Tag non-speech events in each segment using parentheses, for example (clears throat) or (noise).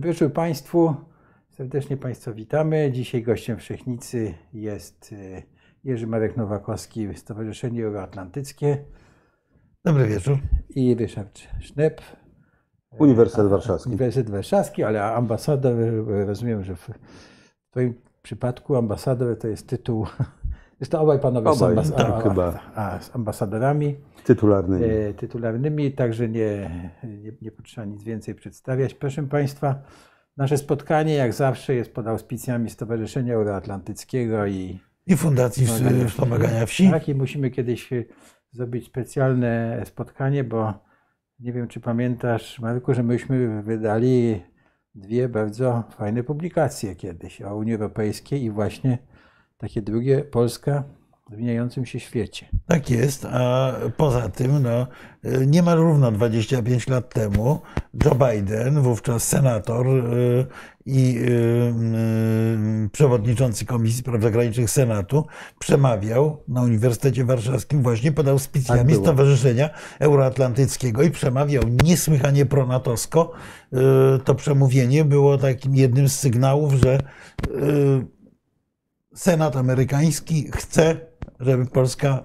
Dobry wieczór Państwu. Serdecznie Państwa witamy. Dzisiaj gościem Wszechnicy jest e, Jerzy Marek Nowakowski, Stowarzyszenie Euroatlantyckie Dobry wieczór. i Ryszard Sznep, Uniwersytet Warszawski. Uniwersytet Warszawski, ale ambasador, rozumiem, że w Twoim przypadku ambasador to jest tytuł, zresztą obaj Panowie są Obaj, ambas- tak, a, chyba. a, z ambasadorami Tytularny. e, tytularnymi, także nie, nie, nie potrzeba nic więcej przedstawiać. Proszę Państwa, nasze spotkanie jak zawsze jest pod auspicjami Stowarzyszenia Euroatlantyckiego i I Fundacji Wspomagania Wspomagania, Wspomagania Wsi. tak, i musimy kiedyś e, zrobić specjalne spotkanie, bo nie wiem, czy pamiętasz, Marku, że myśmy wydali dwie bardzo fajne publikacje kiedyś o Unii Europejskiej i właśnie takie drugie Polska w zmieniającym się świecie. Tak jest, a poza tym no, niemal równo 25 lat temu Joe Biden, wówczas senator y, i y, y, przewodniczący Komisji Spraw Zagranicznych Senatu, przemawiał na Uniwersytecie Warszawskim właśnie pod auspicjami Tak. Stowarzyszenia Euroatlantyckiego i przemawiał niesłychanie pronatowsko. To przemówienie było takim jednym z sygnałów, że Senat amerykański chce, żeby Polska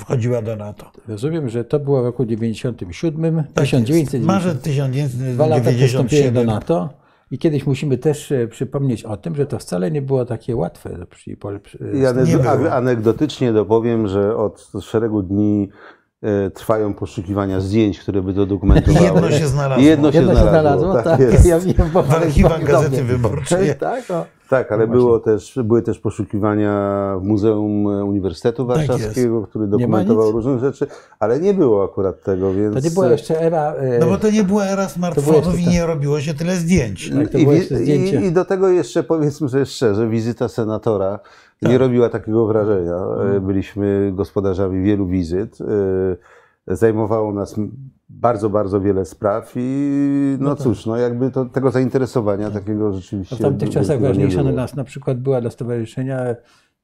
wchodziła do NATO. Rozumiem, że to było w roku 97, Tak jest. 1990, Marzec dwa lata po wstąpieniu do 1997. NATO. I kiedyś musimy też e, przypomnieć o tym, że to wcale nie było takie łatwe. Przy, przy, przy, I ane- nie było. a- anegdotycznie dopowiem, że od szeregu dni trwają poszukiwania zdjęć, które by to dokumentowały. Jedno się znalazło. Jedno się Jedno się znalazło, tak, tak, jest. ja wiem, bo W archiwach Gazety. Wyborczej. (laughs) Tak, o. Tak, ale No było też, były też poszukiwania w Muzeum Uniwersytetu Tak Warszawskiego, który ma dokumentował różne rzeczy, ale nie było akurat tego, więc... To nie była jeszcze era. e, No bo to nie była era smartfonów i tak. nie robiło się tyle zdjęć. Tak, to I, i, I do tego jeszcze powiedzmy sobie szczerze, wizyta senatora Tak. nie robiła takiego wrażenia. Mhm. E, Byliśmy gospodarzami wielu wizyt. e, Zajmowało nas bardzo, bardzo wiele spraw i no, cóż, no jakby to, tego zainteresowania takiego rzeczywiście tak. w tamtych czasach ważniejsza dla nas na przykład była dla stowarzyszenia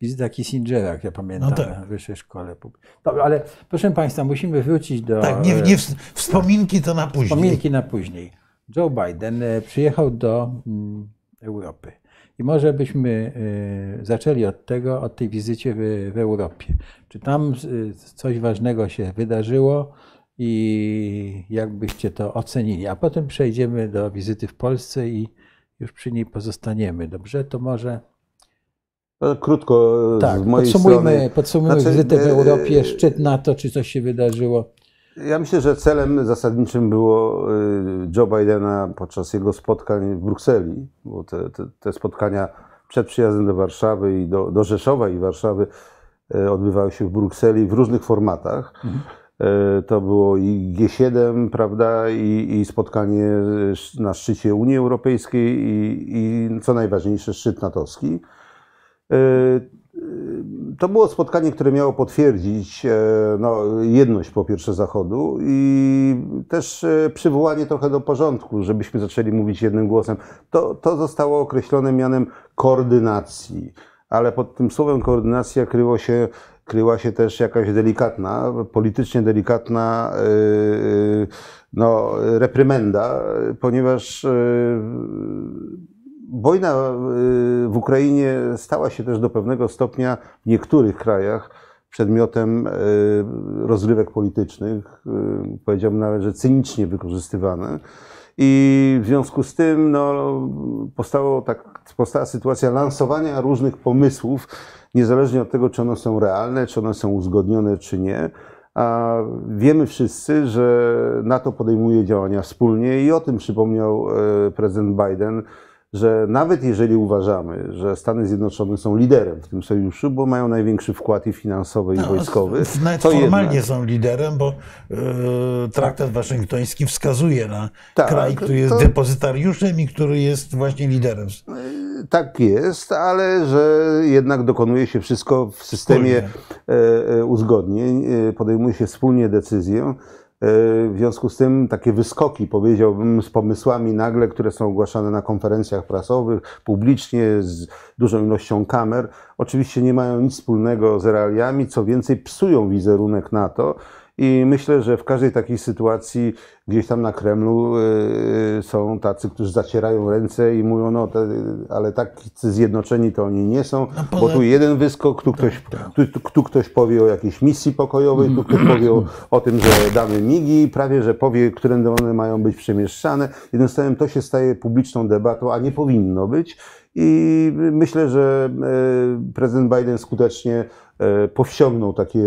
wizyta Kissingera, jak ja pamiętam, No tak. na wyższej szkole. Dobra, ale proszę Państwa, musimy wrócić do Tak, nie, nie w- wspominki to na później. wspominki na później. Joe Biden e, przyjechał do mm, Europy. I może byśmy e, zaczęli od tego, od tej wizycie w, w Europie. Czy tam e, coś ważnego się wydarzyło i jak byście to ocenili? A potem przejdziemy do wizyty w Polsce i już przy niej pozostaniemy. Dobrze? To może No, Krótko tak, z mojej podsumujmy, strony. podsumujmy Znaczy, wizytę w e, Europie, szczyt NATO, czy coś się wydarzyło. Ja myślę, że celem zasadniczym było y, Joe Bidena podczas jego spotkań w Brukseli, bo te, te, te spotkania przed przyjazdem do Warszawy i do, do Rzeszowa i Warszawy y, odbywały się w Brukseli w różnych formatach. Y, To było i G7, prawda, i, i spotkanie na szczycie Unii Europejskiej i, i co najważniejsze szczyt natowski. To było spotkanie, które miało potwierdzić e, no, jedność po pierwsze Zachodu i też e, przywołanie trochę do porządku, żebyśmy zaczęli mówić jednym głosem. To, to zostało określone mianem koordynacji, ale pod tym słowem koordynacja kryło się, kryła się też jakaś delikatna, politycznie delikatna e, no, reprymenda, ponieważ Wojna y, w Ukrainie stała się też do pewnego stopnia w niektórych krajach przedmiotem y, rozrywek politycznych, y, powiedziałbym nawet, że cynicznie wykorzystywane. I w związku z tym no, powstało tak, powstała sytuacja lansowania różnych pomysłów, niezależnie od tego, czy one są realne, czy one są uzgodnione, czy nie. A wiemy wszyscy, że NATO podejmuje działania wspólnie i o tym przypomniał prezydent Biden, że nawet jeżeli uważamy, że Stany Zjednoczone są liderem w tym sojuszu, bo mają największy wkład i finansowy, i wojskowy, No, Nawet to formalnie jednak, są liderem, bo e, traktat waszyngtoński wskazuje na Tak, kraj, który jest to- depozytariuszem i który jest właśnie liderem. tak jest, ale że jednak dokonuje się wszystko w systemie e, e, uzgodnień, e, podejmuje się wspólnie decyzję. E, W związku z tym takie wyskoki, powiedziałbym, z pomysłami nagle, które są ogłaszane na konferencjach prasowych, publicznie, z dużą ilością kamer, oczywiście nie mają nic wspólnego z realiami, co więcej, psują wizerunek NATO I myślę, że w każdej takiej sytuacji gdzieś tam na Kremlu y, są tacy, którzy zacierają ręce i mówią, no te, ale tacy zjednoczeni to oni nie są, No bo tu jeden wyskok, tu ktoś, tu, tu, tu ktoś powie o jakiejś misji pokojowej, tu ktoś powie o, o tym, że damy migi, prawie, że powie, którędy one mają być przemieszczane. Jednym słowem, to się staje publiczną debatą, a nie powinno być. I myślę, że e, prezydent Biden skutecznie powściągnął takie,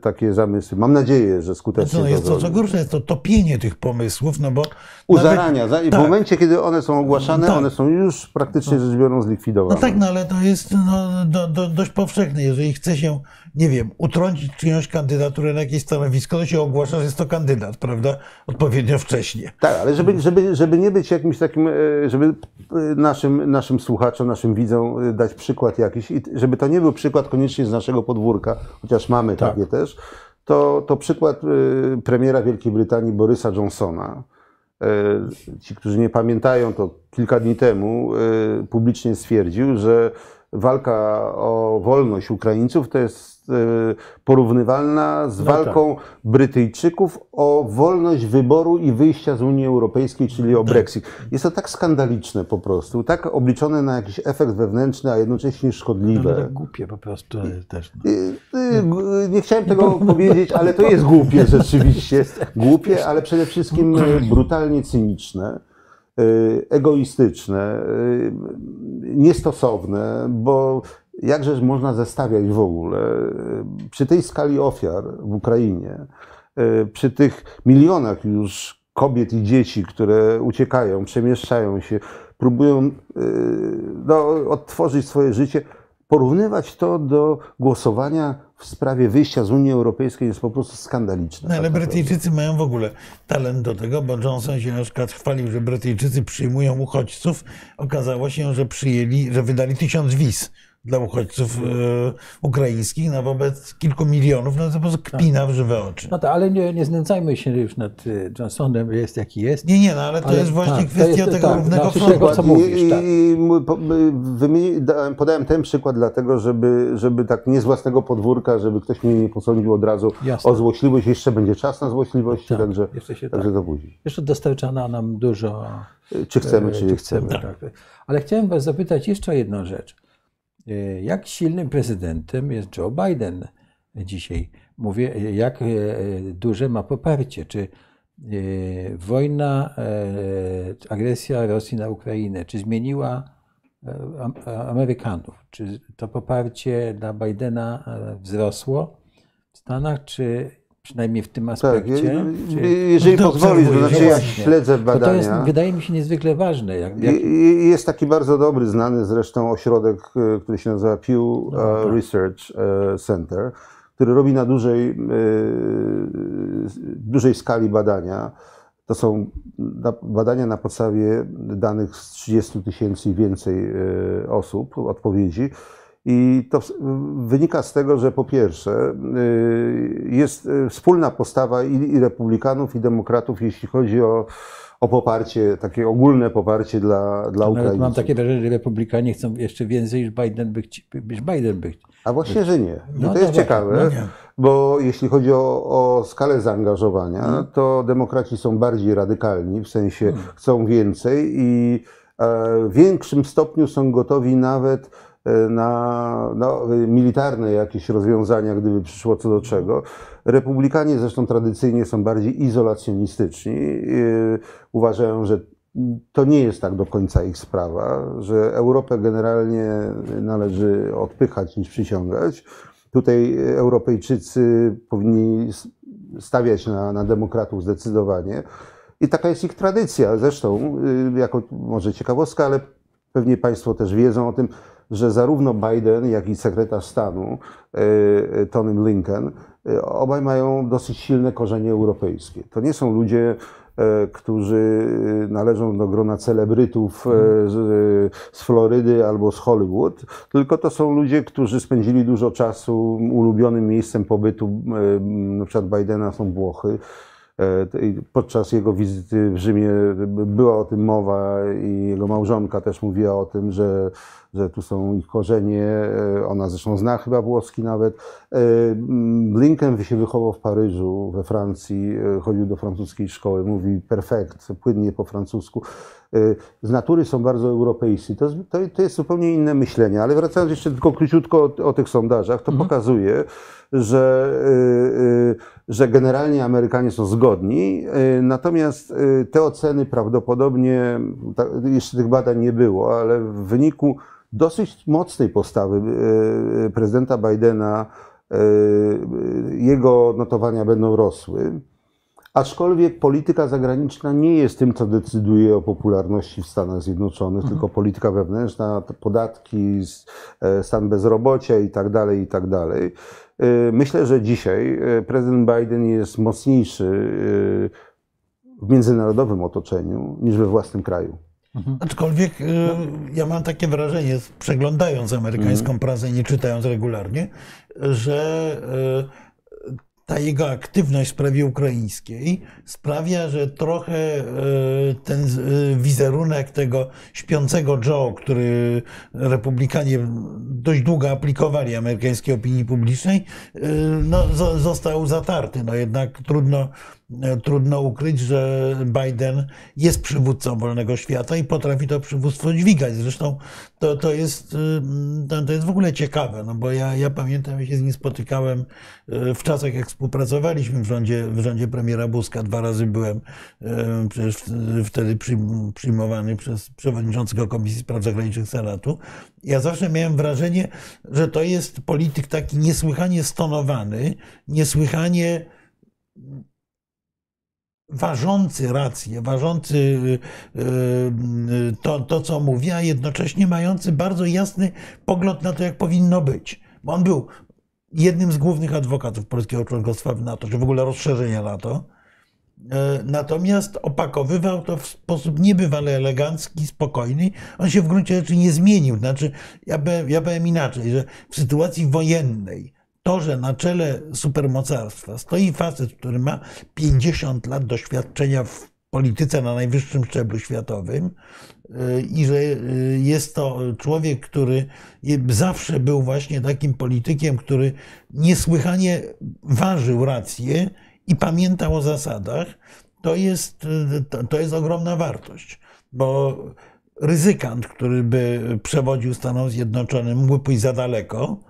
takie zamysły. Mam nadzieję, że skutecznie No, jest to, co gorsze, jest to topienie tych pomysłów, no bo... U nawet- zarania. Za, W tak. momencie, kiedy one są ogłaszane, Tak. one są już praktycznie rzecz biorąc No zlikwidowane. tak, no ale to jest no, do, do, dość powszechne. Jeżeli chce się, nie wiem, utrącić czyjąś kandydaturę na jakieś stanowisko, to się ogłasza, że jest to kandydat, prawda? Odpowiednio wcześnie. Tak, ale żeby, żeby, żeby nie być jakimś takim, e, żeby e, naszym, naszym słuchaczom, naszym widzom e, dać przykład jakiś, i żeby to nie był przykład koniecznie z naszego podwórka, chociaż mamy Tak. takie też, to, to przykład premiera Wielkiej Brytanii Borysa Johnsona. Ci, którzy nie pamiętają, to kilka dni temu publicznie stwierdził, że walka o wolność Ukraińców to jest e, porównywalna z No tak. walką Brytyjczyków o wolność wyboru i wyjścia z Unii Europejskiej, czyli o Brexit. Jest to tak skandaliczne po prostu, tak obliczone na jakiś efekt wewnętrzny, a jednocześnie No, szkodliwe. ale tak głupie po prostu też. No. Y, g- Nie chciałem tego powiedzieć, ale to jest głupie (laughs) rzeczywiście. Głupie, ale przede wszystkim brutalnie cyniczne, egoistyczne, niestosowne, bo jakżeż można zestawiać w ogóle przy tej skali ofiar w Ukrainie, y, przy tych milionach już kobiet i dzieci, które uciekają, przemieszczają się, próbują y, no, odtworzyć swoje życie, porównywać to do głosowania w sprawie wyjścia z Unii Europejskiej jest po prostu skandaliczne. No ale tak. Brytyjczycy mają w ogóle talent do tego, bo Johnson się na przykład chwalił, że Brytyjczycy przyjmują uchodźców. Okazało się, że przyjęli, że wydali tysiąc wiz dla uchodźców e, ukraińskich na wobec kilku milionów. No to po prostu kpina w żywe oczy. no tak, ale nie, nie znęcajmy się już nad y, Johnsonem, jest jaki jest. Nie, nie, no ale to Ale jest właśnie tak, kwestia jest- tego tak, równego znaczy frontu. tego, co mówisz, I, tak. i dałem, podałem ten przykład dlatego, żeby, żeby tak nie z własnego podwórka, żeby ktoś mnie nie posądził od razu Jasne. o złośliwość. Jeszcze będzie czas na złośliwość, Tak, także, się także tak. to później. Jeszcze dostarczano nam dużo Czy chcemy, czy E, nie chcemy. chcemy. Tak. Ale chciałem Was zapytać jeszcze o jedną rzecz. E, Jak silnym prezydentem jest Joe Biden dzisiaj? Mówię, e, jak e, duże ma poparcie? Czy wojna, agresja Rosji na Ukrainę, czy zmieniła Am- Amerykanów? Czy to poparcie dla Bidena wzrosło w Stanach, czy przynajmniej w tym Tak, aspekcie? je- czy... je- jeżeli No to pozwolisz, to znaczy ja śledzę Bo to jest, badania. wydaje mi się, niezwykle ważne. Jak, jak, Jest taki bardzo dobry, znany zresztą ośrodek, e, który się nazywa Pew No, tak. Research e, Center, który robi na dużej, dużej skali badania. To są badania na podstawie danych z 30 tysięcy i więcej osób, odpowiedzi. I to wynika z tego, że po pierwsze e, jest e, wspólna postawa i, republikanów, i demokratów, jeśli chodzi o, o poparcie, takie ogólne poparcie dla, dla Ukraińców. mam takie wrażenie, że republikanie chcą jeszcze więcej niż Biden by, niż Biden by. A właśnie, że nie. No to jest dobra, ciekawe, no bo jeśli chodzi o, o skalę zaangażowania, Mhm. to demokraci są bardziej radykalni, w sensie Mhm. chcą więcej i e, w większym stopniu są gotowi nawet na no, e, militarne jakieś rozwiązania, gdyby przyszło co do czego. Republikanie zresztą tradycyjnie są bardziej izolacjonistyczni. e, Uważają, że to nie jest tak do końca ich sprawa, że Europę generalnie należy odpychać niż przyciągać. Tutaj Europejczycy powinni stawiać na, na demokratów zdecydowanie. I taka jest ich tradycja. Zresztą, y, jako może ciekawostka, ale pewnie Państwo też wiedzą o tym, że zarówno Biden, jak i sekretarz stanu y, y, Tony Blinken, y, obaj mają dosyć silne korzenie europejskie. To nie są ludzie, e, którzy należą do grona celebrytów e, z, z Florydy albo z Hollywood, tylko to są ludzie, którzy spędzili dużo czasu. Ulubionym miejscem pobytu e, na przykład Bidena są Włochy. E, Podczas jego wizyty w Rzymie była o tym mowa i jego małżonka też mówiła o tym, że, że tu są ich korzenie. E, Ona zresztą zna chyba włoski nawet. E, Blinken się wychował w Paryżu, we Francji, e, chodził do francuskiej szkoły, mówi perfekt, płynnie po francusku. Z natury są bardzo europejscy. To jest, to, to jest zupełnie inne myślenie. Ale wracając jeszcze tylko króciutko o, o tych sondażach, to pokazuje, że, że generalnie Amerykanie są zgodni, natomiast te oceny prawdopodobnie, jeszcze tych badań nie było, ale w wyniku dosyć mocnej postawy y, prezydenta Bidena y, jego notowania będą rosły. Aczkolwiek polityka zagraniczna nie jest tym, co decyduje o popularności w Stanach Zjednoczonych, tylko polityka wewnętrzna, podatki, e, stan bezrobocia i tak dalej, i tak dalej. E, Myślę, że dzisiaj e, prezydent Biden jest mocniejszy e, w międzynarodowym otoczeniu niż we własnym kraju. Aczkolwiek y, ja mam takie wrażenie, przeglądając amerykańską prasę i nie czytając regularnie, że y, ta jego aktywność w sprawie ukraińskiej sprawia, że trochę y, ten y, wizerunek tego śpiącego Joe, który republikanie dość długo aplikowali amerykańskiej opinii publicznej, y, no, zo- został zatarty. No jednak trudno, trudno ukryć, że Biden jest przywódcą wolnego świata i potrafi to przywództwo dźwigać. Zresztą to, to, jest, y, to, jest w ogóle ciekawe, no bo ja, ja pamiętam, ja się z nim spotykałem y, w czasach, jak współpracowaliśmy w rządzie, w rządzie premiera Buzka. Dwa razy byłem y, przecież wtedy przyjm- przyjmowany przez przewodniczącego Komisji Spraw Zagranicznych Senatu. Ja zawsze miałem wrażenie, że to jest polityk taki niesłychanie stonowany, niesłychanie ważący rację, ważący y, y, to, to, co mówi, a jednocześnie mający bardzo jasny pogląd na to, jak powinno być. Bo on był jednym z głównych adwokatów polskiego członkostwa w NATO, czy w ogóle rozszerzenia NATO. E, Natomiast opakowywał to w sposób niebywale elegancki, spokojny. On się w gruncie rzeczy nie zmienił. Znaczy, ja powiem, ja powiem inaczej, że w sytuacji wojennej to, że na czele supermocarstwa stoi facet, który ma 50 lat doświadczenia w polityce na najwyższym szczeblu światowym y, i że y, jest to człowiek, który zawsze był właśnie takim politykiem, który niesłychanie ważył rację i pamiętał o zasadach, to jest, y, to jest ogromna wartość, bo ryzykant, który by przewodził Stanom Zjednoczonym, mógłby pójść za daleko,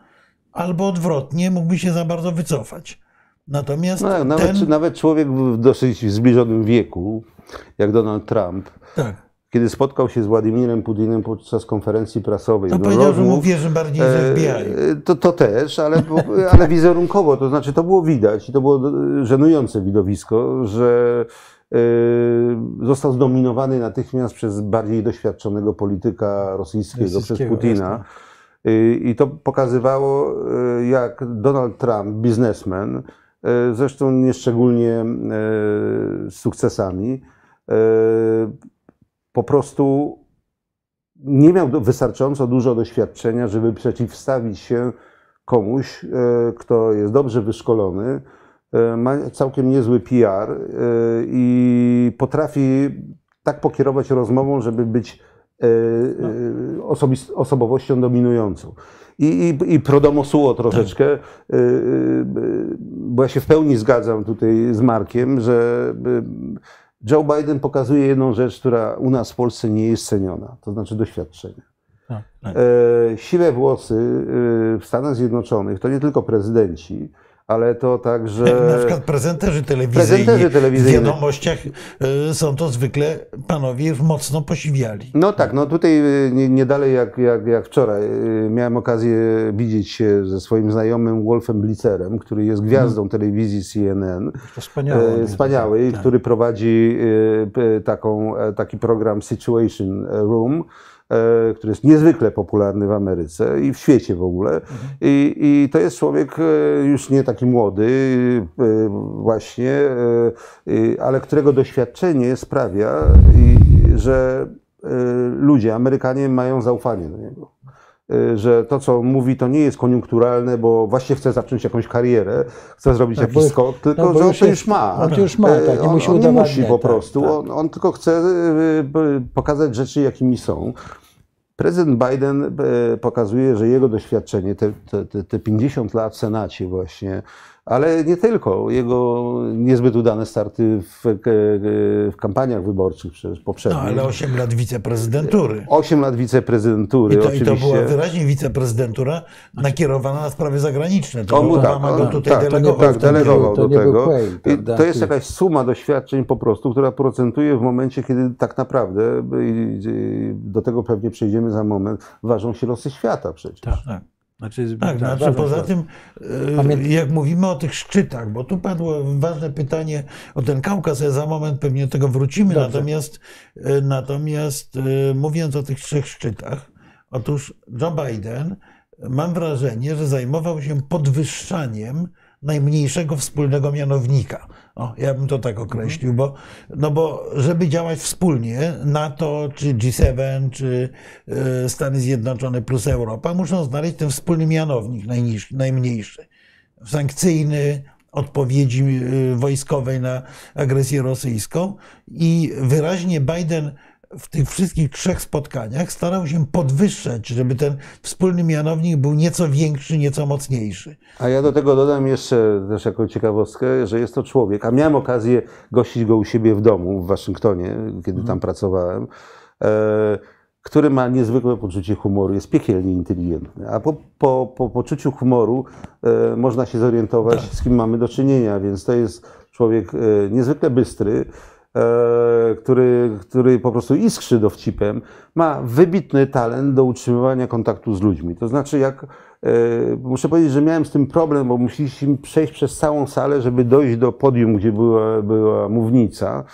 albo odwrotnie, mógłby się za bardzo wycofać. Natomiast No, nawet, ten, nawet człowiek w dosyć zbliżonym wieku, jak Donald Trump, tak, kiedy spotkał się z Władimirem Putinem podczas konferencji prasowej, to powiedział, że mu rozmów, wierzy bardziej z e, FBI. To, to też, ale, ale wizerunkowo, to znaczy to było widać i to było żenujące widowisko, że e, został zdominowany natychmiast przez bardziej doświadczonego polityka rosyjskiego, przez Rosyjskiego, Putina. jasne. Y, I to pokazywało, y, jak Donald Trump, biznesmen, y, zresztą nieszczególnie z sukcesami, po prostu nie miał wystarczająco dużo doświadczenia, żeby przeciwstawić się komuś, kto jest dobrze wyszkolony, ma całkiem niezły PR i potrafi tak pokierować rozmową, żeby być y, y, osobis- osobowością dominującą. I, i, i pro domo suo troszeczkę, y, y, bo ja się w pełni zgadzam tutaj z Markiem, że Joe Biden pokazuje jedną rzecz, która u nas w Polsce nie jest ceniona, to znaczy doświadczenie. Tak. E, siwe włosy w Stanach Zjednoczonych to nie tylko prezydenci, ale to także. Na przykład prezenterzy telewizyjni, Prezenterzy telewizyjni. w wiadomościach y, są to zwykle panowie mocno posiwiali. No tak, no tutaj y, nie, nie dalej jak, jak, jak wczoraj y, miałem okazję widzieć się ze swoim znajomym Wolfem Blitzerem, który jest gwiazdą telewizji CNN. To wspaniałe. E, Wspaniały, który prowadzi taką, e, taki program Situation Room, który jest niezwykle popularny w Ameryce i w świecie w ogóle. I, I to jest człowiek e, już nie taki młody, e, właśnie, e, e, ale którego doświadczenie sprawia, że e, ludzie, Amerykanie mają zaufanie do niego. Y, że to, co mówi, to nie jest koniunkturalne, bo właśnie chce zacząć jakąś karierę, chce zrobić Tak, jakiś skok, tylko no, że on już to już ma. on to już ma, tak, nie on, musi on nie musi po tak, prostu, tak. On, on tylko chce y, y, pokazać rzeczy, jakimi są. Prezydent Biden pokazuje, że jego doświadczenie, te, te- te 50 lat w Senacie właśnie, ale nie tylko, jego niezbyt udane starty w, w kampaniach wyborczych przecież No, poprzednich. ale 8 lat wiceprezydentury. 8 lat wiceprezydentury I to, I oczywiście. to była wyraźnie wiceprezydentura nakierowana na sprawy zagraniczne. To On był tak, Obama go on, tutaj tak, delegował. tak, delegował to do tego. I to jest jakaś suma doświadczeń po prostu, która procentuje w momencie, kiedy tak naprawdę, i- i do tego pewnie przejdziemy za moment, ważą się losy świata przecież. Tak. Tak. Znaczy, Tak, znaczy ważne poza jest- tym, e, Pamię- jak mówimy o tych szczytach, bo tu padło ważne pytanie o ten Kaukaz, ja za moment pewnie do tego wrócimy, Dobrze. natomiast, e, natomiast e, mówiąc o tych trzech szczytach, otóż Joe Biden, mam wrażenie, że zajmował się podwyższaniem najmniejszego wspólnego mianownika. O, ja bym to tak określił, bo, no bo żeby działać wspólnie, NATO, czy G7, czy e, Stany Zjednoczone plus Europa, muszą znaleźć ten wspólny mianownik najniż, najmniejszy. Sankcyjny, odpowiedzi e, wojskowej na agresję rosyjską i wyraźnie Biden w tych wszystkich trzech spotkaniach starał się podwyższać, żeby ten wspólny mianownik był nieco większy, nieco mocniejszy. A ja do tego dodam jeszcze też jako ciekawostkę, że jest to człowiek, a miałem okazję gościć go u siebie w domu w Waszyngtonie, kiedy tam pracowałem, e, który ma niezwykłe poczucie humoru, jest piekielnie inteligentny. A po, po, po poczuciu humoru e, można się zorientować, z kim mamy do czynienia, więc to jest człowiek e, niezwykle bystry, który, który po prostu iskrzy dowcipem, ma wybitny talent do utrzymywania kontaktu z ludźmi. To znaczy, jak e, muszę powiedzieć, że miałem z tym problem, bo musieliśmy przejść przez całą salę, żeby dojść do podium, gdzie była, była mównica.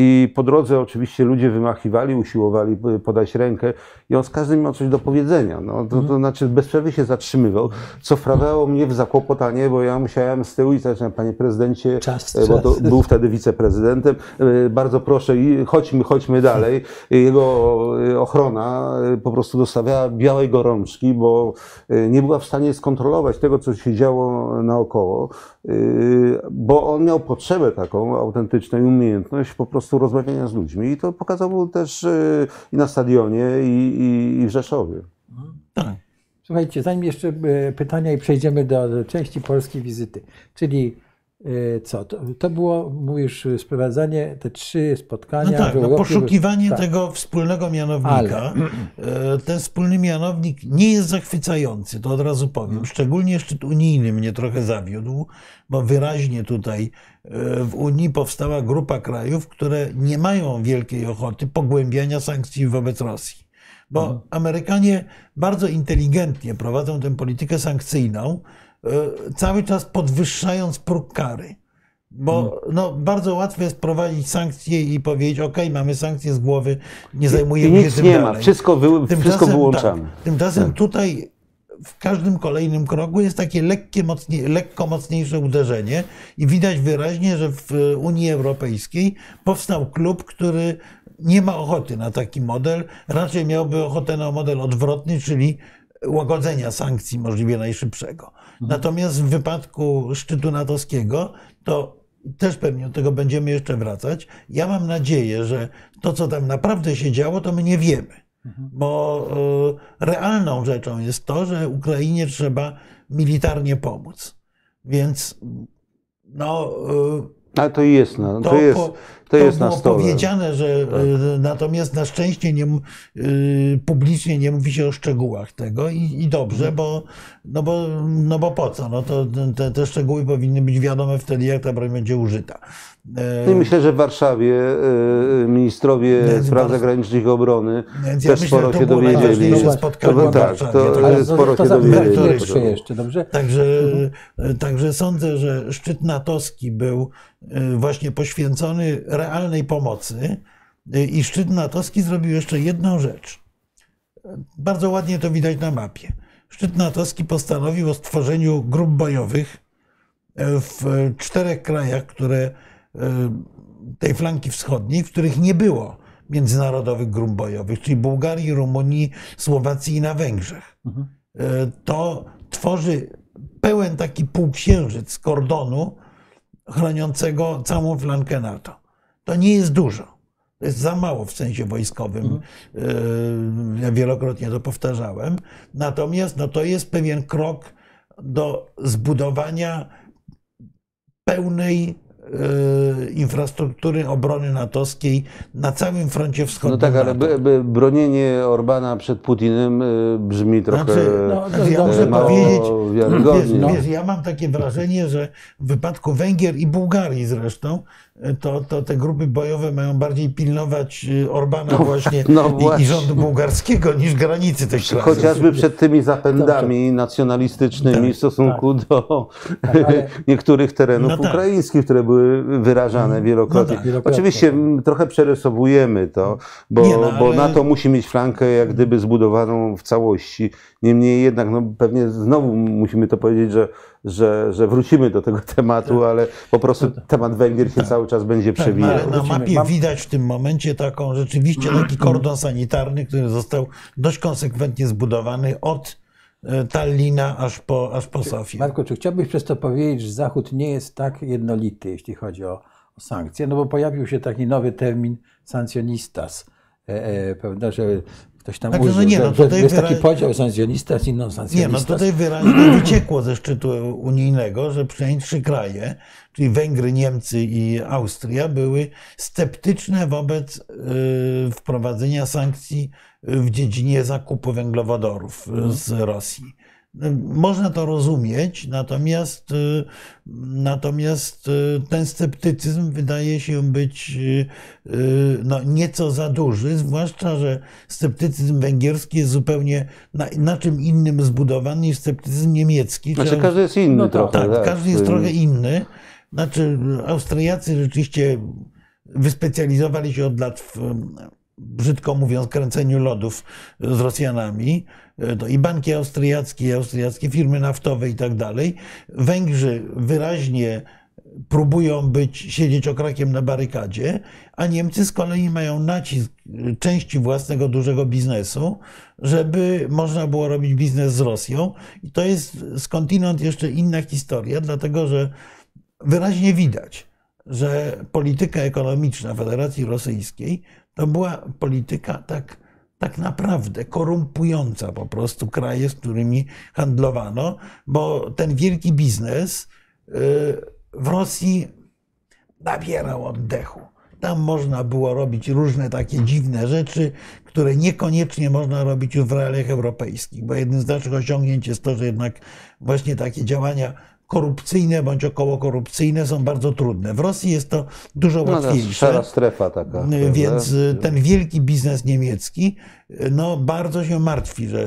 I po drodze oczywiście ludzie wymachiwali, usiłowali podać rękę i on z każdym miał coś do powiedzenia. No, to, to znaczy bez przerwy się zatrzymywał, co wprawiało mnie w zakłopotanie, bo ja musiałem z tyłu i zacząć, panie prezydencie, Czas, bo to czas. był wtedy wiceprezydentem, e, bardzo proszę i chodźmy, chodźmy dalej. Jego e, ochrona po prostu dostawiała białej gorączki, bo nie była w stanie skontrolować tego, co się działo naokoło, bo on miał potrzebę taką autentyczną i umiejętność po prostu rozmawiania z ludźmi i to pokazał też e, i na stadionie i, i, i w Rzeszowie. Tak. Słuchajcie, zanim jeszcze e, pytania i przejdziemy do, części polskiej wizyty. Czyli co? To, to było, mówisz, sprowadzanie, te trzy spotkania No tak, no poszukiwanie tak. tego wspólnego mianownika. E, Ten wspólny mianownik nie jest zachwycający, to od razu powiem. Szczególnie szczyt unijny mnie trochę zawiódł, bo wyraźnie tutaj e, w Unii powstała grupa krajów, które nie mają wielkiej ochoty pogłębiania sankcji wobec Rosji. Bo Amerykanie bardzo inteligentnie prowadzą tę politykę sankcyjną, cały czas podwyższając próg kary. Bo no, bardzo łatwo jest prowadzić sankcje i powiedzieć, OK, mamy sankcje z głowy, nie I zajmujemy się nic tym nie dalej. ma, wszystko, wy, wszystko wyłączamy. Tak, tymczasem tutaj w każdym kolejnym kroku jest takie lekkie, mocnie, lekko mocniejsze uderzenie i widać wyraźnie, że w Unii Europejskiej powstał klub, który nie ma ochoty na taki model, raczej miałby ochotę na model odwrotny, czyli łagodzenia sankcji możliwie najszybszego. Natomiast w wypadku szczytu natowskiego to też pewnie do tego będziemy jeszcze wracać. Ja mam nadzieję, że to, co tam naprawdę się działo, to my nie wiemy. Bo y, realną rzeczą jest to, że Ukrainie trzeba militarnie pomóc. Więc no, y, Ale to jest na, to, to jest, po, to jest było na stole. Tak. powiedziane, że y, natomiast na szczęście nie, y, publicznie nie mówi się o szczegółach tego i, i dobrze, Mhm. bo, no bo, no bo po co? No to te, te szczegóły powinny być wiadome wtedy, jak ta broń będzie użyta. E, No i myślę, że w Warszawie e, ministrowie Więc spraw bardzo- zagranicznych i obrony Więc ja też myślę, sporo że to się było dowiedzieli. najważniejsze No spotkanie To- w tak, Warszawie. to- Tak. ale sporo to się dowiedzieli. jeszcze, dobrze? Także, także sądzę, że szczyt natowski był właśnie poświęcony realnej pomocy y, i szczyt natowski zrobił jeszcze jedną rzecz. Bardzo ładnie to widać na mapie. Szczyt natowski postanowił o stworzeniu grup bojowych y, w czterech krajach, które y, tej flanki wschodniej, w których nie było międzynarodowych grup bojowych, czyli Bułgarii, Rumunii, Słowacji i na Węgrzech. E, To tworzy pełen taki półksiężyc kordonu chroniącego całą flankę NATO. To nie jest dużo. To jest za mało w sensie wojskowym. E, Ja wielokrotnie to powtarzałem. Natomiast no, to jest pewien krok do zbudowania pełnej e, infrastruktury obrony natowskiej na całym froncie No wschodnim. tak, ale by, by bronienie Orbana przed Putinem y, brzmi trochę Znaczy, no, no, ja e, muszę mało powiedzieć, wiarygodnie. Wiesz, wiesz, ja mam takie wrażenie, że w wypadku Węgier i Bułgarii zresztą, to, to te grupy bojowe mają bardziej pilnować y, Orbana właśnie, no i, właśnie. i rządu bułgarskiego niż granicy tych krajów. Chociażby przed tymi zapędami nacjonalistycznymi Tak, w stosunku do ale- (laughs) niektórych terenów No tak. ukraińskich, które były wyrażane wielokrotnie. tak. Wielokrotnie, Oczywiście tak. trochę przerysowujemy to, bo, Nie, no, bo ale- NATO musi mieć flankę jak gdyby zbudowaną w całości. Niemniej jednak, no pewnie znowu musimy to powiedzieć, że, że, że wrócimy do tego (laughs) tematu, ale po prostu temat Węgier się cały czas będzie Tak, przewijał. ale na Wrócimy. mapie Mam- widać w tym momencie taką rzeczywiście taki (clears throat) kordon sanitarny, który został dość konsekwentnie zbudowany od e, Tallina aż po, aż po Sofię. Marku, czy chciałbyś przez to powiedzieć, że Zachód nie jest tak jednolity, jeśli chodzi o, o sankcje? No bo pojawił się taki nowy termin sankcjonistas, e, e, prawda, że ktoś tam no użył, nie, no że, że tutaj jest taki podział sankcjonistas i Nie, no tutaj wyraźnie (clears throat) wyciekło ze szczytu unijnego, że przynajmniej trzy kraje, czyli Węgry, Niemcy i Austria, były sceptyczne wobec y, wprowadzenia sankcji w dziedzinie zakupu węglowodorów y, z Rosji. Można to rozumieć, natomiast, y, natomiast y, ten sceptycyzm wydaje się być y, no, nieco za duży, zwłaszcza, że sceptycyzm węgierski jest zupełnie na, na czym innym zbudowany niż sceptycyzm niemiecki. Znaczy Czy- każdy jest inny No tak, trochę. tak, każdy jest trochę inny. Znaczy, Austriacy rzeczywiście wyspecjalizowali się od lat w, brzydko mówiąc, kręceniu lodów z Rosjanami. To i banki austriackie, i austriackie firmy naftowe i tak dalej. Węgrzy wyraźnie próbują być, siedzieć okrakiem na barykadzie, a Niemcy z kolei mają nacisk części własnego dużego biznesu, żeby można było robić biznes z Rosją. I to jest skądinąd jeszcze inna historia, dlatego że wyraźnie widać, że polityka ekonomiczna Federacji Rosyjskiej to była polityka tak, tak naprawdę korumpująca po prostu kraje, z którymi handlowano, bo ten wielki biznes y, w Rosji nabierał oddechu. Tam można było robić różne takie dziwne rzeczy, które niekoniecznie można robić w realiach europejskich, bo jednym z naszych osiągnięć jest to, że jednak właśnie takie działania korupcyjne bądź okołokorupcyjne są bardzo trudne. W Rosji jest to dużo No, ta łatwiejsze. szara strefa taka. prawda? Więc y, ten wielki biznes niemiecki y, no, bardzo się martwi, że,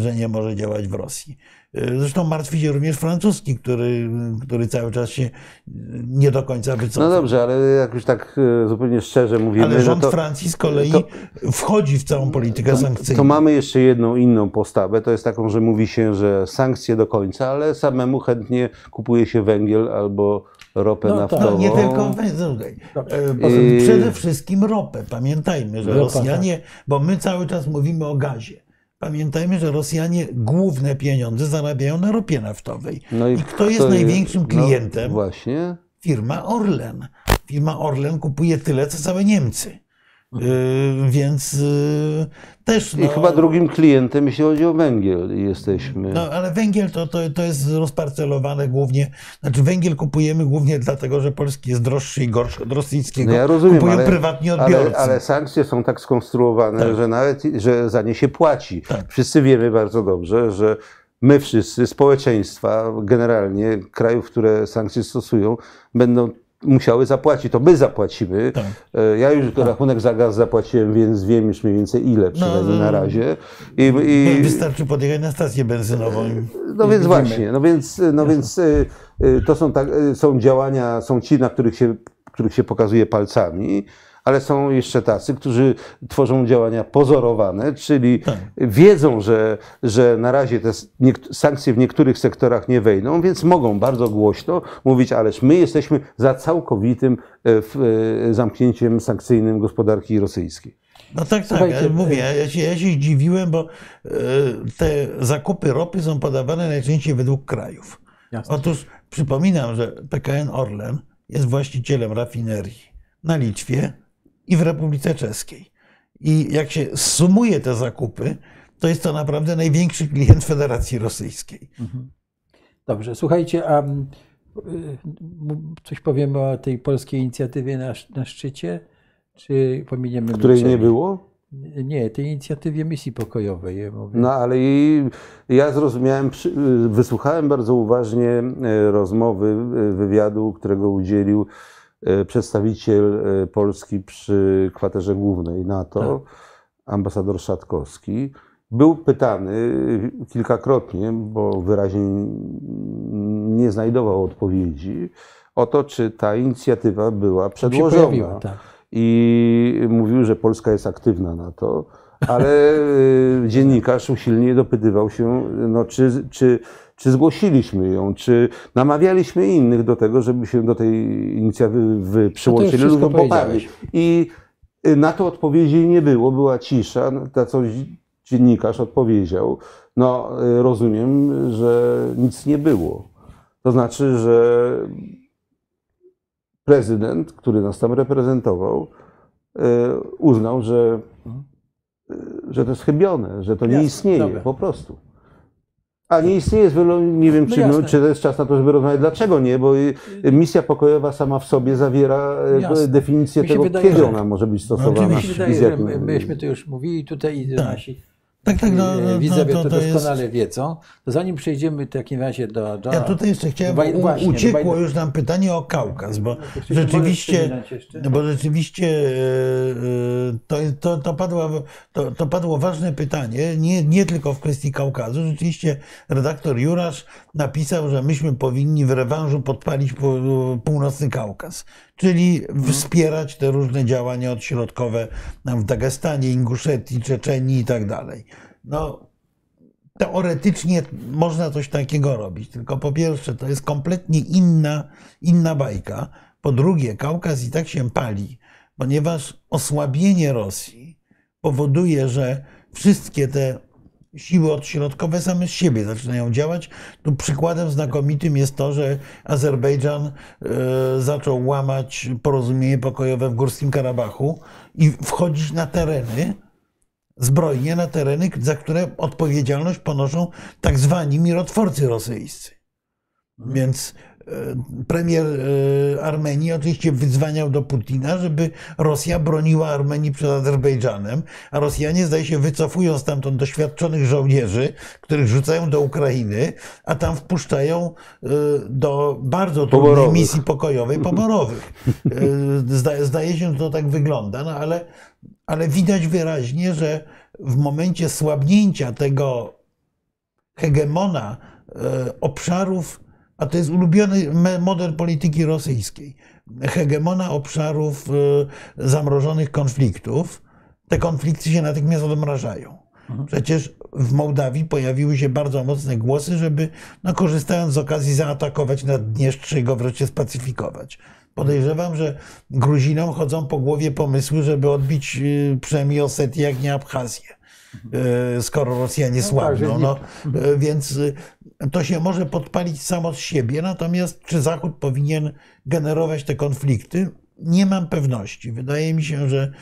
że nie może działać w Rosji. Y, Zresztą martwi się również francuski, który, który cały czas się y, nie do końca wycofa. No dobrze, ale jak już tak e, zupełnie szczerze mówimy, Ale rząd no to, Francji z kolei to- wchodzi w całą politykę sankcyjną. to mamy jeszcze jedną inną postawę. To jest taką, że mówi się, że sankcje do końca, ale samemu chętnie kupuje się węgiel albo ropę No tak. naftową. No, nie tylko e, I- Przede wszystkim ropę. Pamiętajmy, że Ropa, Rosjanie, bo my cały czas mówimy o gazie. Pamiętajmy, że Rosjanie główne pieniądze zarabiają na ropie naftowej. No I kto jest największym no, klientem? właśnie. Firma Orlen. Firma Orlen kupuje tyle, co całe Niemcy. Y, Więc y, też. I no, chyba drugim klientem, jeśli chodzi o węgiel, jesteśmy. No, ale węgiel to, to, to jest rozparcelowane głównie. Znaczy, węgiel kupujemy głównie dlatego, że polski jest droższy i gorszy od rosyjskiego. No ja rozumiem, Kupują ale, prywatni odbiorcy. ale, ale sankcje są tak skonstruowane, Tak. że nawet że za nie się płaci. Tak. Wszyscy wiemy bardzo dobrze, że my wszyscy, społeczeństwa, generalnie krajów, które sankcje stosują, będą musiały zapłacić. To my zapłacimy. Tak. E, Ja już rachunek za gaz zapłaciłem, więc wiem już mniej więcej ile przynajmniej no, na razie. I, i, Wystarczy podjechać na stację benzynową. no więc właśnie, no więc, no więc y, to są, tak, są działania, są ci, na których się, których się pokazuje palcami, ale są jeszcze tacy, którzy tworzą działania pozorowane, czyli Tak. wiedzą, że, że na razie te sankcje w niektórych sektorach nie wejdą, więc mogą bardzo głośno mówić, ależ my jesteśmy za całkowitym e, w, e, zamknięciem sankcyjnym gospodarki rosyjskiej. No tak, tak, Słuchajcie, ja mówię, ja się, ja się zdziwiłem, bo e, te zakupy ropy są podawane najczęściej według krajów. Jasne. Otóż przypominam, że PKN Orlen jest właścicielem rafinerii na Litwie i w Republice Czeskiej. I jak się sumuje te zakupy, to jest to naprawdę największy klient Federacji Rosyjskiej. Dobrze, słuchajcie, a coś powiemy o tej polskiej inicjatywie na, na szczycie? Czy pominiemy Której nie było? Nie, tej inicjatywie misji pokojowej. Ja mówię. No ale i ja zrozumiałem, wysłuchałem bardzo uważnie e, rozmowy, e, wywiadu, którego udzielił przedstawiciel e, Polski przy kwaterze głównej NATO, ambasador Szatkowski. Był pytany kilkakrotnie, bo wyraźnie nie znajdował odpowiedzi o to, czy ta inicjatywa była przedłożona tak. i mówił, że Polska jest aktywna na to, ale y, dziennikarz usilnie dopytywał się, no, czy, czy, czy zgłosiliśmy ją, czy namawialiśmy innych do tego, żeby się do tej inicjatywy przyłączyli wszystko lub poparli. I y, na to odpowiedzi nie było, była cisza. Na co dziennikarz odpowiedział, no y, rozumiem, że nic nie było. To znaczy, że prezydent, który nas tam reprezentował, e, uznał, że, że to jest chybione, że to nie istnieje po prostu. A nie istnieje, nie wiem, No czy, no, czy to jest czas na to, żeby rozmawiać. Dlaczego nie? Bo y, misja pokojowa sama w sobie zawiera e, Jasne. definicję tego, wydaje, kiedy ona może być stosowana. Mi się oczywiście. wydaje, i z że myśmy to już mówili tutaj i Tak. nasi Tak, tak, no, no, e, widzowie no, to, to, to jest... doskonale wiedzą. To zanim przejdziemy w takim razie do... do Ja tutaj jeszcze chciałem, u- właśnie, uciekło Waj- już nam pytanie o Kaukaz, bo Krzysiu, rzeczywiście, bo rzeczywiście e, e, to, to, to, padło, to, to padło ważne pytanie, nie, nie tylko w kwestii Kaukazu. Rzeczywiście redaktor Jurasz napisał, że myśmy powinni w rewanżu podpalić po- północny Kaukaz, czyli wspierać te różne działania odśrodkowe w Dagestanie, Inguszetii, Czeczenii i tak dalej. No, teoretycznie można coś takiego robić, tylko po pierwsze to jest kompletnie inna, inna bajka. Po drugie, Kaukaz i tak się pali, ponieważ osłabienie Rosji powoduje, że wszystkie te siły odśrodkowe same z siebie zaczynają działać. Tu przykładem znakomitym jest to, że Azerbejdżan e, zaczął łamać porozumienie pokojowe w Górskim Karabachu i wchodzić na tereny, zbrojnie na tereny, za które odpowiedzialność ponoszą tak zwani mirotworcy rosyjscy. Więc e, premier e, Armenii oczywiście wyzwaniał do Putina, żeby Rosja broniła Armenii przed Azerbejdżanem, a Rosjanie zdaje się wycofują stamtąd doświadczonych żołnierzy, których rzucają do Ukrainy, a tam wpuszczają e, do bardzo trudnej Poborowych. misji pokojowej poborowych. E, Zda, zdaje się, że to tak wygląda, no ale, ale widać wyraźnie, że w momencie słabnięcia tego hegemona e, obszarów, a to jest ulubiony model polityki rosyjskiej, hegemona obszarów e, zamrożonych konfliktów, te konflikty się natychmiast odmrażają. Przecież w Mołdawii pojawiły się bardzo mocne głosy, żeby, no, korzystając z okazji, zaatakować Naddniestrze i go wreszcie spacyfikować. Podejrzewam, że Gruzinom chodzą po głowie pomysły, żeby odbić y, przynajmniej Osetię, jak nie Abchazję, y, skoro Rosjanie tak, słabną. że nie- No, y, więc y, to się może podpalić samo z siebie, natomiast czy Zachód powinien generować te konflikty? Nie mam pewności. Wydaje mi się, że,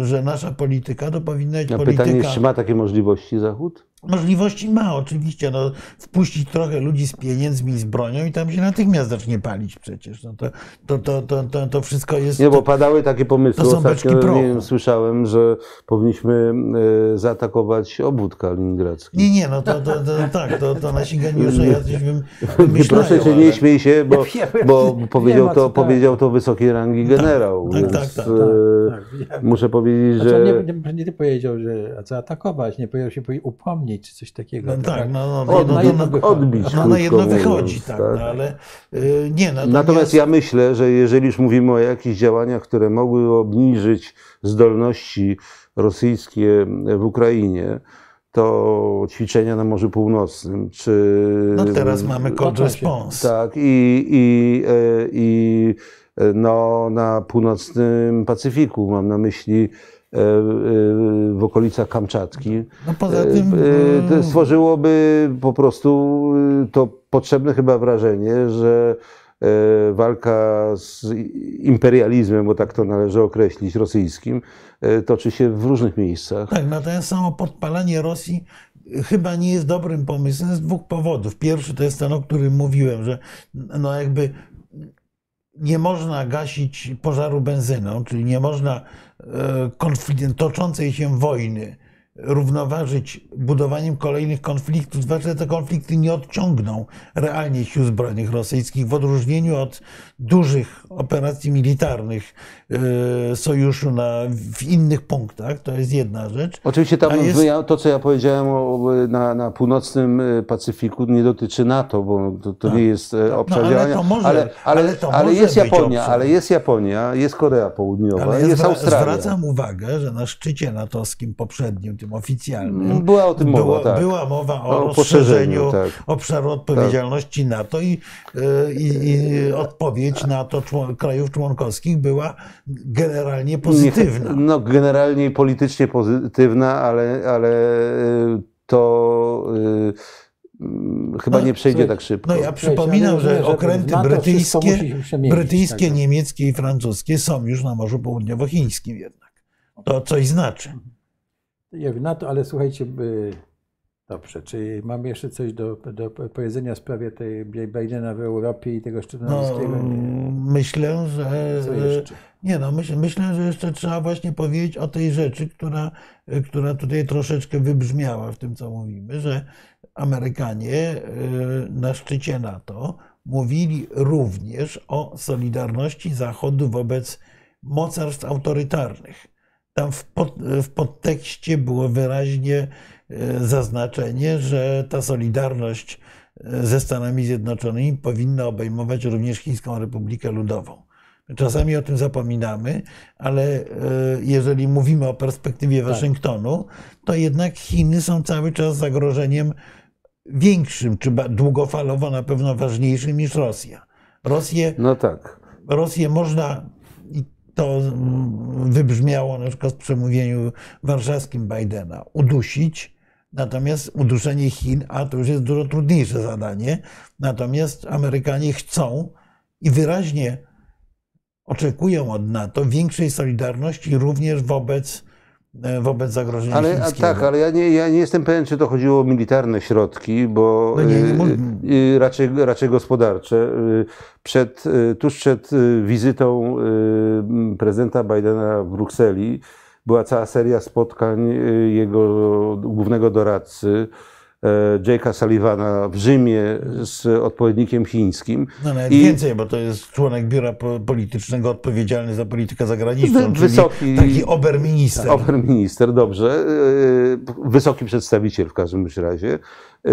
y, że nasza polityka to powinna być A polityka... pytanie jest, czy ma takie możliwości Zachód? Możliwości ma oczywiście, no, wpuścić trochę ludzi z pieniędzmi, z bronią i tam się natychmiast zacznie palić przecież. No to, to, to, to, to, to wszystko jest... Nie, bo padały takie pomysły. to są Ostatnio nie wiem, słyszałem, że powinniśmy e, zaatakować obwód kaliningradzki. Nie, nie, no to, to, to tak, to, to nasi geniusze jacyś wymyślają. proszę ale- nie śmiej się, bo, bo powiedział, to, tak. powiedział to wysokiej rangi generał. tak, więc tak, tak, e, tak, wiem. muszę powiedzieć, Znaczy, że on nie, nie, nie powiedział, że zaatakować, nie powiedział się upomnieć. Czy coś takiego. No Taka- tak, no, no, Od- no, na no, jedno no, wychodzi. odbić. no, na jedno mówiąc, wychodzi, tak, tak. no, ale y, nie, natomiast, Natomiast ja myślę, że jeżeli już mówimy o jakichś działaniach, które mogły obniżyć zdolności rosyjskie w Ukrainie, to ćwiczenia na Morzu Północnym, czy... no teraz mamy cold response. Tak, i, i, e, i e, no, na północnym Pacyfiku, mam na myśli w okolicach Kamczatki. No poza tym E, e, to y, stworzyłoby po prostu e, to potrzebne chyba wrażenie, że e, walka z imperializmem, bo tak to należy określić, rosyjskim, e, toczy się w różnych miejscach. Tak, natomiast samo podpalanie Rosji chyba nie jest dobrym pomysłem z dwóch powodów. Pierwszy to jest ten, o którym mówiłem, że no jakby nie można gasić pożaru benzyną, czyli nie można e, konflikt, toczącej się wojny równoważyć budowaniem kolejnych konfliktów, zwłaszcza te konflikty nie odciągną realnie sił zbrojnych rosyjskich, w odróżnieniu od dużych operacji militarnych e, sojuszu na, w innych punktach. To jest jedna rzecz. Oczywiście tam jest- to, co ja powiedziałem o, na, na północnym e, Pacyfiku, nie dotyczy NATO, bo to, to Tak. nie jest e, obszar No, ale działania. to może- ale, ale, ale to ale może jest Japonia, obszar. ale jest Japonia, jest Korea Południowa, Ale ja jest Australia. zwracam uwagę, że na szczycie natowskim poprzednim, tym oficjalnym, Była o tym mowa, było, tak. była mowa o, O poszerzeniu, tak. obszaru odpowiedzialności NATO i, i, i odpowiedź NATO człon, krajów członkowskich była generalnie pozytywna. Nie, no, generalnie politycznie pozytywna, ale, ale e, to mm, chyba No, nie przejdzie tak szybko. No ja przypominam, że okręty NATO brytyjskie, mieścić, brytyjskie tak. niemieckie i francuskie są już na Morzu Południowochińskim jednak. To coś znaczy. Jak na to, ale słuchajcie, y, dobrze, czy mamy jeszcze coś do, do powiedzenia w sprawie tej Bidena w Europie i tego szczytu No, myślę, że Co jeszcze? Nie no, myśl, myślę, że jeszcze trzeba właśnie powiedzieć o tej rzeczy, która, która tutaj troszeczkę wybrzmiała w tym, co mówimy, że Amerykanie y, na szczycie NATO mówili również o solidarności Zachodu wobec mocarstw autorytarnych. Tam w, pod, w podtekście było wyraźnie zaznaczenie, że ta solidarność y, ze Stanami Zjednoczonymi powinna obejmować również Chińską Republikę Ludową. Czasami o tym zapominamy, ale e, jeżeli mówimy o perspektywie Waszyngtonu, to jednak Chiny są cały czas zagrożeniem większym, czy długofalowo na pewno ważniejszym niż Rosja. Rosję, No tak. Rosję można, i to mm, wybrzmiało na przykład w przemówieniu warszawskim Bidena, udusić, natomiast uduszenie Chin, a to już jest dużo trudniejsze zadanie, natomiast Amerykanie chcą i wyraźnie oczekują od NATO większej solidarności również wobec, e, wobec zagrożenia Ale, chińskiego. tak, ale ja nie, ja nie jestem pewien, czy to chodziło o militarne środki, bo No nie, nie y, y, raczej, raczej gospodarcze. Y, Przed, tuż przed wizytą prezydenta Bidena w Brukseli była cała seria spotkań y, jego głównego doradcy, e, Jake'a Sullivana w Rzymie z odpowiednikiem chińskim. No nawet I- więcej, bo to jest członek biura po- politycznego odpowiedzialny za politykę zagraniczną, czyli wysoki- taki oberminister. Oberminister, dobrze. Yy, Wysoki przedstawiciel w każdym razie. Yy,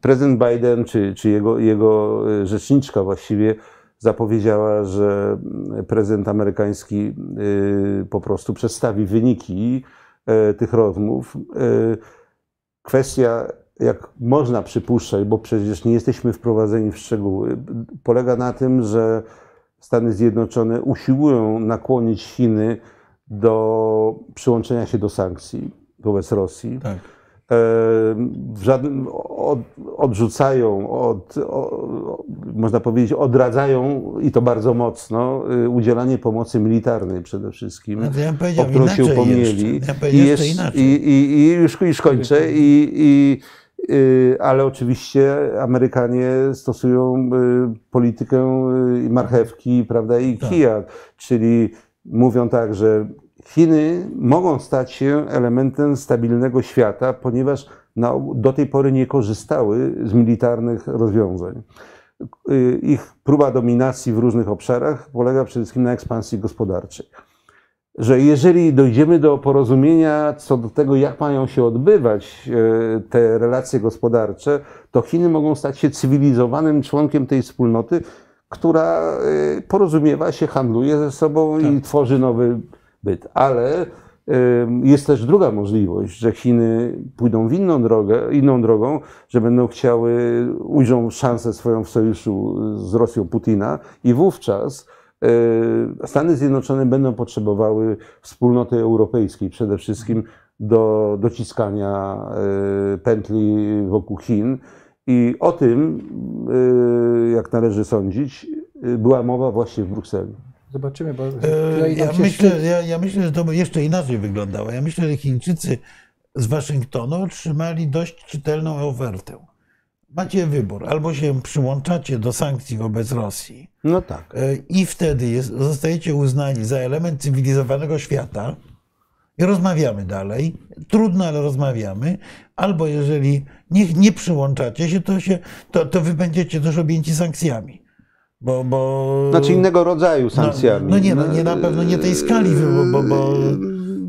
Prezydent Biden, czy, czy jego, jego rzeczniczka właściwie zapowiedziała, że prezydent amerykański yy, po prostu przedstawi wyniki yy, tych rozmów. Yy, Kwestia, jak można przypuszczać, bo przecież nie jesteśmy wprowadzeni w szczegóły, polega na tym, że Stany Zjednoczone usiłują nakłonić Chiny do przyłączenia się do sankcji wobec Rosji. Tak. W żadnym, od, odrzucają, od, o, można powiedzieć, odradzają i to bardzo mocno y, udzielanie pomocy militarnej przede wszystkim, No to ja powiedział którą się inaczej upomnieli. jeszcze. Ja I, jeszcze inaczej. i, i, i, już, już kończę. I, i, y, ale oczywiście Amerykanie stosują y, politykę marchewki prawda, i Tak. kija, czyli mówią tak, że Chiny mogą stać się elementem stabilnego świata, ponieważ do tej pory nie korzystały z militarnych rozwiązań. Y, Ich próba dominacji w różnych obszarach polega przede wszystkim na ekspansji gospodarczej. że jeżeli dojdziemy do porozumienia co do tego, jak mają się odbywać e, te relacje gospodarcze, to Chiny mogą stać się cywilizowanym członkiem tej wspólnoty, która e, porozumiewa się, handluje ze sobą i tworzy nowy byt. Ale jest też druga możliwość, że Chiny pójdą w inną drogę, inną drogą, że będą chciały, ujrzą szansę swoją w sojuszu z Rosją Putina i wówczas e, Stany Zjednoczone będą potrzebowały wspólnoty europejskiej przede wszystkim do dociskania e, pętli wokół Chin. I o tym, e, jak należy sądzić, była mowa właśnie w Brukseli. Zobaczymy, bo E, Ja myślę, szczyt. ja, ja myślę, że to by jeszcze inaczej wyglądało. Ja myślę, że Chińczycy z Waszyngtonu otrzymali dość czytelną ofertę. Macie wybór, albo się przyłączacie do sankcji wobec Rosji No tak. e, i wtedy jest, zostajecie uznani za element cywilizowanego świata i rozmawiamy dalej. Trudno, ale rozmawiamy. Albo jeżeli nie, nie przyłączacie się, to, się to, to wy będziecie też objęci sankcjami. Bo, bo... Znaczy innego rodzaju sankcjami. no nie, no nie, na pewno nie tej skali, bo- bo- bo-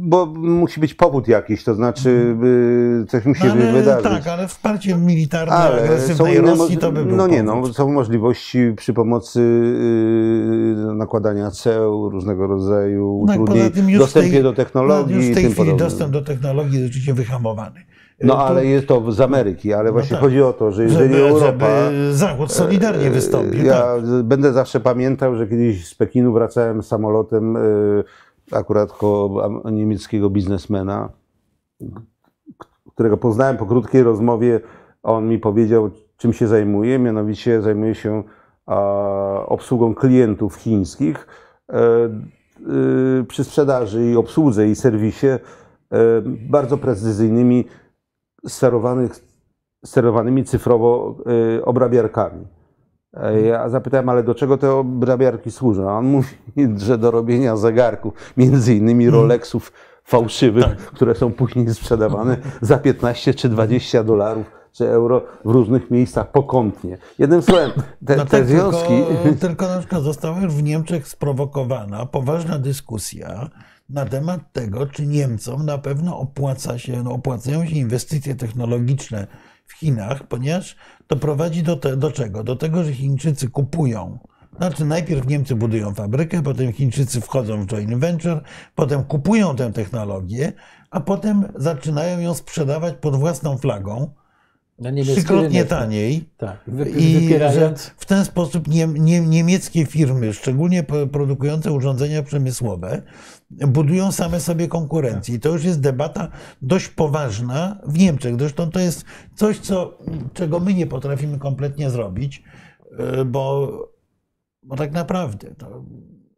Bo musi być powód jakiś, to znaczy coś musi No, ale, wydarzyć. tak, ale wsparcie militarne Ale agresywnej Rosji to by był No nie, no, są możliwości przy pomocy y, nakładania ceł, różnego rodzaju utrudnień, już w dostępie tej- do technologii Już i w tej chwili podobne. dostęp do technologii jest rzeczywiście wyhamowany. No ale jest to z Ameryki, ale właśnie tak. chodzi o to, że jeżeli żeby, Europa... żeby Zachód solidarnie wystąpił. Ja tak. będę zawsze pamiętał, że kiedyś z Pekinu wracałem samolotem y, akurat koło niemieckiego biznesmena, którego poznałem po krótkiej rozmowie. On mi powiedział, czym się zajmuje, mianowicie zajmuje się obsługą klientów chińskich e, y, przy sprzedaży i obsłudze i serwisie e, bardzo precyzyjnymi sterowanych, sterowanymi cyfrowo e, obrabiarkami. E, Ja zapytałem, ale do czego te obrabiarki służą? A on mówi, że do robienia zegarków, między innymi Rolexów fałszywych, które są później sprzedawane za 15 czy 20 dolarów czy euro w różnych miejscach pokątnie. Jednym słowem, te, No te tak, związki... Tylko, tylko na przykład została już w Niemczech sprowokowana poważna dyskusja na temat tego, czy Niemcom na pewno opłaca się, no opłacają się inwestycje technologiczne w Chinach, ponieważ to prowadzi do, te, do czego? Do tego, że Chińczycy kupują. Znaczy, najpierw Niemcy budują fabrykę, potem Chińczycy wchodzą w joint venture, potem kupują tę technologię, a potem zaczynają ją sprzedawać pod własną flagą, na trzykrotnie taniej. Tak, I że w ten sposób nie, nie, niemieckie firmy, szczególnie produkujące urządzenia przemysłowe, budują same sobie konkurencję. I to już jest debata dość poważna w Niemczech. Zresztą to jest coś, co, czego my nie potrafimy kompletnie zrobić, e, bo, bo tak naprawdę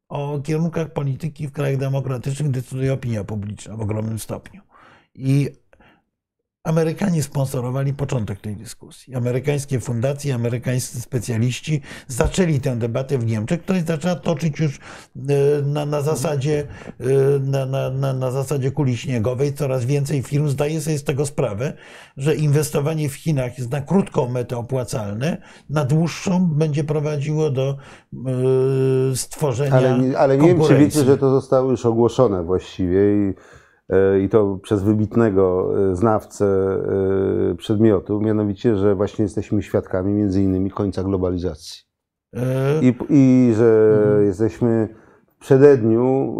o kierunkach polityki w krajach demokratycznych decyduje opinia publiczna w ogromnym stopniu. I Amerykanie sponsorowali początek tej dyskusji. Amerykańskie fundacje, amerykańscy specjaliści zaczęli tę debatę w Niemczech, która zaczęła toczyć już e, na, na, zasadzie, e, na, na, na, na zasadzie kuli śniegowej. Coraz więcej firm zdaje sobie z tego sprawę, że inwestowanie w Chinach jest na krótką metę opłacalne, na dłuższą będzie prowadziło do e, stworzenia Ale, ale nie wiem, czy wiecie, że to zostało już ogłoszone właściwie i, i to przez wybitnego e, znawcę e, przedmiotu, mianowicie, że właśnie jesteśmy świadkami między innymi końca globalizacji. E, I, i że Mhm. jesteśmy w przededniu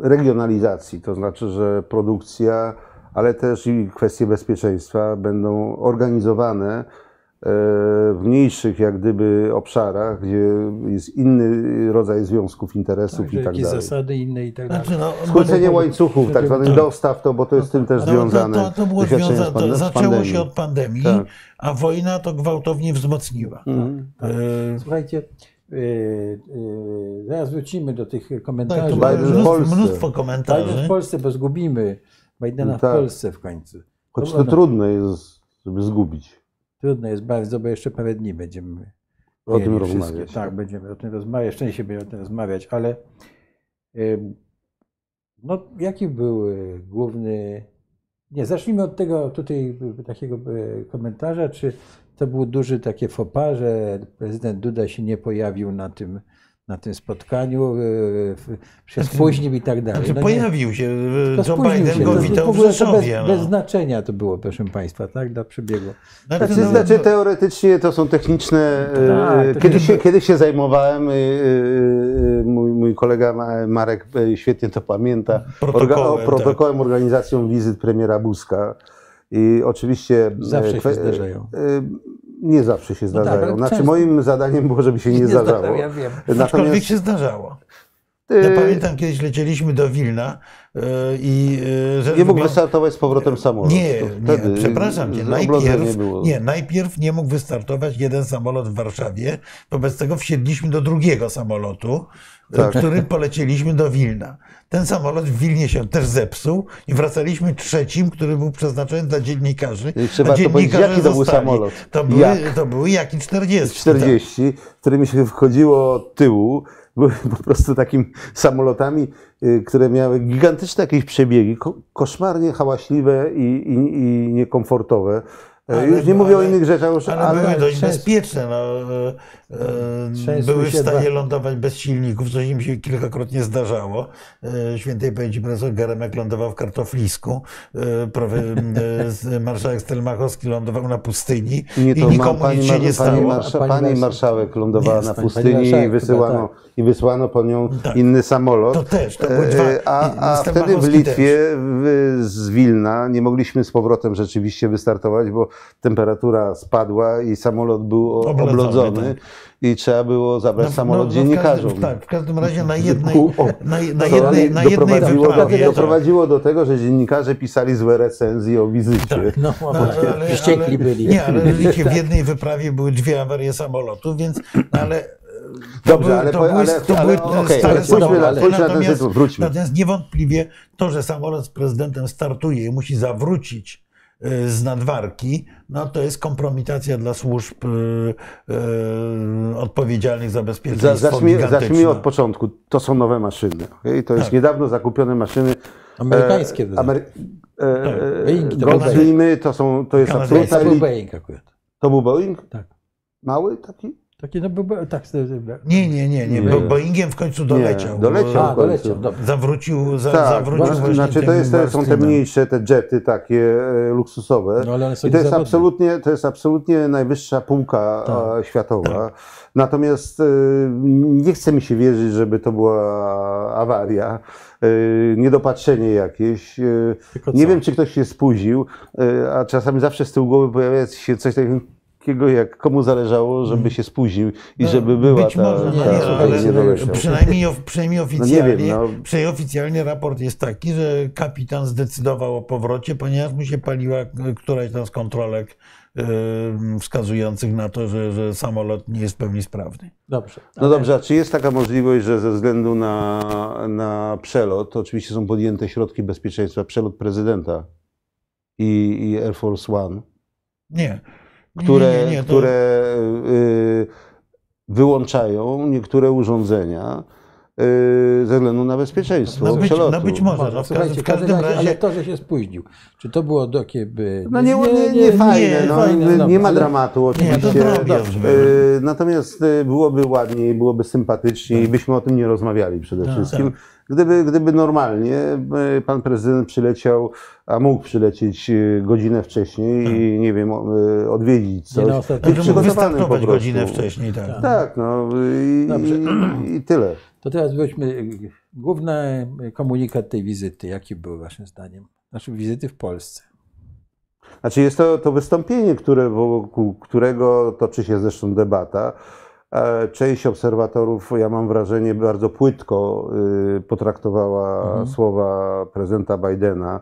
regionalizacji, to znaczy, że produkcja, ale też i kwestie bezpieczeństwa będą organizowane w mniejszych jak gdyby obszarach, gdzie jest inny rodzaj związków, interesów Także i tak jakieś dalej. zasady inne i tak dalej. znaczy, no, Skrócenie łańcuchów, tak zwanych Tak. dostaw, to, bo to jest z tym też No, związane. To, to, to było związane, z pan- to z zaczęło się od pandemii, Tak. a wojna to gwałtownie wzmocniła. Mhm. E, Słuchajcie, yy, yy, zaraz wrócimy do tych Tak, komentarzy. to Biden w mnóstwo, Polsce. mnóstwo Biden w komentarzy. Polsce, bo zgubimy Bidena w Tak. Polsce w końcu. Choć Dobra, to no, trudno jest, żeby zgubić. Trudno jest bardzo, bo jeszcze parę dni będziemy O tym rozmawiać. Tak, będziemy o tym rozmawiać, szczęście będzie o tym rozmawiać, ale no, jaki był y, główny... Nie, zacznijmy od tego tutaj y, takiego y, komentarza, czy to był duży takie pas, że prezydent Duda się nie pojawił na tym na tym spotkaniu, e, się spóźnił i tak dalej. Znaczy, No nie- pojawił się, to Joe spóźnił Biden się. go To witał w Rzeszowie. bez, no. bez znaczenia to było, proszę Państwa, tak, dla przebiegu. Znaczy, Znaczy, no, znaczy no, teoretycznie to są techniczne. Tak, e, to kiedyś, się- się, kiedyś się zajmowałem, e, e, mój, mój kolega Ma- Marek e, świetnie to pamięta, Protokołem, o, protokołem organizacją wizyt premiera Buzka. I oczywiście. e, Zawsze się kwe- zdarzają. e, Nie zawsze się tak, ale zdarzają. Znaczy, często. moim zadaniem było, żeby się nie, zdarzało. zdarzało, ja wiem. Aczkolwiek Natomiast się zdarzało. Ja pamiętam, kiedyś lecieliśmy do Wilna e, i e, nie mógł wystartować z powrotem samolot. Nie, nie, przepraszam cię, najpierw, było. nie, najpierw nie mógł wystartować jeden samolot w Warszawie, wobec tego wsiedliśmy do drugiego samolotu, Tak. którym polecieliśmy do Wilna. Ten samolot w Wilnie się też zepsuł i wracaliśmy trzecim, który był przeznaczony dla dziennikarzy. I trzeba a to dziennikarze jaki to był samolot? To były, Jak? to były Jaki 40. 40, którymi się wchodziło od tyłu, były po prostu takimi samolotami, y, które miały gigantyczne jakieś przebiegi, ko koszmarnie hałaśliwe i, i, i niekomfortowe. E, Ale- już nie mówię o ale- innych rzeczach, już, Ale, ale, były dość bezpieczne. No, e, były w stanie dwa- lądować bez silników, co im się kilkakrotnie zdarzało. E, Świętej pamięci profesor Geremek lądował w kartoflisku. e, e, Marszałek Stelmachowski lądował na pustyni I nie i nikomu pani, nic się nie pani, stało. marsza, Pani pani marszałek- lądowała Nie, na pustyni i, wysyłano, chyba, i wysłano po nią Tak. inny samolot. To też, to były dwa. A, a wtedy w Litwie w, z Wilna nie mogliśmy z powrotem rzeczywiście wystartować, bo temperatura spadła i samolot był Oblodzony, oblodzony i trzeba było zabrać No, samolot no, w dziennikarzom. każdym- tak, w każdym razie na (laughs) jednej, U- o, na, na jednej, na jednej doprowadziło, wyprawie. do, doprowadziło do tego, że dziennikarze pisali złe recenzje o wizycie. No, No, no, wściekli byli. Nie, ale (laughs) w jednej wyprawie były dwie awarie samolotu, więc no, ale. to Dobrze, były- ale to były- ale- to ale- były stare ale samoloty. na- spójrzmy na ten Natomiast- tytuł, wróćmy. Natomiast niewątpliwie to, że samolot z prezydentem startuje i musi zawrócić z nadwarki, no to jest kompromitacja dla służb e, e, odpowiedzialnych za Za- bezpieczeństwo Zacznijmy, zacznijmy od początku. To są nowe maszyny. Okay? To jest Tak. niedawno zakupione maszyny. Amerykańskie. E, Amery- e, Boeingi to Gulfstreamy to są, to jest absolutna to był. Boeing akurat. To był Boeing? Tak. Mały taki? Taki no tak. Nie, nie, nie, nie. Nie. Bo Boeingiem w końcu doleciał. doleciał. A, doleciał, dobrze. Zawrócił, za, Tak, zawrócił właśnie, właśnie znaczy to, jest, to są te mniejsze, te jety takie e, luksusowe. No, ale one są I to jest, absolutnie, to jest absolutnie najwyższa półka Tak. e, światowa. Natomiast e, nie chce mi się wierzyć, żeby to była awaria, e, niedopatrzenie jakieś. Tylko Nie co? wiem, czy ktoś się spóźnił, a czasami zawsze z tyłu głowy pojawia się coś takiego, jak komu zależało, żeby się spóźnił i No, żeby była być ta, może, no ta, nie, ta ale nie doleciał. przynajmniej, przynajmniej oficjalnie, wiem, no. przynajmniej oficjalnie raport jest taki, że kapitan zdecydował o powrocie, ponieważ mu się paliła e, któraś tam z kontrolek e, wskazujących na to, że, że samolot nie jest w pełni sprawny. Dobrze. No dobrze, a czy jest taka możliwość, że ze względu na, na przelot, oczywiście są podjęte środki bezpieczeństwa, przelot prezydenta i, i Air Force One, Nie. Które, nie, nie, nie, to- które y, wyłączają niektóre urządzenia y, ze względu na bezpieczeństwo No być- no być może. No w każdym- w każdym razie, razie- ale to, że się spóźnił, czy to było takie by... No nie, nie, nie, fajne, nie, no, fajne, nie, ma dramatu Nie, oczywiście. Y, Natomiast byłoby ładniej, byłoby sympatyczniej i byśmy o tym nie rozmawiali przede Tak, wszystkim. Gdyby, gdyby normalnie y, pan prezydent przyleciał, a mógł przylecieć y, godzinę wcześniej i nie wiem, y, odwiedzić coś. Nie, no, przygotowanym po prostu. godzinę wcześniej, tak. Tak, no i, i, i tyle. To teraz weźmy główny komunikat tej wizyty. Jaki był waszym zdaniem? Znaczy wizyty w Polsce. Znaczy jest to, to wystąpienie, które, wokół którego toczy się zresztą debata. E, Część obserwatorów, ja mam wrażenie, bardzo płytko y, potraktowała słowa prezydenta Bidena.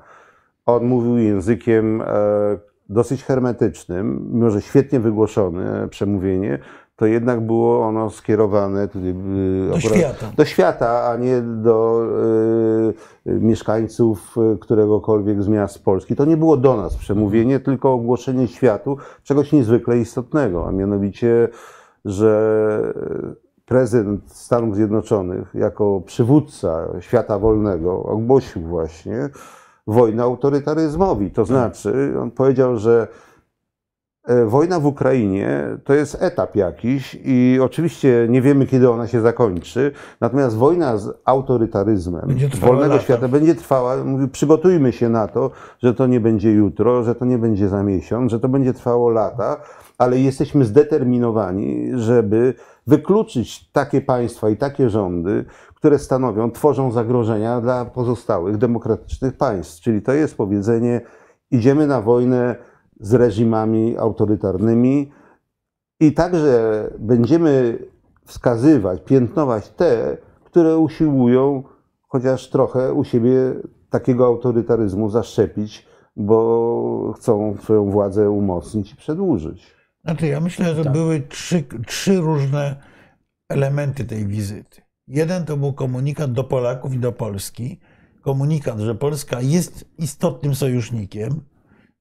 On mówił językiem e, dosyć hermetycznym, mimo że świetnie wygłoszone przemówienie, to jednak było ono skierowane tutaj, y, Do świata. do świata, a nie do y, y, mieszkańców któregokolwiek z miast Polski. To nie było do nas przemówienie, tylko ogłoszenie światu czegoś niezwykle istotnego, a mianowicie, że prezydent Stanów Zjednoczonych jako przywódca świata wolnego ogłosił właśnie wojnę autorytaryzmowi. To znaczy, on powiedział, że E, Wojna w Ukrainie to jest etap jakiś i oczywiście nie wiemy, kiedy ona się zakończy. Natomiast wojna z autorytaryzmem wolnego lata. świata będzie trwała. Mówi, przygotujmy się na to, że to nie będzie jutro, że to nie będzie za miesiąc, że to będzie trwało lata, ale jesteśmy zdeterminowani, żeby wykluczyć takie państwa i takie rządy, które stanowią, tworzą zagrożenia dla pozostałych demokratycznych państw. Czyli to jest powiedzenie, idziemy na wojnę z reżimami autorytarnymi i także będziemy wskazywać, piętnować te, które usiłują chociaż trochę u siebie takiego autorytaryzmu zaszczepić, bo chcą swoją władzę umocnić i przedłużyć. Znaczy, ja myślę, że były trzy, trzy różne elementy tej wizyty. Jeden to był komunikat do Polaków i do Polski. Komunikat, że Polska jest istotnym sojusznikiem,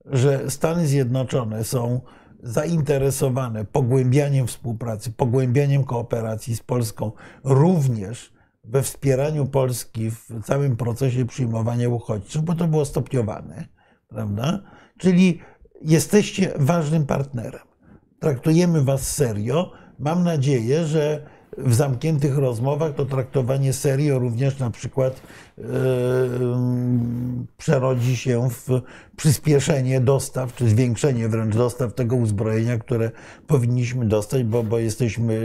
że Stany Zjednoczone są zainteresowane pogłębianiem współpracy, pogłębianiem kooperacji z Polską, również we wspieraniu Polski w całym procesie przyjmowania uchodźców, bo to było stopniowane, prawda? Czyli jesteście ważnym partnerem. Traktujemy Was serio. Mam nadzieję, że w zamkniętych rozmowach to traktowanie serio również na przykład em, przerodzi się w przyspieszenie dostaw, czy zwiększenie wręcz dostaw tego uzbrojenia, które powinniśmy dostać, bo, bo jesteśmy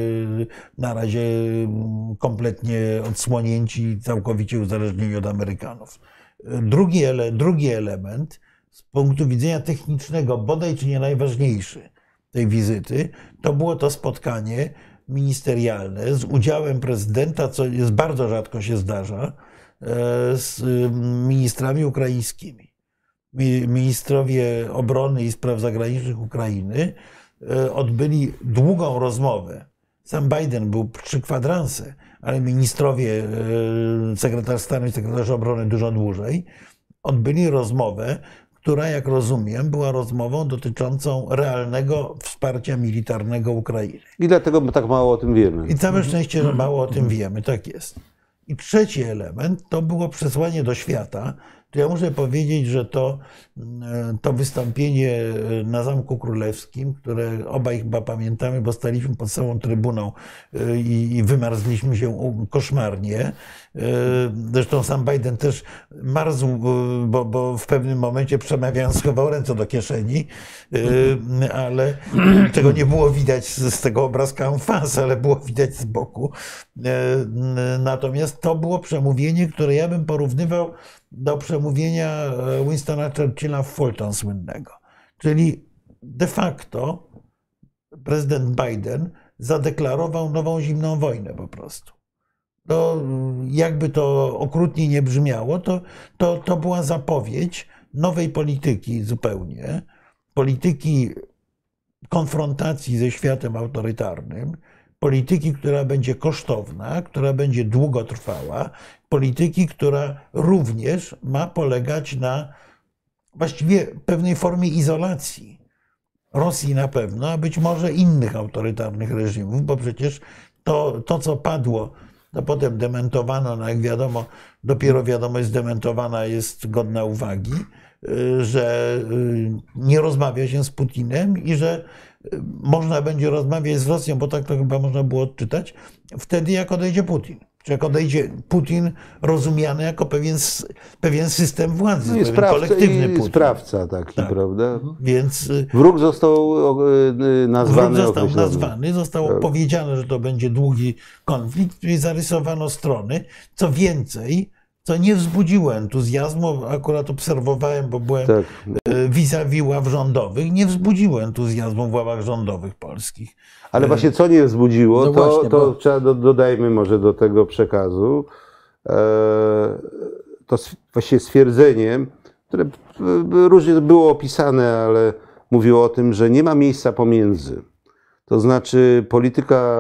na razie kompletnie odsłonięci i całkowicie uzależnieni od Amerykanów. Drugi, ele, drugi element z punktu widzenia technicznego, bodaj czy nie najważniejszy tej wizyty, to było to spotkanie ministerialne z udziałem prezydenta, co jest bardzo rzadko się zdarza, e, z ministrami ukraińskimi. Mi- Ministrowie obrony i spraw zagranicznych Ukrainy e, odbyli długą rozmowę. Sam Biden był przy kwadransie, ale ministrowie, e, sekretarz stanu i sekretarz obrony dużo dłużej, odbyli rozmowę, która, jak rozumiem, była rozmową dotyczącą realnego wsparcia militarnego Ukrainy. I dlatego my tak mało o tym wiemy. I całe szczęście, że mało o tym wiemy, tak jest. I trzeci element to było przesłanie do świata. To ja muszę powiedzieć, że to, e, to wystąpienie e, na Zamku Królewskim, które obaj chyba pamiętamy, bo staliśmy pod samą trybuną e, i, i wymarzliśmy się koszmarnie. E, Zresztą sam Biden też marzł, e, bo, bo w pewnym momencie przemawiając schował ręce do kieszeni, e, ale czego nie było widać z, tego obrazka en face, ale było widać z boku. Natomiast to było przemówienie, które ja bym porównywał do przemówienia Winstona Churchilla w Fulton słynnego. Czyli de facto prezydent Biden zadeklarował nową zimną wojnę po prostu. To jakby to okrutnie nie brzmiało, to, to, to była zapowiedź nowej polityki zupełnie, polityki konfrontacji ze światem autorytarnym, polityki, która będzie kosztowna, która będzie długotrwała, polityki, która również ma polegać na właściwie pewnej formie izolacji Rosji na pewno, a być może innych autorytarnych reżimów, bo przecież to, to co padło, to potem dementowano, no jak wiadomo, dopiero wiadomość zdementowana jest godna uwagi, y, że y, nie rozmawia się z Putinem i że y, można będzie rozmawiać z Rosją, bo tak to chyba można było odczytać, wtedy jak odejdzie Putin. Czy jak odejdzie Putin rozumiany jako pewien, pewien system władzy, No pewien sprawca, kolektywny Putin. sprawca taki, Tak. prawda? Więc y, Wróg został y, Wróg nazwany. został określony. nazwany, zostało Tak. powiedziane, że to będzie długi konflikt i zarysowano strony. Co więcej, co nie wzbudziło entuzjazmu, akurat obserwowałem, bo byłem Tak. e, vis-a-vis ław rządowych, nie wzbudziło entuzjazmu w ławach rządowych polskich. Ale właśnie co nie wzbudziło, No to, właśnie, to bo- trzeba do, dodajmy może do tego przekazu, e, to s- właściwie stwierdzeniem, które różnie było opisane, ale mówiło o tym, że nie ma miejsca pomiędzy. To znaczy polityka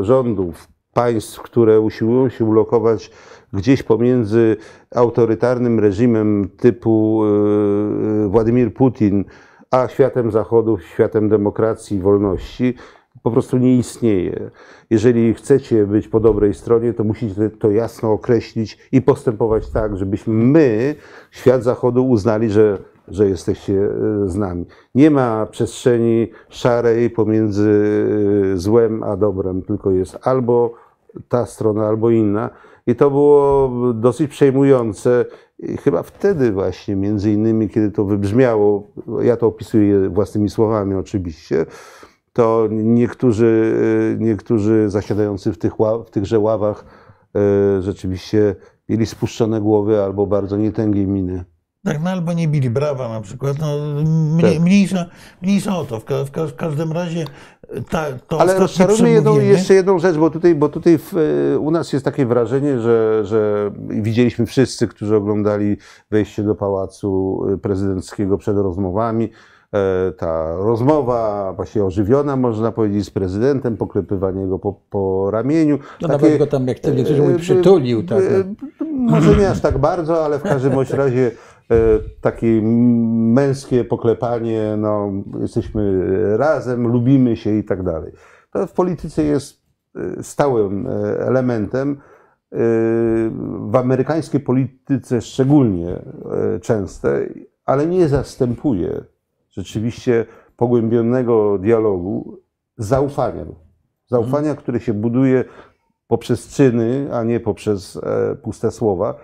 rządów, państw, które usiłują się ulokować gdzieś pomiędzy autorytarnym reżimem typu e, Władimir Putin, a światem Zachodu, światem demokracji i wolności, po prostu nie istnieje. Jeżeli chcecie być po dobrej stronie, to musicie to jasno określić i postępować tak, żebyśmy my, świat Zachodu, uznali, że że jesteście e, z nami. Nie ma przestrzeni szarej pomiędzy e, złem a dobrem, tylko jest albo ta strona, albo inna. I to było dosyć przejmujące. I chyba wtedy właśnie, między innymi, kiedy to wybrzmiało, ja to opisuję własnymi słowami oczywiście, to niektórzy, e, niektórzy zasiadający w, tych w tychże ławach e, rzeczywiście mieli spuszczone głowy albo bardzo nietęgie miny. Tak, no albo nie bili brawa na przykład. No, mniej, Tak. mniejsza, mniejsza o to. W, ka, w, ka, w każdym razie ta, to Ale rozczarujmy jedną, jeszcze jedną rzecz, bo tutaj, bo tutaj w, e, u nas jest takie wrażenie, że, że widzieliśmy wszyscy, którzy oglądali wejście do pałacu prezydenckiego przed rozmowami. e, Ta rozmowa właśnie ożywiona, można powiedzieć, z prezydentem, poklepywanie go po, po ramieniu. No nawet go tam, jak niektórzy mówią, e, przytulił, tak. e, Może nie aż tak bardzo, ale w każdym (laughs) razie e, takie męskie poklepanie, no, jesteśmy razem, lubimy się i tak dalej. To w polityce jest e, stałym e, elementem. E, W amerykańskiej polityce szczególnie e, częste, ale nie zastępuje rzeczywiście pogłębionego dialogu zaufania. Zaufania, które się buduje poprzez czyny, a nie poprzez e, puste słowa.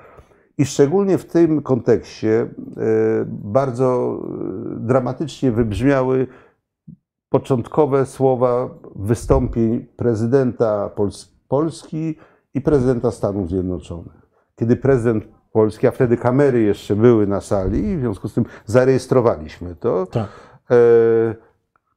I szczególnie w tym kontekście e, bardzo e, dramatycznie wybrzmiały początkowe słowa wystąpień prezydenta Pols- Polski i prezydenta Stanów Zjednoczonych. Kiedy prezydent Polski, a wtedy kamery jeszcze były na sali, w związku z tym zarejestrowaliśmy to, Tak. e,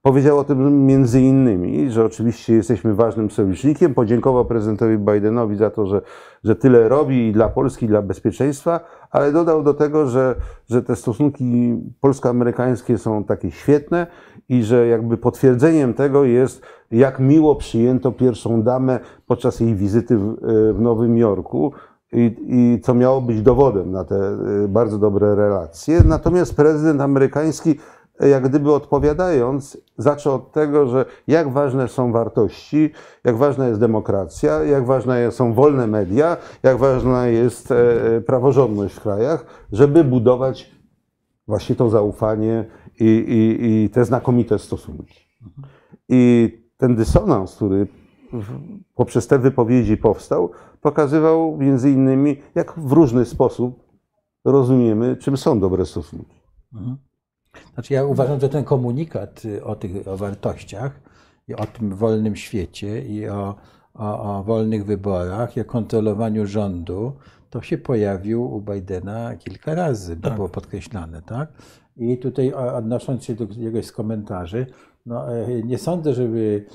powiedział o tym między innymi, że oczywiście jesteśmy ważnym sojusznikiem. Podziękował prezydentowi Bidenowi za to, że, że tyle robi i dla Polski, i dla bezpieczeństwa, ale dodał do tego, że, że te stosunki polsko-amerykańskie są takie świetne i że jakby potwierdzeniem tego jest, jak miło przyjęto pierwszą damę podczas jej wizyty w, w Nowym Jorku. I, I co miało być dowodem na te y, bardzo dobre relacje. Natomiast prezydent amerykański jak gdyby odpowiadając, zaczął od tego, że jak ważne są wartości, jak ważna jest demokracja, jak ważne są wolne media, jak ważna jest e, praworządność w krajach, żeby budować właśnie to zaufanie i, i, i te znakomite stosunki. I ten dysonans, który poprzez te wypowiedzi powstał, pokazywał między innymi, jak w różny sposób rozumiemy, czym są dobre stosunki. Znaczy ja uważam, że ten komunikat y, o tych o wartościach i o tym wolnym świecie i o, o, o wolnych wyborach i o kontrolowaniu rządu, to się pojawił u Bidena kilka razy, to było podkreślane, tak? I tutaj odnosząc się do jakiegoś z komentarzy, no, e, nie sądzę, żeby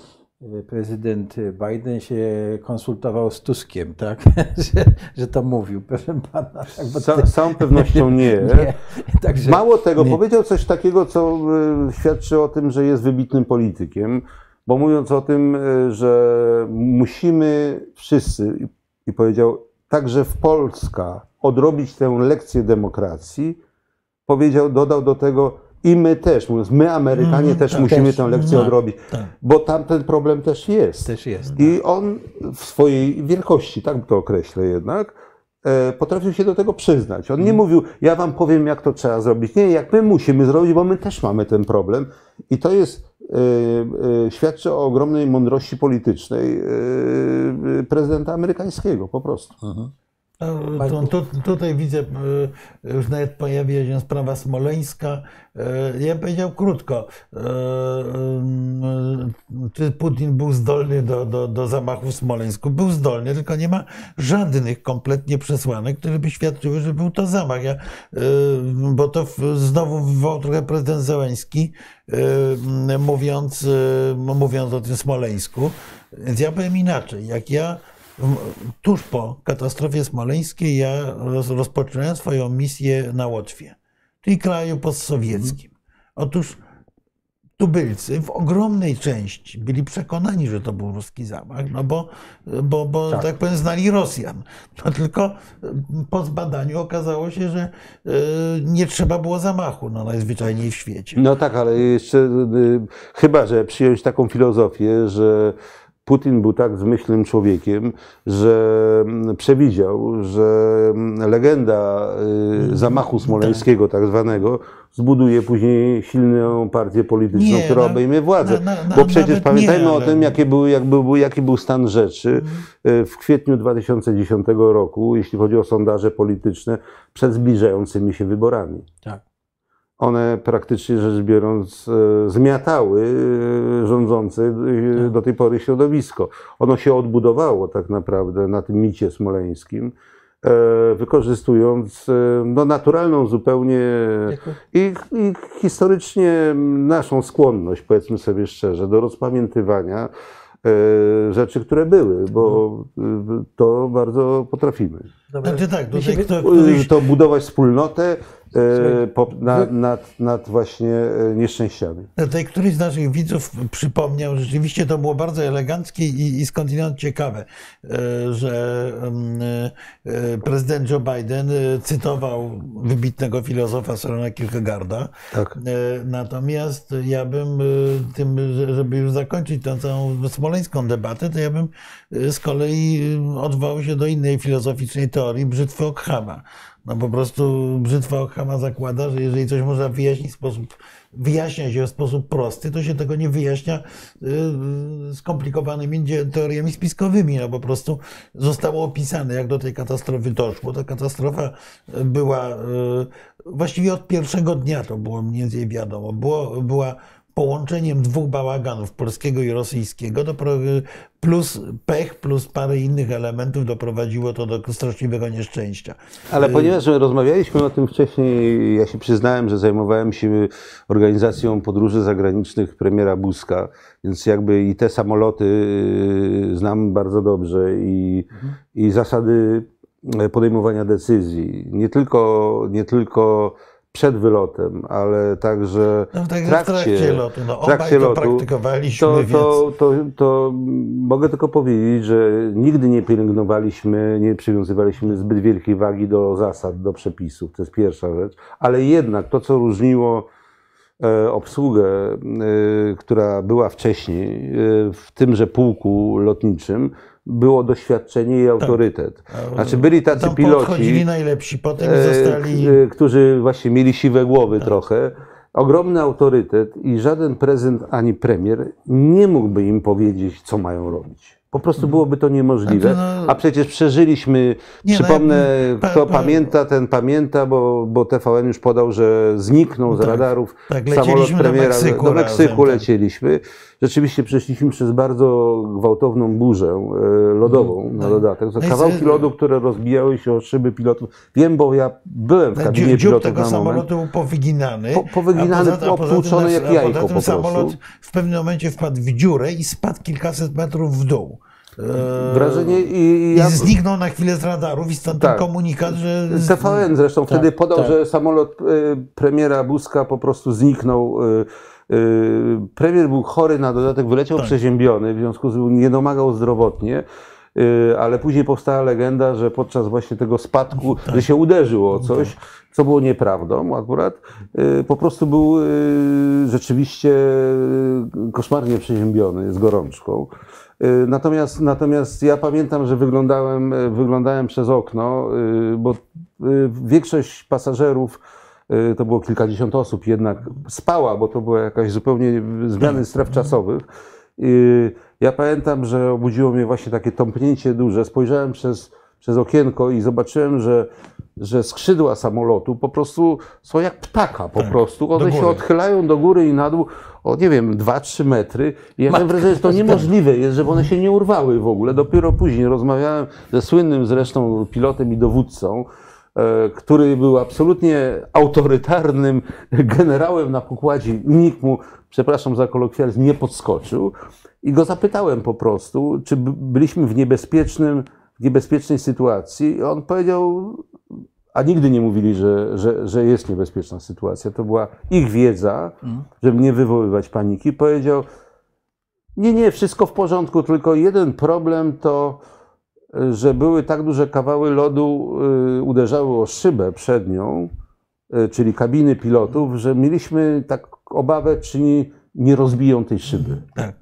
prezydent Biden się konsultował z Tuskiem, tak? (laughs) że, że to mówił, proszę pana. Tak, bo z całą pewnością (laughs) nie. nie. Także, Mało tego, nie. powiedział coś takiego, co e, świadczy o tym, że jest wybitnym politykiem, bo mówiąc o tym, e, że musimy wszyscy, i powiedział, także w Polska odrobić tę lekcję demokracji, powiedział, dodał do tego i my też, mówiąc, my Amerykanie Mhm, też tak, musimy też, tę lekcję tak, odrobić, tak. bo tam ten problem też jest. też jest. I on w swojej wielkości, tak to określę jednak, e, potrafił się do tego przyznać. On nie mówił, ja wam powiem, jak to trzeba zrobić. Nie, jak my musimy zrobić, bo my też mamy ten problem. I to jest, e, e, świadczy o ogromnej mądrości politycznej prezydenta amerykańskiego, po prostu. No, tu, tu, tutaj widzę, y, już nawet pojawia się sprawa smoleńska. Y, Ja bym powiedział krótko, y, czy Putin był zdolny do, do, do zamachu w Smoleńsku? Był zdolny, tylko nie ma żadnych kompletnie przesłanek, które by świadczyły, że był to zamach. Ja, bo to znowu wywołał trochę prezydent Zełenski, y, mówiąc, mówiąc o tym Smoleńsku. Więc ja powiem inaczej. Jak ja tuż po katastrofie smoleńskiej ja roz, rozpoczynałem swoją misję na Łotwie, czyli kraju postsowieckim. Otóż tubylcy w ogromnej części byli przekonani, że to był ruski zamach, no bo, bo, bo tak. Tak. powiem, znali Rosjan. No tylko po zbadaniu okazało się, że y, nie trzeba było zamachu, no najzwyczajniej w świecie. No tak, ale jeszcze y, chyba, że przyjąć taką filozofię, że Putin był tak zmyślnym człowiekiem, że mm, przewidział, że mm, legenda y, zamachu smoleńskiego, tak zwanego, zbuduje później silną partię polityczną, Nie, która na- obejmie władzę. na- na- Bo przecież pamiętajmy nie, o tym, jakie były, jak był, jaki był stan rzeczy y, w kwietniu 2010 roku, jeśli chodzi o sondaże polityczne, przed zbliżającymi się wyborami Tak. One praktycznie rzecz biorąc e, zmiatały e, rządzące e, do tej pory środowisko. Ono się odbudowało tak naprawdę na tym micie smoleńskim, wykorzystując no, naturalną zupełnie i, i historycznie naszą skłonność, powiedzmy sobie szczerze, do rozpamiętywania rzeczy, które były, bo e, to bardzo potrafimy. Dobra. Znaczy tak, wy- kto, któryś, To budować wspólnotę Słuchaj, po, na, nad, nad właśnie e, nieszczęściami. Tutaj któryś z naszych widzów przypomniał, rzeczywiście to było bardzo eleganckie i, i skądinąd ciekawe, e, że mm, e, prezydent Joe Biden e, cytował wybitnego filozofa Sorona Kierkegaarda. Tak. E, Natomiast ja bym e, tym, że- żeby już zakończyć tę całą smoleńską debatę, to ja bym e, z kolei e, odwołał się do innej filozoficznej teorii brzytwy Ockhama. No po prostu brzytwa Ockhama zakłada, że jeżeli coś można wyjaśnić w sposób, wyjaśnia się w sposób prosty, to się tego nie wyjaśnia y, skomplikowanymi dzie- teoriami spiskowymi. No po prostu zostało opisane, jak do tej katastrofy doszło. Ta katastrofa była y, właściwie od pierwszego dnia to było mniej więcej wiadomo. Było, była połączeniem dwóch bałaganów, polskiego i rosyjskiego, plus pech, plus parę innych elementów doprowadziło to do straszliwego nieszczęścia. Ale ponieważ my rozmawialiśmy o tym wcześniej, ja się przyznałem, że zajmowałem się organizacją podróży zagranicznych premiera Buzka, więc jakby i te samoloty y, znam bardzo dobrze i, i zasady podejmowania decyzji. Nie tylko, nie tylko przed wylotem, ale także No, tak w w trakcie, trakcie lotu. No, trakcie to lotu, praktykowaliśmy, to, więc... to, to, to mogę tylko powiedzieć, że nigdy nie pielęgnowaliśmy, nie przywiązywaliśmy zbyt wielkiej wagi do zasad, do przepisów. To jest pierwsza rzecz. Ale jednak to, co różniło e, obsługę, e, która była wcześniej e, w tymże pułku lotniczym, było doświadczenie i autorytet. Znaczy byli tacy piloci, najlepsi, potem e, zostali... e, którzy właśnie mieli siwe głowy trochę. Ogromny autorytet i żaden prezydent ani premier nie mógłby im powiedzieć, co mają robić. Po prostu byłoby to niemożliwe. Znaczy, no- A przecież przeżyliśmy, Nie, no, przypomnę, jakby- pa- kto pa- pamięta, ten pamięta, bo, bo TVN już podał, że zniknął z Tak, radarów tak, samolot leciliśmy do premiera. Meksyku do Meksyku razem, tak. lecieliśmy. Rzeczywiście przeszliśmy przez bardzo gwałtowną burzę e, lodową na tak. dodatek. To No kawałki lodu, które rozbijały się o szyby pilotów. Wiem, bo ja byłem w kabinie Dziób pilotów tego na moment. samolotu był powyginany. Po- powyginany, a poza- a poza tym jak a jajko poza po tym prostu. samolot w pewnym momencie wpadł w dziurę i spadł kilkaset metrów w dół. E, Wrażenie i, i ja... zniknął na chwilę z radarów i stąd Tak. ten komunikat, że... TVN zresztą wtedy podał, tak. że samolot e, premiera Buzka po prostu zniknął. E, Premier był chory na dodatek, wyleciał Tak. przeziębiony, w związku z tym nie domagał zdrowotnie. e, Ale później powstała legenda, że podczas właśnie tego spadku, Tak. że się uderzyło o coś, co było nieprawdą akurat. e, Po prostu był rzeczywiście koszmarnie przeziębiony z gorączką. Natomiast, natomiast ja pamiętam, że wyglądałem, wyglądałem przez okno, bo większość pasażerów, to było kilkadziesiąt osób jednak, spała, bo to była jakaś zupełnie zmiany stref czasowych. I Ja pamiętam, że obudziło mnie właśnie takie tąpnięcie duże. Spojrzałem przez, przez okienko i zobaczyłem, że, że skrzydła samolotu po prostu są jak ptaka po Tak, prostu. One się odchylają do góry i na dół o nie wiem, 2-3 metry. I ja miałem wrażenie, że to niemożliwe jest, żeby one się nie urwały w ogóle. Dopiero później rozmawiałem ze słynnym zresztą pilotem i dowódcą, który był absolutnie autorytarnym generałem na pokładzie nikt mu, przepraszam za kolokwializm, nie podskoczył. I go zapytałem po prostu, czy by- byliśmy w niebezpiecznym, w niebezpiecznej sytuacji. I on powiedział, a nigdy nie mówili, że, że, że jest niebezpieczna sytuacja. To była ich wiedza, żeby nie wywoływać paniki. Powiedział, nie, nie, wszystko w porządku, tylko jeden problem to, że były tak duże kawały lodu, y, uderzały o szybę przednią, y, czyli kabiny pilotów, że mieliśmy tak obawę, czy nie, nie rozbiją tej szyby. Tak.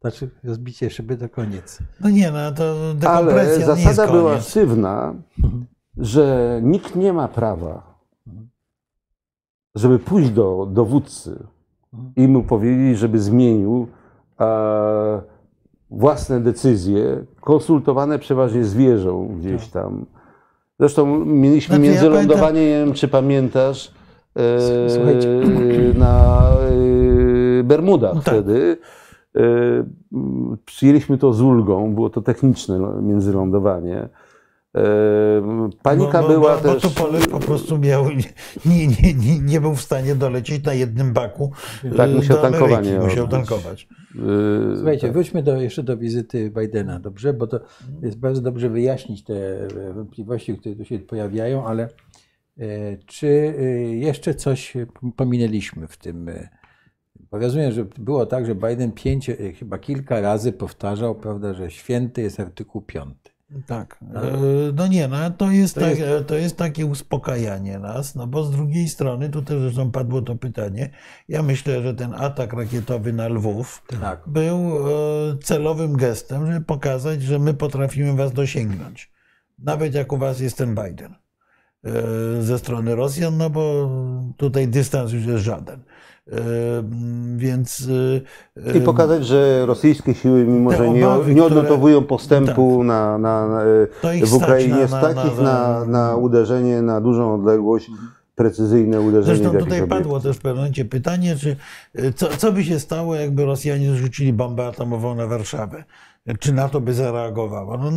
Znaczy rozbicie szyby to koniec. No nie, no to Ale dekompresja nie jest zasada była koniec. sztywna, że nikt nie ma prawa, żeby pójść do dowódcy i mu powiedzieć, żeby zmienił e, własne decyzje, konsultowane przeważnie z wieżą gdzieś tam. Zresztą mieliśmy Znaczy, ja międzylądowanie, nie wiem czy pamiętasz, e, Słuchajcie. na e, Bermudach Tak. wtedy. E, Przyjęliśmy to z ulgą, było to techniczne lo- międzylądowanie. E, Panika bo, bo, była bo, też. Bo po prostu miał, nie, nie, nie, nie był w stanie dolecieć na jednym baku Tak, y, musiał do Ameryki. tankowanie Musiał tankować. e, Słuchajcie, tak. wróćmy do, jeszcze do wizyty Bidena, dobrze? Bo to jest bardzo dobrze wyjaśnić te e, wątpliwości, które tu się pojawiają, ale e, czy e, jeszcze coś pominęliśmy w tym? Bo rozumiem, że było tak, że Biden pięć, chyba kilka razy powtarzał, prawda, że święty jest artykuł piąty. Tak. E, No nie, no to jest, To tak, jest- to jest takie uspokajanie nas, no bo z drugiej strony, tu też zresztą padło to pytanie, ja myślę, że ten atak rakietowy na Lwów Tak. był e, celowym gestem, żeby pokazać, że my potrafimy was dosięgnąć. Nawet jak u was jest ten Biden e, ze strony Rosjan, no bo tutaj dystans już jest żaden. E, Więc e, I pokazać, że rosyjskie siły, mimo że nie, obawy, nie które- odnotowują postępu na, na, na, To ich w Ukrainie, stać na- na- na- na, na uderzenie na dużą odległość, precyzyjne uderzenie Zresztą tutaj obiekt. padło też w pewnym momencie pytanie, czy, co, co by się stało, jakby Rosjanie zrzucili bombę atomową na Warszawę? Czy NATO by zareagowało? No,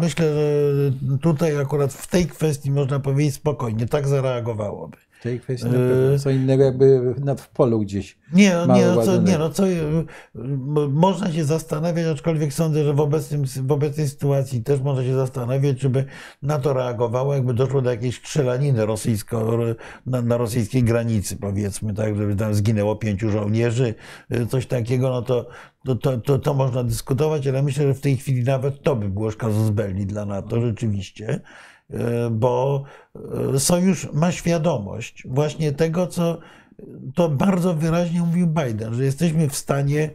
myślę, że tutaj akurat w tej kwestii można powiedzieć spokojnie, tak zareagowałoby. Tej kwestii na pewno. co innego jakby nad w polu gdzieś. Nie, no, nie, no, co, nie, no co, można się zastanawiać, aczkolwiek sądzę, że w, obecnym, w obecnej sytuacji też można się zastanawiać, czy by NATO reagowało, jakby doszło do jakiejś strzelaniny rosyjsko, na, na rosyjskiej granicy, powiedzmy, tak, żeby tam zginęło pięciu żołnierzy, y, coś takiego, no to, to, to, to, to można dyskutować, ale myślę, że w tej chwili nawet to by było casus belli dla NATO, rzeczywiście, bo y, sojusz ma świadomość właśnie tego, co to bardzo wyraźnie mówił Biden, że jesteśmy w stanie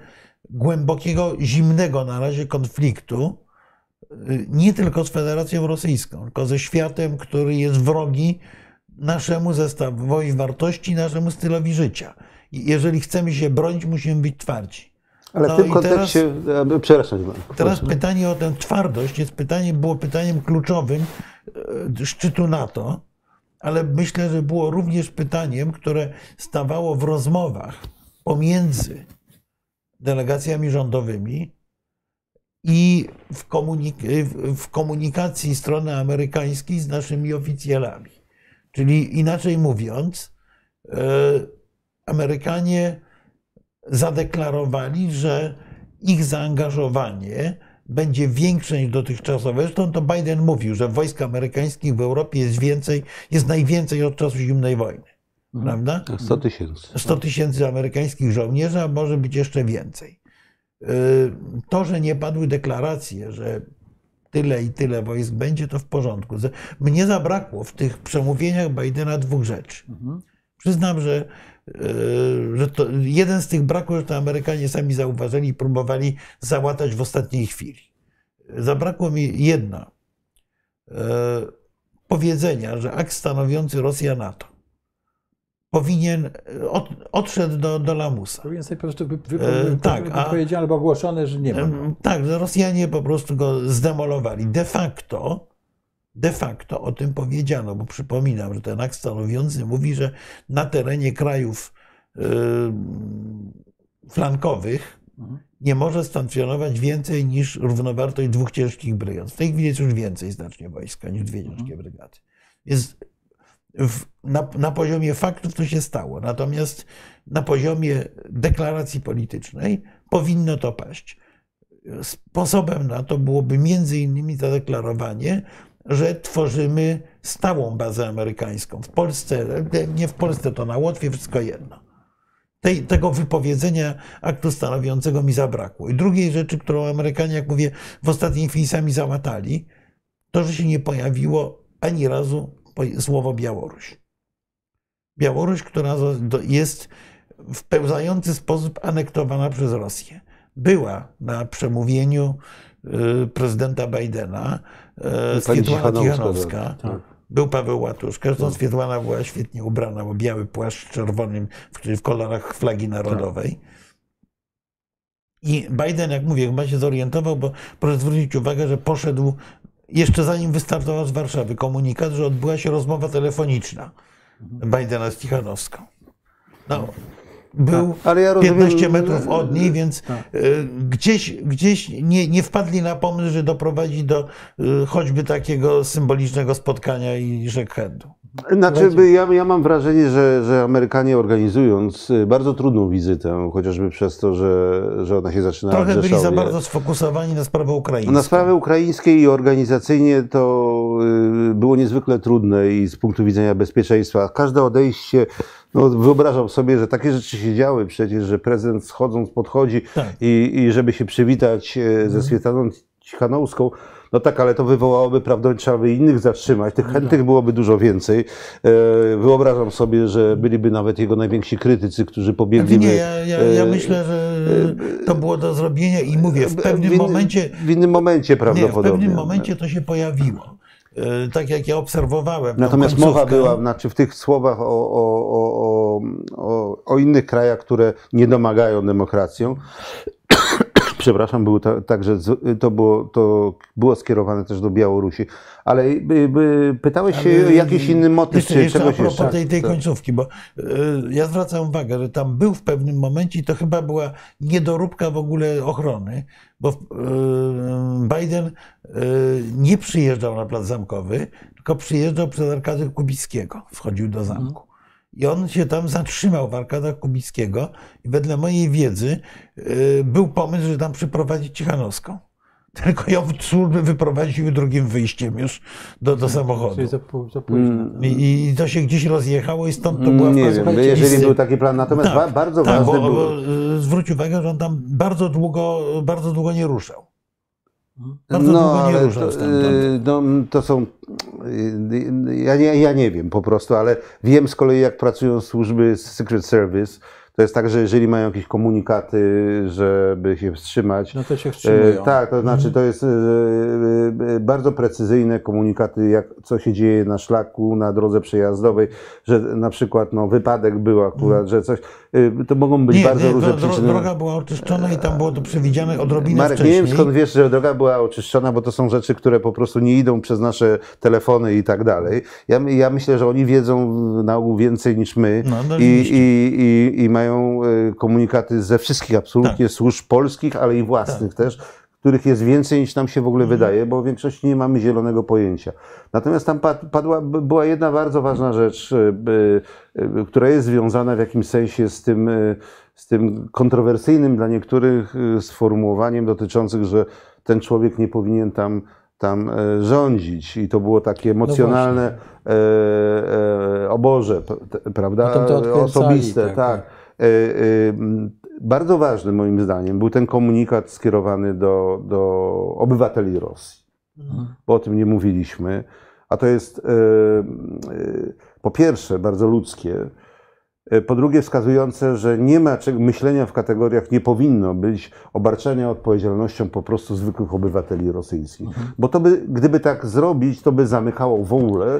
głębokiego, zimnego na razie konfliktu, y, nie tylko z Federacją Rosyjską, tylko ze światem, który jest wrogi naszemu zestawowi wartości, naszemu stylowi życia. I jeżeli chcemy się bronić, musimy być twardzi. Ale No w tym kontekście, e, przepraszam. Teraz pytanie o tę twardość jest pytanie, było pytaniem kluczowym e, szczytu NATO, ale myślę, że było również pytaniem, które stawało w rozmowach pomiędzy delegacjami rządowymi i w, komunik- w komunikacji strony amerykańskiej z naszymi oficjalami. Czyli inaczej mówiąc, e, Amerykanie zadeklarowali, że ich zaangażowanie będzie większe niż dotychczasowe. Zresztą to Biden mówił, że wojsk amerykańskich w Europie jest więcej, jest najwięcej od czasu zimnej wojny. Prawda? 100 tysięcy. 100 tysięcy amerykańskich żołnierzy, a może być jeszcze więcej. Y, To, że nie padły deklaracje, że tyle i tyle wojsk będzie, to w porządku. Mnie zabrakło w tych przemówieniach Bidena dwóch rzeczy. Przyznam, że, że to jeden z tych braków, że to Amerykanie sami zauważyli i próbowali załatać w ostatniej chwili. Zabrakło mi jedna y, powiedzenia, że akt stanowiący Rosja NATO powinien, od, odszedł do, do lamusa. Powinien sobie po prostu wy, wy, E, wy, tak, albo ogłoszone, że nie ma. Tak, że Rosjanie po prostu go zdemolowali. De facto, de facto o tym powiedziano, bo przypominam, że ten akt stanowiący mówi, że na terenie krajów em, flankowych nie może stacjonować więcej niż równowartość dwóch ciężkich brygad. W tej chwili jest już więcej znacznie wojska niż dwie ciężkie brygady. Jest w, na, na poziomie faktów to się stało, natomiast na poziomie deklaracji politycznej powinno to paść. Sposobem na to byłoby między innymi zadeklarowanie, że tworzymy stałą bazę amerykańską. W Polsce, nie w Polsce, to na Łotwie, wszystko jedno. Tej, tego wypowiedzenia aktu stanowiącego mi zabrakło. I drugiej rzeczy, którą Amerykanie, jak mówię, w ostatniej chwili sami załatali, to, że się nie pojawiło ani razu słowo Białoruś. Białoruś, która jest w pełzający sposób anektowana przez Rosję. była na przemówieniu y, prezydenta Bidena Swietłana Cichanowska, Tichanowska. tak. Był Paweł Łatuszka. Zresztą Swietłana była świetnie ubrana, bo biały płaszcz czerwonym w, w kolorach flagi narodowej. I Biden, jak mówię, chyba się zorientował, bo proszę zwrócić uwagę, że poszedł jeszcze zanim wystartował z Warszawy komunikat, że odbyła się rozmowa telefoniczna Bidena z Tichanowską. No, był Ale ja rozumiem- 15 metrów od niej, więc Tak. gdzieś, gdzieś nie, nie wpadli na pomysł, że doprowadzi do y, choćby takiego symbolicznego spotkania i rzek chętu. Znaczy, ja, ja mam wrażenie, że, że Amerykanie organizując y, bardzo trudną wizytę, chociażby przez to, że, że ona się zaczyna Trochę byli za bardzo sfokusowani na sprawę ukraińską. Na sprawę ukraińskiej i organizacyjnie to y, było niezwykle trudne i z punktu widzenia bezpieczeństwa. Każde odejście, no wyobrażam sobie, że takie rzeczy się działy przecież, że prezydent schodząc podchodzi Tak. i, i żeby się przywitać e, ze Swietlaną Cichanowską, no tak, ale to wywołałoby prawdopodobnie trzeba by innych zatrzymać. Tych chętnych byłoby dużo więcej. E, Wyobrażam sobie, że byliby nawet jego najwięksi krytycy, którzy Znaczy pobiegliby. nie, ja, ja, ja e, myślę, że to było do zrobienia i mówię, w pewnym w momencie W innym momencie Nie, w prawdopodobnie. pewnym momencie to się pojawiło. E, Tak jak ja obserwowałem. Natomiast końcówkę. mowa była znaczy w tych słowach o, o, o, o, o, o innych krajach, które nie domagają demokracją. Przepraszam, było ta, także to było, to było skierowane też do Białorusi. Ale by, by, pytałeś się o jakiś inny motyw, Jeszcze, czy jeszcze a czegoś propos jeszcze. tej, tej Tak. końcówki, bo y, ja zwracam uwagę, że tam był w pewnym momencie i to chyba była niedoróbka w ogóle ochrony, bo y, Biden y, nie przyjeżdżał na plac zamkowy, tylko przyjeżdżał przez Arkadę Kubickiego, wchodził do zamku. I on się tam zatrzymał w Arkadach Kubickiego i wedle mojej wiedzy y, był pomysł, że tam przyprowadzić Cichanowską. (laughs) Tylko ją służby wyprowadziły drugim wyjściem już do, do samochodu. Czyli za, pó- za późno. Mm. I, I to się gdzieś rozjechało i stąd to była w Nie wiem, jeżeli listy. był taki plan. Natomiast Tak, ba- bardzo tak, ważny bo, był. y, zwróć uwagę, że on tam bardzo długo, bardzo długo nie ruszał. Bardzo no, długo nie ruszał stamtąd. y, no, to są. y, Ja nie, ja nie wiem po prostu, ale wiem z kolei, jak pracują służby Secret Service. To jest tak, że jeżeli mają jakieś komunikaty, żeby się wstrzymać. No to się wstrzymują. e, Tak, to znaczy to jest e, e, bardzo precyzyjne komunikaty, jak, co się dzieje na szlaku, na drodze przejazdowej, że na przykład no, wypadek był akurat, że coś. To mogą być Nie, bardzo nie, różne przyczyny. droga była oczyszczona i tam było to przewidziane odrobinę Marek, nie wcześniej. wiem skąd wiesz, że droga była oczyszczona, bo to są rzeczy, które po prostu nie idą przez nasze telefony i tak dalej. Ja, ja myślę, że oni wiedzą na ogół więcej niż my No, no i, i, i, i mają e, komunikaty ze wszystkich absolutnie służb polskich, ale i własnych Tak. też, których jest więcej niż nam się w ogóle Mhm. wydaje, bo w większości nie mamy zielonego pojęcia. Natomiast tam pad- padła, była jedna bardzo ważna rzecz, e, e, która jest związana w jakimś sensie z tym, z tym kontrowersyjnym dla niektórych sformułowaniem dotyczących, że ten człowiek nie powinien tam, tam rządzić. I to było takie emocjonalne e, e, oboże, prawda? Osobiste, tak, tak. E, e, Bardzo ważny moim zdaniem był ten komunikat skierowany do, do obywateli Rosji, bo o tym nie mówiliśmy. A to jest e, po pierwsze bardzo ludzkie, po drugie wskazujące, że nie ma myślenia w kategoriach, nie powinno być obarczania odpowiedzialnością po prostu zwykłych obywateli rosyjskich. Bo to by, gdyby tak zrobić, to by zamykało w ogóle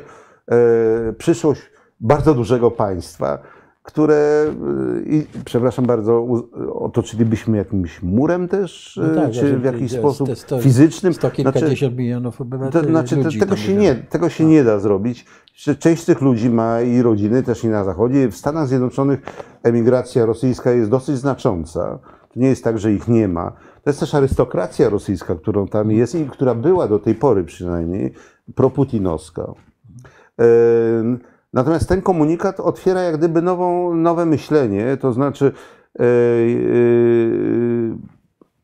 przyszłość bardzo dużego państwa, które, e, i, przepraszam bardzo, otoczylibyśmy jakimś murem też, No tak, czy że w jakiś jest sposób te sto- fizycznym. Sto kilkadziesiąt milionów To, obywateli. znaczy, te, ludzi tego, się nie, tego się nie da zrobić. Część z tych ludzi ma i rodziny też i na Zachodzie. W Stanach Zjednoczonych emigracja rosyjska jest dosyć znacząca. To nie jest tak, że ich nie ma. To jest też arystokracja rosyjska, którą tam jest i która była do tej pory przynajmniej proputinowska. Em, Natomiast ten komunikat otwiera jak gdyby nową, nowe myślenie, to znaczy e, e,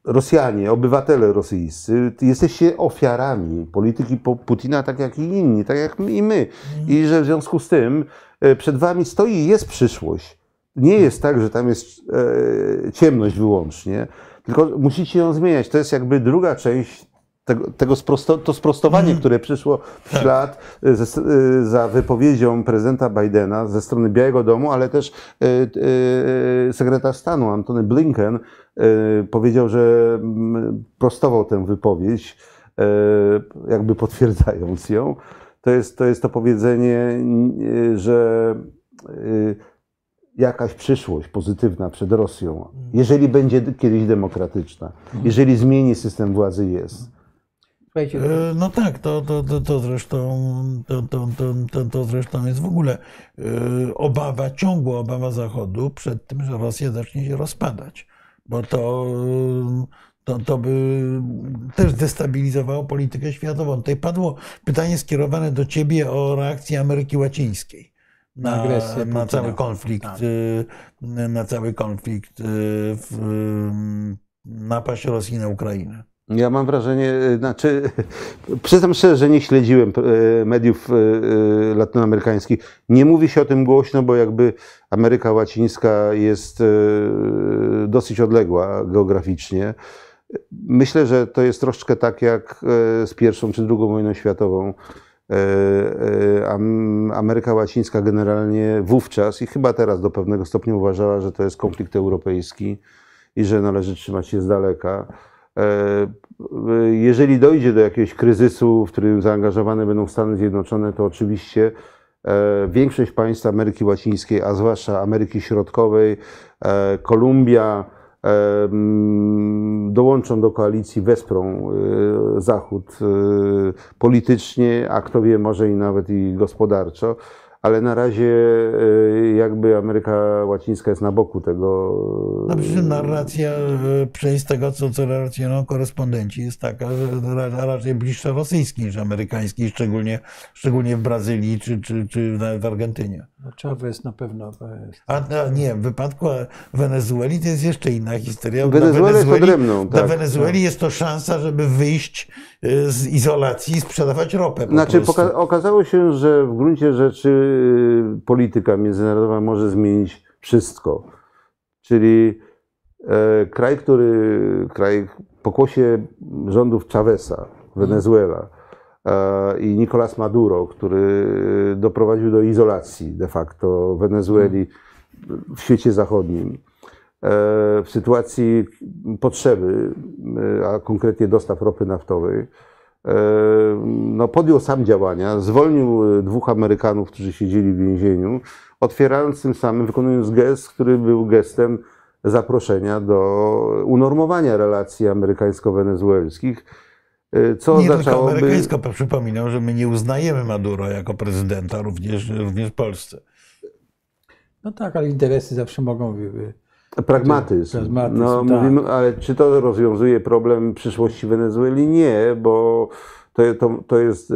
Rosjanie, obywatele rosyjscy, jesteście ofiarami polityki Po- Putina, tak jak i inni, tak jak i my. I że w związku z tym e, przed wami stoi i jest przyszłość. Nie jest tak, że tam jest ciemność wyłącznie, tylko musicie ją zmieniać. To jest jakby druga część tego, tego sprosto, to sprostowanie, które przyszło w ślad e, ze, e, za wypowiedzią prezydenta Bidena ze strony Białego Domu, ale też e, e, sekretarz stanu Antony Blinken e, powiedział, że mm, prostował tę wypowiedź, jakby potwierdzając ją. To jest to, jest to powiedzenie, że jakaś przyszłość pozytywna przed Rosją, jeżeli będzie kiedyś demokratyczna, jeżeli zmieni system władzy, jest. E, No tak, to, to, to, to, zresztą, to, to, to, to, zresztą jest w ogóle e, obawa, ciągła obawa Zachodu przed tym, że Rosja zacznie się rozpadać, bo to, to, to by też destabilizowało politykę światową. Tutaj padło pytanie skierowane do ciebie o reakcję Ameryki Łacińskiej. Na agresję na cały konflikt, Tak. e, na cały konflikt e, w, napaść Rosji na Ukrainę. Ja mam wrażenie, e, znaczy, (laughs) przyznam szczerze, że nie śledziłem e, mediów e, latynoamerykańskich. Nie mówi się o tym głośno, bo jakby Ameryka Łacińska jest dosyć odległa geograficznie. Myślę, że to jest troszeczkę tak jak z pierwszą czy drugą wojną światową. Am- Ameryka Łacińska generalnie wówczas i chyba teraz do pewnego stopnia uważała, że to jest konflikt europejski i że należy trzymać się z daleka. E, Jeżeli dojdzie do jakiegoś kryzysu, w którym zaangażowane będą Stany Zjednoczone, to oczywiście e, większość państw Ameryki Łacińskiej, a zwłaszcza Ameryki Środkowej, e, Kolumbia, e, dołączą do koalicji, wesprą e, Zachód e, politycznie, a kto wie, może i nawet i gospodarczo. Ale na razie e, jakby Ameryka Łacińska jest na boku tego. No przy czym narracja, e, przejść z tego, co, co relacjonują korespondenci, jest taka, że ra- raczej bliższa rosyjskiej niż amerykańskiej, szczególnie, szczególnie w Brazylii czy, czy, czy nawet w Argentynie. No, Chavez na pewno A, a nie, w wypadku Wenezueli to jest jeszcze inna historia. Wenezuela jest odrębną, Dla tak. Wenezueli jest to szansa, żeby wyjść e, z izolacji i sprzedawać ropę po Znaczy, poka- okazało się, że w gruncie rzeczy y, polityka międzynarodowa może zmienić wszystko. Czyli e, kraj, który, kraj pokłosie rządów Chaveza, Wenezuela e, i Nicolás Maduro, który doprowadził do izolacji de facto Wenezueli w świecie zachodnim. E, W sytuacji potrzeby, e, a konkretnie dostaw ropy naftowej, e, no, podjął sam działania, zwolnił e, dwóch Amerykanów, którzy siedzieli w więzieniu, otwierając tym samym, wykonując gest, który był gestem zaproszenia do unormowania relacji amerykańsko-wenezuelskich, e, co nie tylko oznaczałoby... amerykańsko, bo przypominam, że my nie uznajemy Maduro jako prezydenta również, również w Polsce. No tak, ale interesy zawsze mogą Pragmatyzm. Pragmatyzm, no, tak. mówimy, ale czy to rozwiązuje problem przyszłości Wenezueli? Nie, bo to, to, to jest e,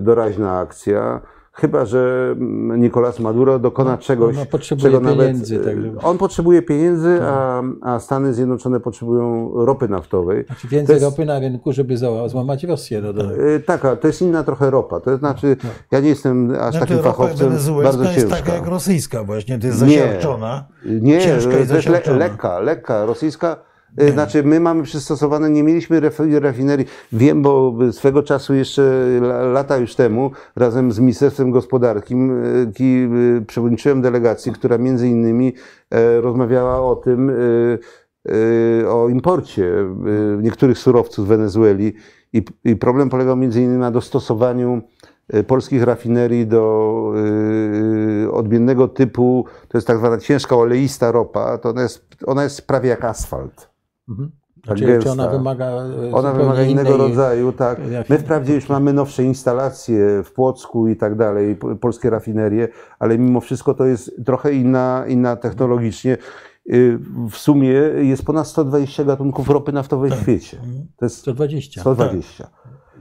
doraźna akcja. Chyba, że Nicolás Maduro dokona czegoś, no, potrzebuje czego pieniędzy, nawet... tak, On potrzebuje pieniędzy, a, a Stany Zjednoczone potrzebują ropy naftowej. Znaczy więcej jest- ropy na rynku, żeby złamać Rosję. No, do, E, Tak, a to jest inna trochę ropa. To znaczy, ja nie jestem aż Znaczy, takim fachowcem, bardzo jest ciężka. taka jak rosyjska właśnie, to jest Nie. zasiarczona. Nie, Ciężka i to jest le, zasiarczona. lekka, lekka, rosyjska. Y, Znaczy, my mamy przystosowane, nie mieliśmy rafinerii. Wiem, bo swego czasu, jeszcze la- lata już temu, razem z Ministerstwem Gospodarki, y, y, przewodniczyłem delegacji, która między innymi e, rozmawiała o tym, o imporcie niektórych surowców z Wenezueli. I, problem polegał między innymi na dostosowaniu polskich rafinerii do odmiennego typu, to jest tak zwana ciężka oleista ropa, to ona jest, ona jest prawie jak asfalt. Mhm. tak Znaczy, gęsta. czy ona wymaga e, Ona wymaga innego rodzaju, tak. My rafinerii. wprawdzie już mamy nowsze instalacje w Płocku i tak dalej, po- polskie rafinerie, ale mimo wszystko to jest trochę inna, inna technologicznie. Y, W sumie jest ponad 120 gatunków ropy naftowej w świecie. To jest 120. 120.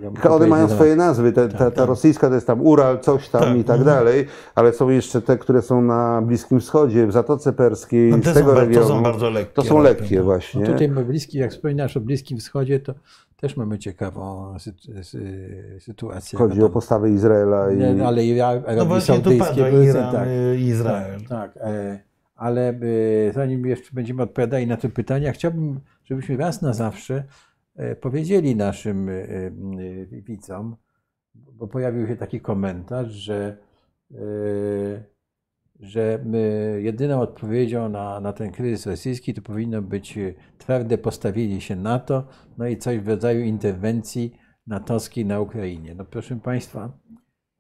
Ja One mają swoje nazwy. Ta, ta, ta rosyjska to jest tam Ural, coś tam Tak. i tak dalej, ale są jeszcze te, które są na Bliskim Wschodzie, w Zatoce Perskiej, No z te tego są, regionu. to są bardzo lekkie. To są lekkie tak. właśnie. No tutaj my bliski, jak wspominasz o Bliskim Wschodzie, to też mamy ciekawą sy- sy- sytuację. Chodzi o Wiadomo. postawę Izraela i... Nie, no, ale i Arabii No właśnie Saudyjskiej Iran tak. i Izrael. Tak, e, ale e, zanim jeszcze będziemy odpowiadali na te pytania, chciałbym, żebyśmy raz na zawsze powiedzieli naszym e, e, widzom, bo pojawił się taki komentarz, że, e, że jedyną odpowiedzią na, na ten kryzys rosyjski to powinno być e, twarde postawienie się NATO, no i coś w rodzaju interwencji natowskiej na Ukrainie. No proszę Państwa,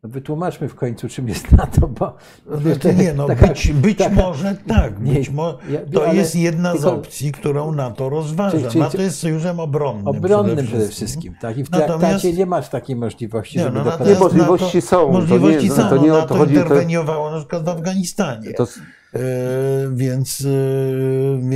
wytłumaczmy w końcu, czym jest (laughs) NATO, bo... Znaczy nie, no taka- być, być taka- może tak, Nie, być mo- to ale jest jedna z tylko- opcji, którą NATO rozważa. Czyli- czyli- NATO jest sojuszem obronnym. Obronnym przede wszystkim, tak? I w Natomiast- traktacie nie masz takiej możliwości, Nie, żeby no, dokonać... Nie, możliwości NATO, są, to Możliwości nie- są. to nie o to NATO chodzi, to- interweniowało na przykład w Afganistanie. To, więc,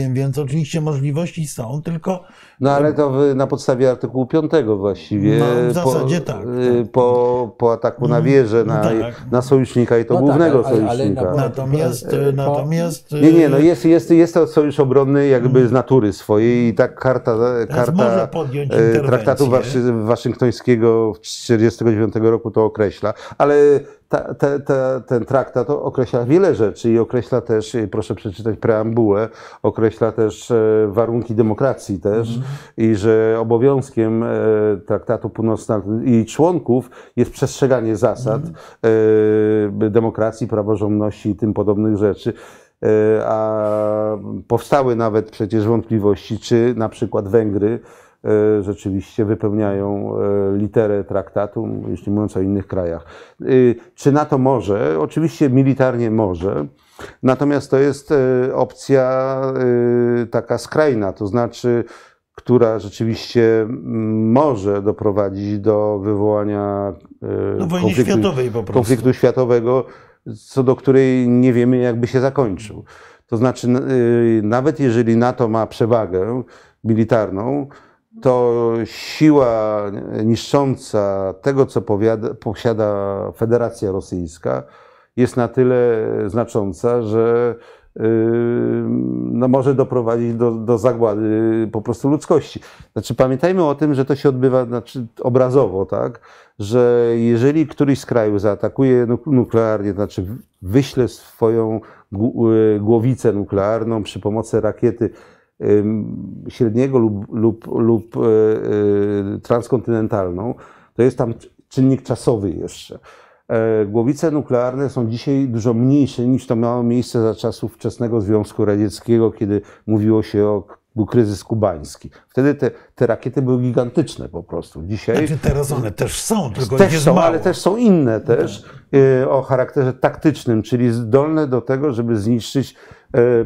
e, więc oczywiście możliwości są, tylko no ale to w, na podstawie artykułu 5 właściwie. No, w zasadzie tak, y, tak. Po, po ataku na wieżę, No na, tak. na sojusznika i to No tak, głównego ale- ale sojusznika. na- natomiast, po- natomiast Nie, nie, no e, jest, jest, jest to sojusz obronny jakby z natury swojej i tak karta, karta e, traktatu waszy, waszyngtońskiego z 1949 roku to określa, ale ta, ta, ta, ten traktat określa wiele rzeczy i określa też, proszę przeczytać preambułę, określa też e, warunki demokracji też i że obowiązkiem e, traktatu północnoatlantyckiego i członków jest przestrzeganie zasad e, demokracji, praworządności i tym podobnych rzeczy. A powstały nawet przecież wątpliwości, czy na przykład Węgry rzeczywiście wypełniają e, literę traktatu, jeśli mówiąc o innych krajach. E, Czy NATO może? Oczywiście militarnie może. Natomiast to jest e, opcja e, taka skrajna, to znaczy, która rzeczywiście mm, może doprowadzić do wywołania e, no, wojny konfliktu, światowej po prostu. konfliktu światowego, co do której nie wiemy, jakby się zakończył. To znaczy, nawet jeżeli NATO ma przewagę militarną, to siła niszcząca tego, co powiada, posiada Federacja Rosyjska, jest na tyle znacząca, że y, no, może doprowadzić do, do zagłady po prostu ludzkości. Znaczy, pamiętajmy o tym, że to się odbywa znaczy, obrazowo, tak? że jeżeli któryś z krajów zaatakuje nuk- nuklearnie, to znaczy wyśle swoją y, głowicę nuklearną przy pomocy rakiety średniego lub, lub, lub y, y, transkontynentalną, to jest tam czynnik czasowy jeszcze. E, Głowice nuklearne są dzisiaj dużo mniejsze niż to miało miejsce za czasów wczesnego Związku Radzieckiego, kiedy mówiło się o był kryzys kubański. Wtedy te, te rakiety były gigantyczne po prostu. Dzisiaj Znaczy teraz one też są, tylko też są, mało. ale też są inne też y, o charakterze taktycznym, czyli zdolne do tego, żeby zniszczyć, y,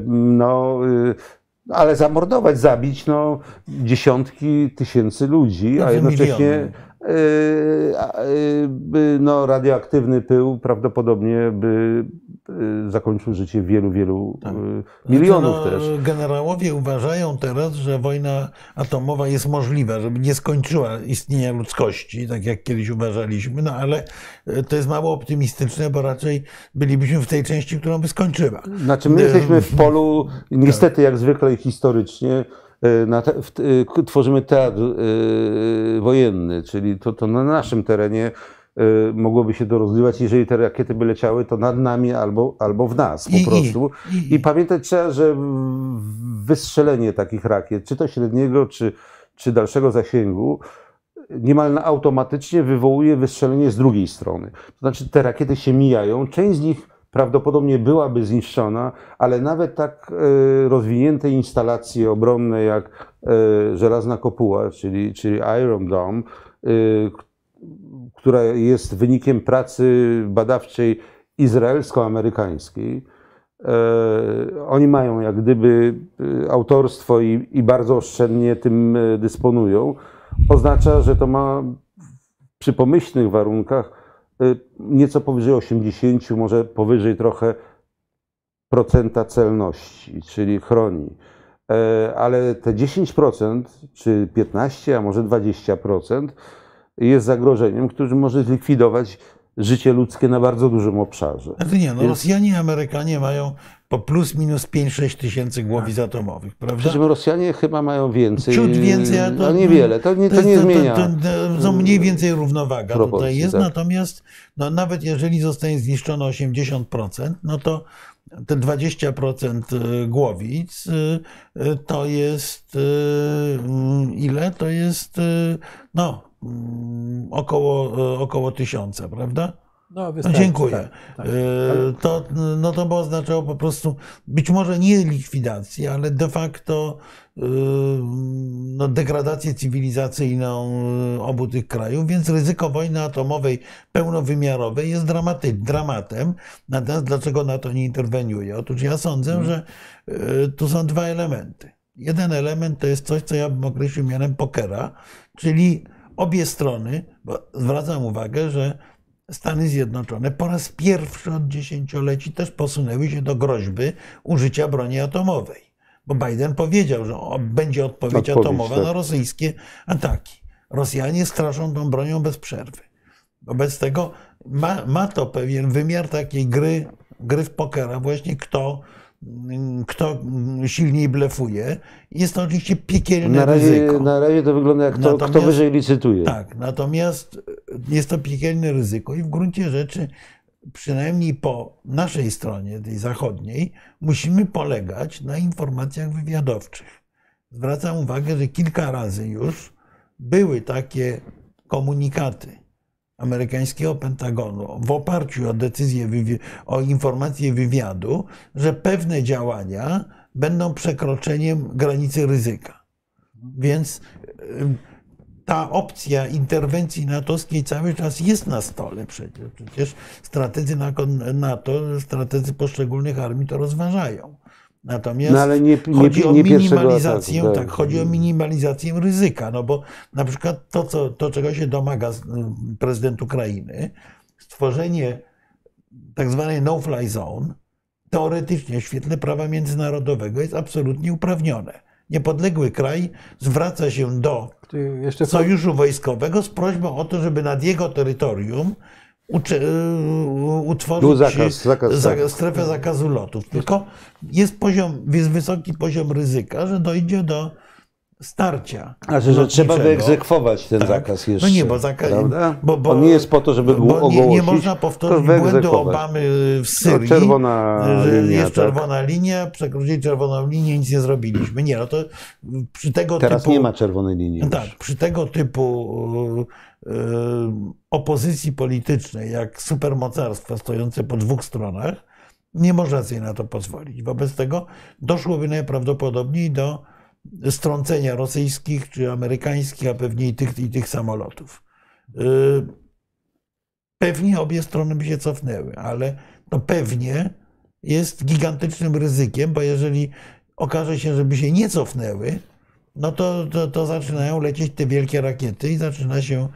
no, ale zamordować, zabić no, dziesiątki tysięcy ludzi, a Znaczy jednocześnie miliony. y, a, y, by, no, radioaktywny pył prawdopodobnie by zakończył życie wielu, wielu y, milionów Znaczy, no, też. Generałowie uważają teraz, że wojna atomowa jest możliwa, żeby nie skończyła istnienia ludzkości, tak jak kiedyś uważaliśmy, no ale e, to jest mało optymistyczne, bo raczej bylibyśmy w tej części, którą by skończyła. Znaczy my jesteśmy w polu, niestety jak zwykle historycznie, y, te, w, y, tworzymy teatr y, wojenny, czyli to, to na naszym terenie y, mogłoby się to rozgrywać, jeżeli te rakiety by leciały, to nad nami albo, albo w nas po I- prostu. i- I pamiętać trzeba, że wystrzelenie takich rakiet, czy to średniego, czy, czy dalszego zasięgu, niemal automatycznie wywołuje wystrzelenie z drugiej strony. To znaczy te rakiety się mijają, część z nich prawdopodobnie byłaby zniszczona, ale nawet tak e, rozwinięte instalacje obronne jak e, żelazna kopuła, czyli, czyli Iron Dome, e, która jest wynikiem pracy badawczej izraelsko-amerykańskiej, E, Oni mają jak gdyby e, autorstwo i, i bardzo oszczędnie tym e, dysponują. Oznacza, że to ma przy pomyślnych warunkach nieco powyżej 80, może powyżej trochę procenta celności, czyli chroni. Ale te 10% czy 15, a może 20% jest zagrożeniem, które może zlikwidować życie ludzkie na bardzo dużym obszarze. Znaczy nie, no Więc- Rosjanie i Amerykanie mają po plus minus 5-6 tysięcy głowic atomowych, prawda? Przy czym Rosjanie chyba mają więcej, Ciut więcej, ale to, ale niewiele. To nie, to jest- nie zmienia. To, to, to mniej więcej równowaga proporcji, tutaj jest, tak. natomiast no, nawet jeżeli zostanie zniszczone 80%, no to te 20% głowic y, y, to jest y, mm, ile? To jest y, no około, y, około tysiąca, prawda? No, No, dziękuję. tak, tak. E, To, no to by oznaczało po prostu być może nie likwidację, ale de facto e, no, degradację cywilizacyjną e, obu tych krajów, więc ryzyko wojny atomowej pełnowymiarowej jest dramaty, dramatem. Natomiast dlaczego na to nie interweniuje? Otóż ja sądzę, że e, tu są dwa elementy. Jeden element to jest coś, co ja bym określił mianem pokera, czyli obie strony, bo zwracam uwagę, że Stany Zjednoczone po raz pierwszy od dziesięcioleci też posunęły się do groźby użycia broni atomowej. Bo Biden powiedział, że będzie odpowiedź, Odpowiedź, atomowa tak. na rosyjskie ataki. Rosjanie straszą tą bronią bez przerwy. Wobec tego ma, ma to pewien wymiar takiej gry, gry w pokera, właśnie kto, kto silniej blefuje. Jest to oczywiście piekielne Na razie, ryzyko. na razie to wygląda jak to, kto wyżej licytuje. Tak, natomiast jest to piekielne ryzyko i w gruncie rzeczy, przynajmniej po naszej stronie, tej zachodniej, musimy polegać na informacjach wywiadowczych. Zwracam uwagę, że kilka razy już były takie komunikaty amerykańskiego Pentagonu w oparciu o decyzję, o informacje wywiadu, że pewne działania będą przekroczeniem granicy ryzyka. Więc y, ta opcja interwencji natowskiej cały czas jest na stole przecież. Przecież strategzy na- NATO, strategzy poszczególnych armii to rozważają. Natomiast No ale nie- nie- chodzi o nie minimalizację, ataku, tak, tak. chodzi o minimalizację ryzyka, no bo na przykład to, co, to czego się domaga z- prezydent Ukrainy, stworzenie tak zwanej no-fly zone, teoretycznie w świetle prawa międzynarodowego jest absolutnie uprawnione. Niepodległy kraj zwraca się do sojuszu wojskowego z prośbą o to, żeby nad jego terytorium utworzyć Był zakaz, zakaz, za- tak. strefę zakazu lotów. Tylko jest poziom, jest wysoki poziom ryzyka, że dojdzie do starcia. Znaczy, że trzeba wyegzekwować ten Tak. zakaz jeszcze. No nie, bo, zaka- prawda? bo, bo On nie jest po to, żeby nie, ogłosić, nie można powtórzyć błędu. Obamy w Syrii, czerwona że linia, jest tak. czerwona linia, przekroczyli czerwoną linię, nic nie zrobiliśmy. Nie, no to przy tego Teraz typu... nie ma czerwonej linii. No już. Tak, przy tego typu e, e, opozycji politycznej, jak supermocarstwa stojące po dwóch stronach, nie można sobie na to pozwolić. Wobec tego doszłoby najprawdopodobniej do strącenia rosyjskich czy amerykańskich, a pewnie i tych, i tych samolotów. E, Pewnie obie strony by się cofnęły, ale to pewnie jest gigantycznym ryzykiem, bo jeżeli okaże się, żeby się nie cofnęły, no to, to, to zaczynają lecieć te wielkie rakiety i zaczyna się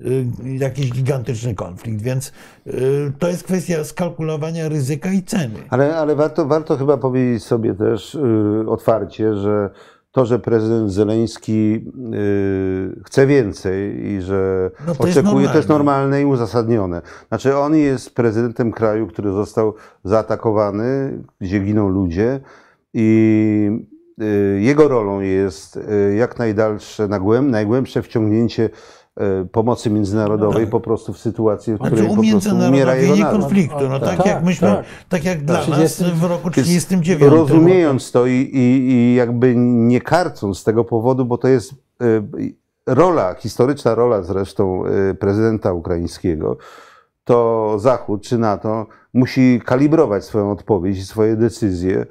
y, jakiś gigantyczny konflikt. Więc y, to jest kwestia skalkulowania ryzyka i ceny. Ale, ale warto, warto chyba powiedzieć sobie też y, otwarcie, że to, że prezydent Zeleński y, chce więcej i że No to jest oczekuje, to jest normalne. i uzasadnione. Znaczy, on jest prezydentem kraju, który został zaatakowany, gdzie giną ludzie i y, jego rolą jest y, jak najdalsze, nagłęb- najgłębsze wciągnięcie pomocy międzynarodowej No tak. po prostu w sytuacji, w której po prostu umiera jego naród. konfliktu. No tak, Tak, jak myśmy, tak. tak jak dla 30 nas w roku Więc 1939. Rozumiejąc to i, i, i jakby nie karcąc z tego powodu, bo to jest y, rola, historyczna rola zresztą y, prezydenta ukraińskiego, to Zachód czy NATO musi kalibrować swoją odpowiedź i swoje decyzje,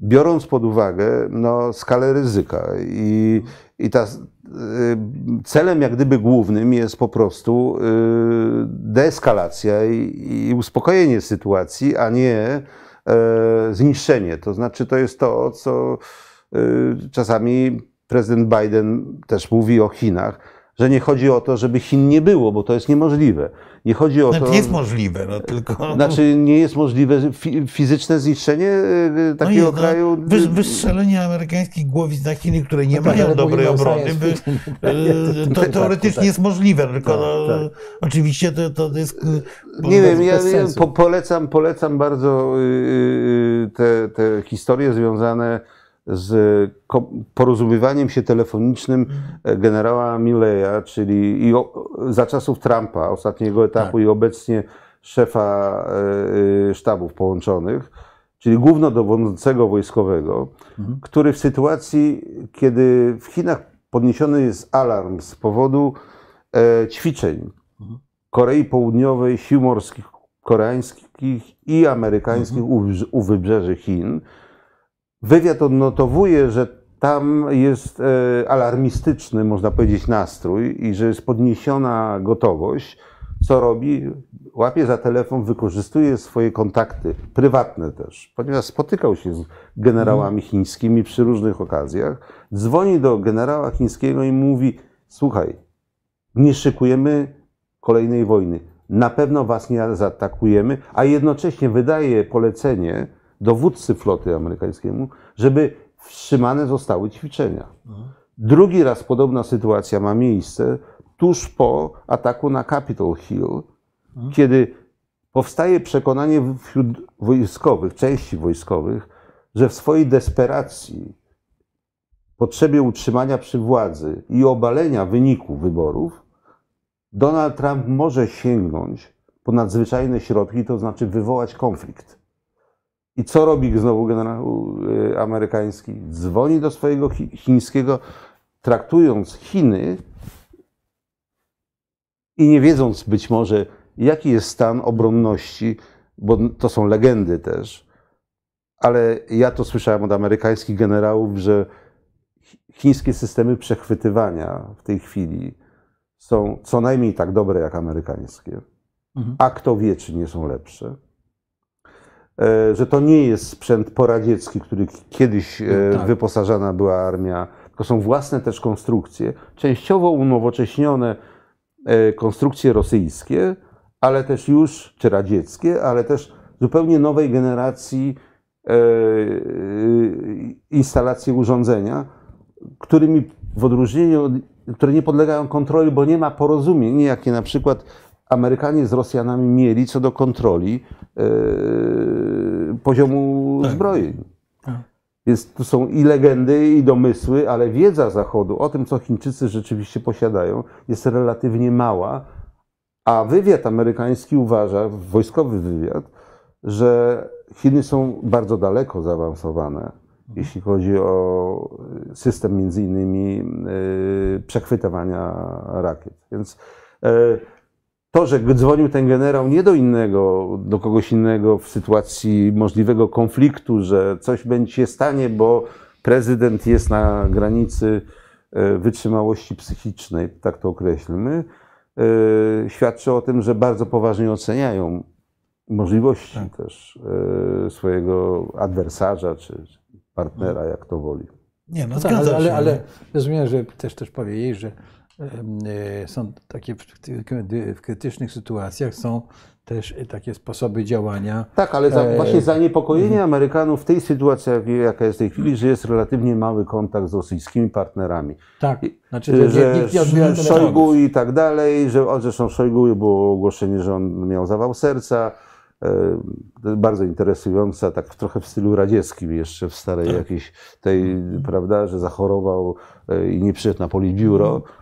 biorąc pod uwagę no, skalę ryzyka. I, i ta, celem jak gdyby głównym jest po prostu y, deeskalacja i, i uspokojenie sytuacji, a nie e, zniszczenie. To znaczy, to jest to, co y, czasami prezydent Biden też mówi o Chinach, że nie chodzi o to, żeby Chin nie było, bo to jest niemożliwe. Nie chodzi o Znaczy, to. jest możliwe, no tylko... Znaczy, nie jest możliwe fi- fizyczne zniszczenie y, takiego jest, no, kraju. wy- Wystrzelenie amerykańskich głowic na Chiny, które nie No tak, mają ale dobrej obrony, by, (laughs) to Tak, teoretycznie tak. jest możliwe, tylko no, tak. oczywiście to, to jest... Nie wiem, ja, po, polecam, polecam bardzo y, y, te, te historie związane z porozumiewaniem się telefonicznym e, generała Milleya, czyli i o, za czasów Trumpa, ostatniego etapu i obecnie szefa y, sztabów połączonych, czyli głównodowodzącego wojskowego, który w sytuacji, kiedy w Chinach podniesiony jest alarm z powodu e, ćwiczeń Korei Południowej, sił morskich koreańskich i amerykańskich u, wybrze- u wybrzeży Chin. Wywiad odnotowuje, że tam jest e, alarmistyczny, można powiedzieć, nastrój i że jest podniesiona gotowość. Co robi? Łapie za telefon, wykorzystuje swoje kontakty, prywatne też, ponieważ spotykał się z generałami chińskimi przy różnych okazjach. Dzwoni do generała chińskiego i mówi: Słuchaj, nie szykujemy kolejnej wojny. Na pewno was nie zaatakujemy, a jednocześnie wydaje polecenie dowódcy floty amerykańskiemu, żeby wstrzymane zostały ćwiczenia. Drugi raz podobna sytuacja ma miejsce tuż po ataku na Capitol Hill, kiedy powstaje przekonanie wśród wojskowych, części wojskowych, że w swojej desperacji, potrzebie utrzymania przy władzy i obalenia wyniku wyborów, Donald Trump może sięgnąć po nadzwyczajne środki, to znaczy wywołać konflikt. I co robi znowu generał y, amerykański? Dzwoni do swojego chi- chińskiego, traktując Chiny i nie wiedząc być może, jaki jest stan obronności, bo to są legendy też, ale ja to słyszałem od amerykańskich generałów, że chi- chińskie systemy przechwytywania w tej chwili są co najmniej tak dobre jak amerykańskie, Mhm. a kto wie, czy nie są lepsze. E, Że to nie jest sprzęt poradziecki, który kiedyś e, Tak. wyposażana była armia, tylko są własne też konstrukcje, częściowo unowocześnione e, konstrukcje rosyjskie, ale też już, czy radzieckie, ale też zupełnie nowej generacji instalacje urządzenia, którymi w odróżnieniu, od, które nie podlegają kontroli, bo nie ma porozumień, jakie na przykład Amerykanie z Rosjanami mieli co do kontroli e, poziomu Tak. zbrojeń. Tak. Więc tu są i legendy, i domysły, ale wiedza Zachodu o tym, co Chińczycy rzeczywiście posiadają, jest relatywnie mała. A wywiad amerykański uważa, wojskowy wywiad, że Chiny są bardzo daleko zaawansowane, jeśli chodzi o system między innymi y, przechwytywania rakiet. Więc y, to, że dzwonił ten generał nie do innego, do kogoś innego w sytuacji możliwego konfliktu, że coś będzie się stanie, bo prezydent jest na granicy e, wytrzymałości psychicznej, tak to określmy, e, świadczy o tym, że bardzo poważnie oceniają możliwości też e, swojego adwersarza czy partnera, jak to woli. Nie, no No tak, ale, ale, ale rozumiem, że też, też powiedzieć, że em, e, są takie w, krytycznych sytuacjach są też takie sposoby działania. Tak, ale za, E, właśnie zaniepokojenie Amerykanów w tej sytuacji, jak- jaka jest w tej chwili, że jest relatywnie mały kontakt z rosyjskimi partnerami. Tak, znaczy, że, że nikt nie odbiera Szojgu i tak dalej, że zresztą Szojgu było ogłoszenie, że on miał zawał serca. E, bardzo interesujące, tak trochę w stylu radzieckim jeszcze w starej Tak. jakiejś tej, prawda, że zachorował e, i nie przyszedł na politbiuro Mhm. e,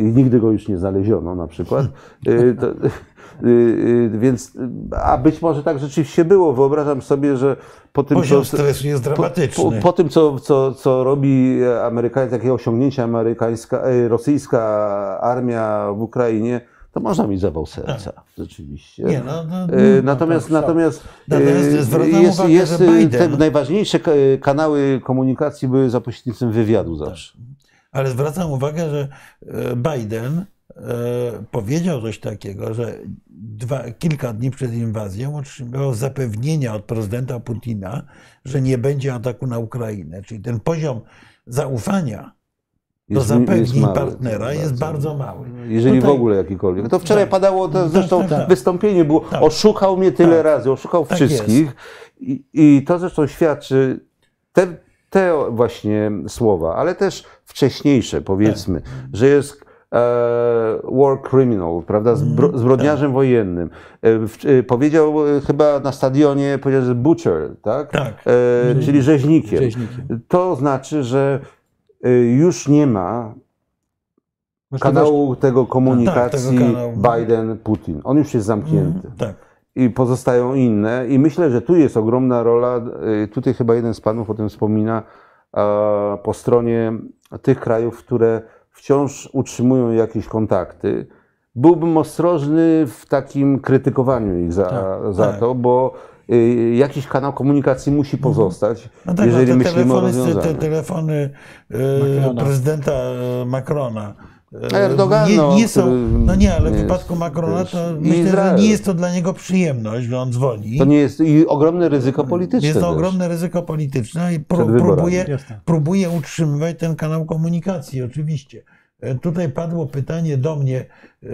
i nigdy go już nie znaleziono na przykład. E, To, e, e, więc, a być może tak rzeczywiście było. Wyobrażam sobie, że po tym, Poziom co, stresu jest po, dramatyczny. po, po tym, co, co, co robi Amerykańska, jakie osiągnięcia amerykańska, e, rosyjska armia w Ukrainie, to można mieć zawał serca, rzeczywiście. Nie, no, no, E, Natomiast, tak, natomiast e, zwracam jest, uwagę, jest, te najważniejsze ka- kanały komunikacji były za pośrednictwem wywiadu zawsze. Ale zwracam uwagę, że e, Biden e, powiedział coś takiego, że dwa, kilka dni przed inwazją otrzymał zapewnienia od prezydenta Putina, że nie będzie ataku na Ukrainę. Czyli ten poziom zaufania do zapewnień mały, partnera jest bardzo mały. Jeżeli Tutaj- w ogóle jakikolwiek. To wczoraj Tak. padało, to zresztą tak, tak. wystąpienie było, Tak. oszukał mnie tyle Tak. razy, oszukał Tak wszystkich. I, I to zresztą świadczy, te, te właśnie słowa, ale też wcześniejsze powiedzmy, Tak. że jest e, war criminal, prawda, Mhm. zbro, Tak. zbrodniarzem wojennym. E, e, powiedział chyba na stadionie, powiedział, że butcher, tak? Tak. E, czyli rzeźnikiem. Rzeźnikiem. To znaczy, że już nie ma kanału tego komunikacji Tak. Biden-Putin. On już jest zamknięty. Tak. I pozostają inne. I myślę, że tu jest ogromna rola, y, tutaj chyba jeden z panów o tym wspomina, po stronie tych krajów, które wciąż utrzymują jakieś kontakty, byłbym ostrożny w takim krytykowaniu ich za, Tak, za tak. to, bo y, jakiś kanał komunikacji musi pozostać, No tak, jeżeli no te myślimy o telefony, te, rozwiązaniu. te telefony Macrona. prezydenta Macrona. E, Erdogana, nie, nie są, no nie, ale w wypadku Macrona to myślę, że nie jest to dla niego przyjemność, że on dzwoni. To nie jest i ogromne ryzyko polityczne. Jest to też. ogromne ryzyko polityczne i pró- próbuje, próbuje utrzymywać ten kanał komunikacji, oczywiście. E, Tutaj padło pytanie do mnie, e,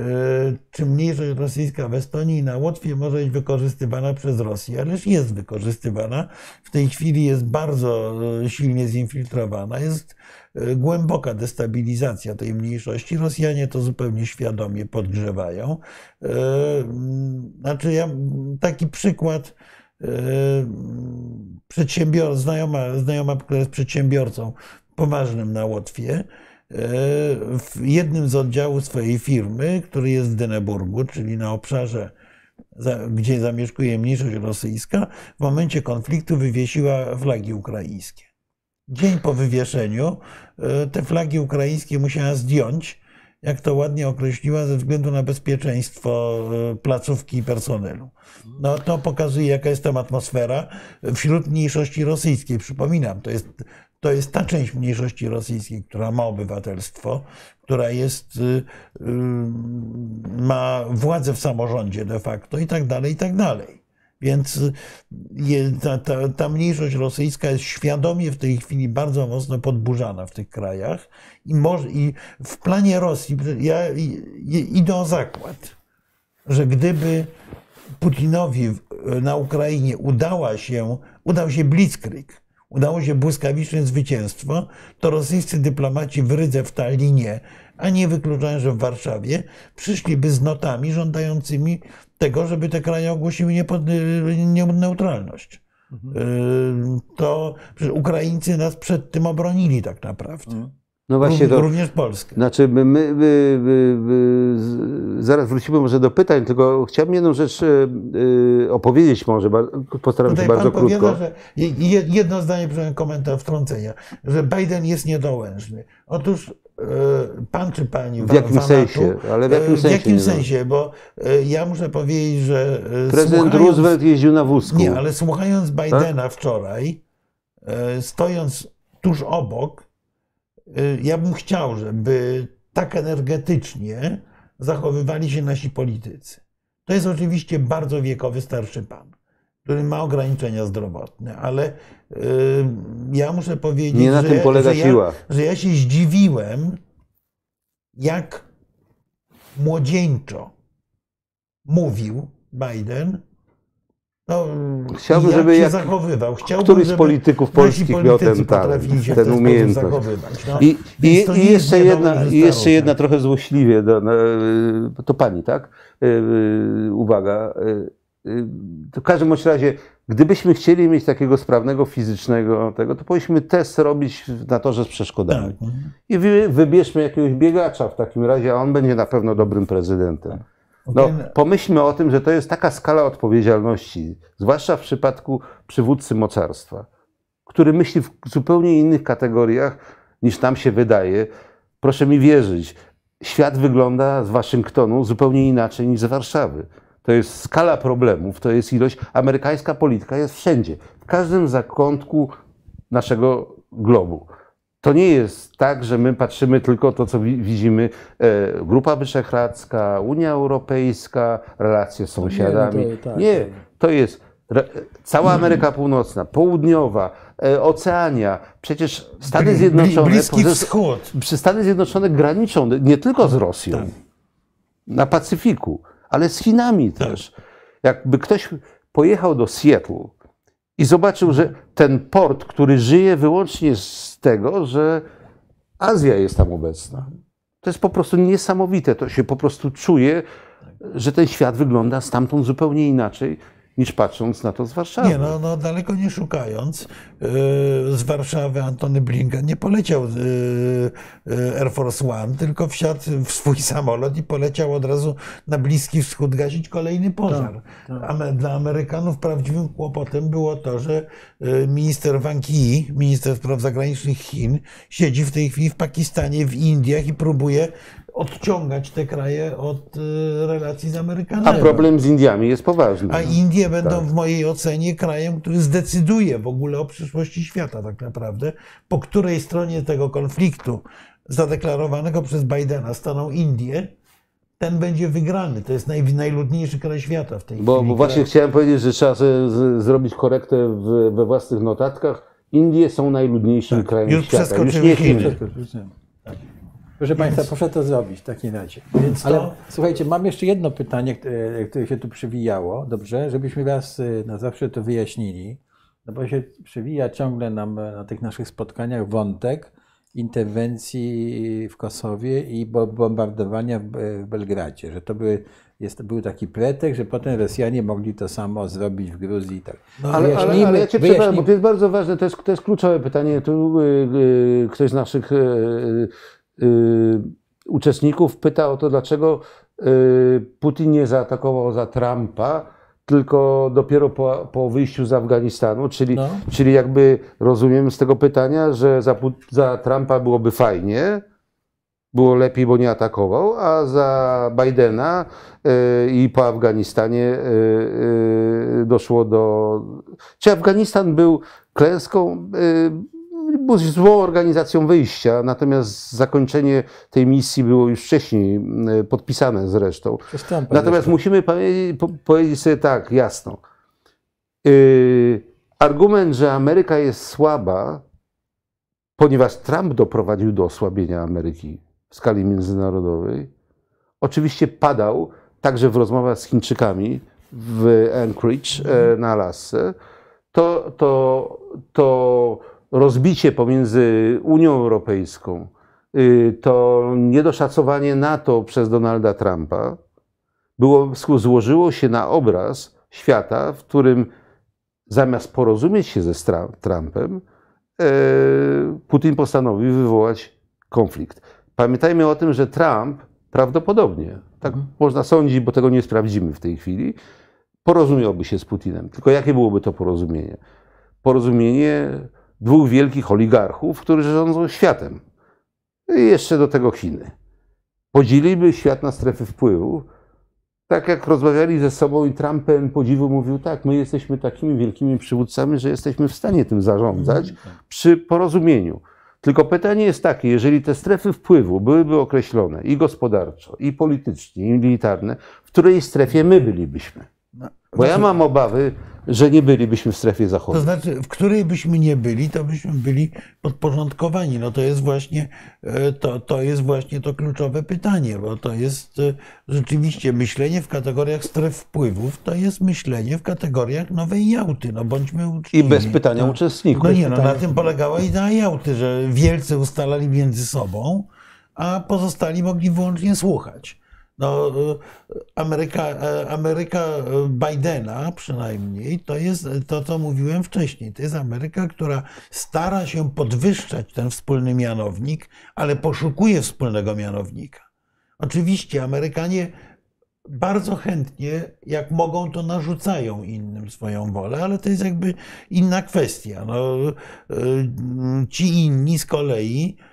czy mniejszość rosyjska w Estonii i na Łotwie może być wykorzystywana przez Rosję, ależ jest wykorzystywana. W tej chwili jest bardzo e, silnie zinfiltrowana, jest głęboka destabilizacja tej mniejszości. Rosjanie to zupełnie świadomie podgrzewają. Znaczy, ja taki przykład e, przedsiębior, znajoma, znajoma, która jest przedsiębiorcą poważnym na Łotwie, w jednym z oddziałów swojej firmy, który jest w Dyneburgu, czyli na obszarze, za- gdzie zamieszkuje mniejszość rosyjska, w momencie konfliktu wywiesiła flagi ukraińskie. Dzień po wywieszeniu e, te flagi ukraińskie musiała zdjąć, jak to ładnie określiła, ze względu na bezpieczeństwo e, placówki i personelu. No, to pokazuje, jaka jest tam atmosfera wśród mniejszości rosyjskiej. Przypominam, to jest, to jest ta część mniejszości rosyjskiej, która ma obywatelstwo, która jest, y, y, ma władzę w samorządzie de facto i tak dalej, i tak dalej. Więc ta, ta, ta mniejszość rosyjska jest świadomie w tej chwili bardzo mocno podburzana w tych krajach i, może, i w planie Rosji, ja idę o zakład, że gdyby Putinowi na Ukrainie udała się, udał się blitzkrieg, udało się błyskawiczne zwycięstwo, to rosyjscy dyplomaci w Rydze, w Tallinie, a nie wykluczałem, że w Warszawie, przyszliby z notami żądającymi tego, żeby te kraje ogłosiły niepod, nie- neutralność. Yy, To przecież Ukraińcy nas przed tym obronili tak naprawdę. No właśnie to, Również Polskę. Znaczy, my, my, my, my, zaraz wrócimy może do pytań, tylko chciałbym jedną rzecz e, e, opowiedzieć może, postaram się Tutaj bardzo pan krótko. powiada, że je- je- jedno zdanie, komentarz wtrącenia, że Biden jest niedołężny. Otóż e, pan czy pani W jakim Vanatu, sensie? Ale w jakim e, sensie W jakim sensie? Bo ja muszę powiedzieć, że Prezydent Roosevelt jeździł na wózku. Nie, ale słuchając Tak? Bidena wczoraj, e, stojąc tuż obok, ja bym chciał, żeby tak energetycznie zachowywali się nasi politycy. To jest oczywiście bardzo wiekowy starszy pan, który ma ograniczenia zdrowotne, ale e, ja muszę powiedzieć, Nie na że, tym polega że, siła. Ja, że ja się zdziwiłem, jak młodzieńczo mówił Biden. No, Chciałbym, jak żeby się jak zachowywał. Chciałbym, któryś z polityków polskich miał ten ten ten umiejętność. No, I, i, i jeszcze jedna, i jeszcze jedna trochę złośliwie, do, no, e, to pani, tak? E, e, Uwaga. w każdym bądź razie, gdybyśmy chcieli mieć takiego sprawnego fizycznego tego, to powinniśmy test robić na torze z przeszkodami. Tak. I wy, wybierzmy jakiegoś biegacza w takim razie, a on będzie na pewno dobrym prezydentem. No, pomyślmy o tym, że to jest taka skala odpowiedzialności, zwłaszcza w przypadku przywódcy mocarstwa, który myśli w zupełnie innych kategoriach niż nam się wydaje. Proszę mi wierzyć, świat wygląda z Waszyngtonu zupełnie inaczej niż z Warszawy. To jest skala problemów, to jest ilość. Amerykańska polityka jest wszędzie, w każdym zakątku naszego globu. To nie jest tak, że my patrzymy tylko to, co wi- widzimy. E, Grupa Wyszehradzka, Unia Europejska, relacje z sąsiadami. no to tak, nie, tak. to jest cała Ameryka Północna, Południowa, e, Oceania. Przecież Stany Zjednoczone. Bliski Wschód. Przy Stany Zjednoczone graniczą nie tylko z Rosją Tak. na Pacyfiku, ale z Chinami też. Jakby ktoś pojechał do Seattle i zobaczył, że ten port, który żyje wyłącznie z tego, że Azja jest tam obecna. To jest po prostu niesamowite. To się po prostu czuje, że ten świat wygląda stamtąd zupełnie inaczej niż patrząc na to z Warszawy. Nie, no, no daleko nie szukając, yy, z Warszawy Antony Blinken nie poleciał yy, yy, Air Force One, tylko wsiadł w swój (laughs) samolot i poleciał od razu na Bliski Wschód gasić kolejny pożar. Ame- Dla Amerykanów prawdziwym kłopotem było to, że minister Wang Yi, minister spraw zagranicznych Chin, siedzi w tej chwili w Pakistanie, w Indiach i próbuje odciągać te kraje od y, relacji z A Amerykanami. problem z Indiami jest poważny. A Indie będą Tak. w mojej ocenie krajem, który zdecyduje w ogóle o przyszłości świata tak naprawdę, po której stronie tego konfliktu zadeklarowanego przez Bidena staną Indie, ten będzie wygrany. To jest naj, najludniejszy kraj świata w tej Bo, chwili. bo właśnie chciałem powiedzieć, że trzeba z, zrobić korektę w, we własnych notatkach. Indie są najludniejszym krajem Tak. już świata. Już nie Chiny. Chiny. Proszę Państwa, proszę to zrobić w takim razie. Więc Ale to- słuchajcie, mam jeszcze jedno pytanie, które- się tu przywijało, dobrze? Żebyśmy raz y, na zawsze to wyjaśnili. No bo się przewija ciągle nam e, na tych naszych spotkaniach wątek interwencji w Kosowie i bo- bombardowania w, w Belgradzie, że to były, jest, był taki pretekst, że potem Rosjanie mogli to samo zrobić w Gruzji i tak. Ale, ale, Wyjaśnijmy- ale ja Cię przepraszam, bo to jest bardzo ważne, to jest, to jest kluczowe pytanie. Tu y, y, ktoś z naszych y, y, y, uczestników pyta o to, dlaczego y, Putin nie zaatakował za Trumpa, tylko dopiero po, po wyjściu z Afganistanu, czyli, No. czyli jakby rozumiem z tego pytania, że za, za Trumpa byłoby fajnie, było lepiej, bo nie atakował, a za Bidena y, i po Afganistanie y, y, doszło do. Czy Afganistan był klęską? Y, Był złą organizacją wyjścia, natomiast zakończenie tej misji było już wcześniej y, podpisane zresztą. Natomiast musimy powiedzieć, po, powiedzieć sobie tak, jasno. Yy, argument, że Ameryka jest słaba, ponieważ Trump doprowadził do osłabienia Ameryki w skali międzynarodowej, oczywiście padał także w rozmowach z Chińczykami w Anchorage e, na Alasce. To, to, to rozbicie pomiędzy Unią Europejską, y, to niedoszacowanie NATO przez Donalda Trumpa, było, złożyło się na obraz świata, w którym zamiast porozumieć się ze Trumpem, e, Putin postanowił wywołać konflikt. Pamiętajmy o tym, że Trump prawdopodobnie, tak można sądzić, bo tego nie sprawdzimy w tej chwili, porozumiałby się z Putinem. Tylko jakie byłoby to porozumienie? Porozumienie dwóch wielkich oligarchów, którzy rządzą światem. I jeszcze do tego Chiny. Podzieliby świat na strefy wpływu, tak jak rozmawiali ze sobą i Trump pełen podziwu mówił, tak, my jesteśmy takimi wielkimi przywódcami, że jesteśmy w stanie tym zarządzać przy porozumieniu. Tylko pytanie jest takie, jeżeli te strefy wpływu byłyby określone i gospodarczo, i politycznie, i militarne, w której strefie my bylibyśmy? Bo ja mam obawy, że nie bylibyśmy w strefie To zachodniej. znaczy, w której byśmy nie byli, to byśmy byli podporządkowani. No to jest właśnie e, to, to, jest właśnie to kluczowe pytanie, bo to jest e, rzeczywiście myślenie w kategoriach stref wpływów, to jest myślenie w kategoriach nowej Jałty. No bądźmy I uczciwi. bez pytania No. uczestników. No nie, no na tym polegała idea Jałty, że wielcy ustalali między sobą, a pozostali mogli wyłącznie słuchać. No, y, Ameryka, e, Ameryka e, Bidena przynajmniej to jest to, co mówiłem wcześniej. To jest Ameryka, która stara się podwyższać ten wspólny mianownik, ale poszukuje wspólnego mianownika. Oczywiście Amerykanie bardzo chętnie, jak mogą, to narzucają innym swoją wolę, ale to jest jakby inna kwestia. No, y, ci inni z kolei y,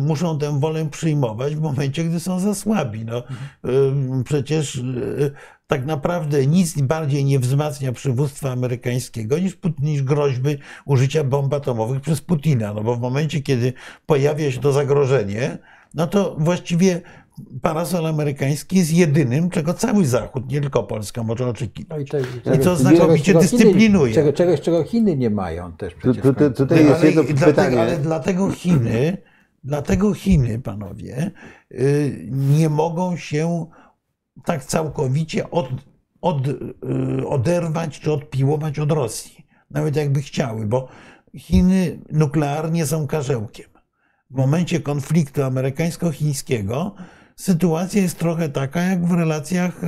muszą tę wolę przyjmować w momencie, gdy są za słabi. No, y, przecież y, tak naprawdę nic bardziej nie wzmacnia przywództwa amerykańskiego niż, niż groźby użycia bomb atomowych przez Putina. No bo w momencie, kiedy pojawia się to zagrożenie, no to właściwie parasol amerykański jest jedynym, czego cały Zachód, nie tylko Polska, może oczekiwać. No i, te, I to znakomicie Chiny- dyscyplinuje. Czego, czegoś, czego Chiny nie mają też przecież. tu, tu, tutaj jest ale, jedno i dlatego, pytanie. ale dlatego Chiny, dlatego Chiny, panowie, y, nie mogą się tak całkowicie od, od, y, oderwać czy odpiłować od Rosji. Nawet jakby chciały, bo Chiny nuklearnie są karzełkiem. W momencie konfliktu amerykańsko-chińskiego sytuacja jest trochę taka jak w relacjach y,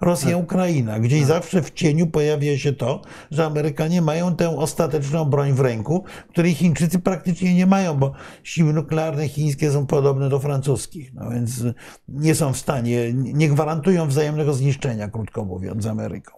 Rosja-Ukraina, gdzie zawsze w cieniu pojawia się to, że Amerykanie mają tę ostateczną broń w ręku, której Chińczycy praktycznie nie mają, bo siły nuklearne chińskie są podobne do francuskich, no więc nie są w stanie, nie gwarantują wzajemnego zniszczenia, krótko mówiąc, z Ameryką.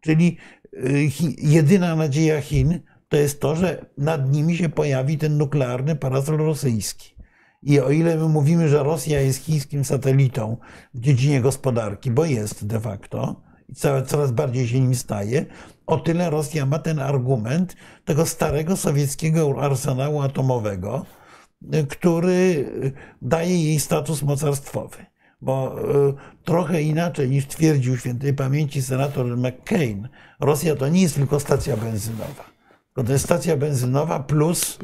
Czyli y, jedyna nadzieja Chin to jest to, że nad nimi się pojawi ten nuklearny parasol rosyjski. I o ile my mówimy, że Rosja jest chińskim satelitą w dziedzinie gospodarki, bo jest de facto i coraz, bardziej się nim staje, o tyle Rosja ma ten argument tego starego sowieckiego arsenału atomowego, y, który y, daje jej status mocarstwowy. Bo y, trochę inaczej niż twierdził świętej pamięci senator McCain, Rosja to nie jest tylko stacja benzynowa. To jest stacja benzynowa plus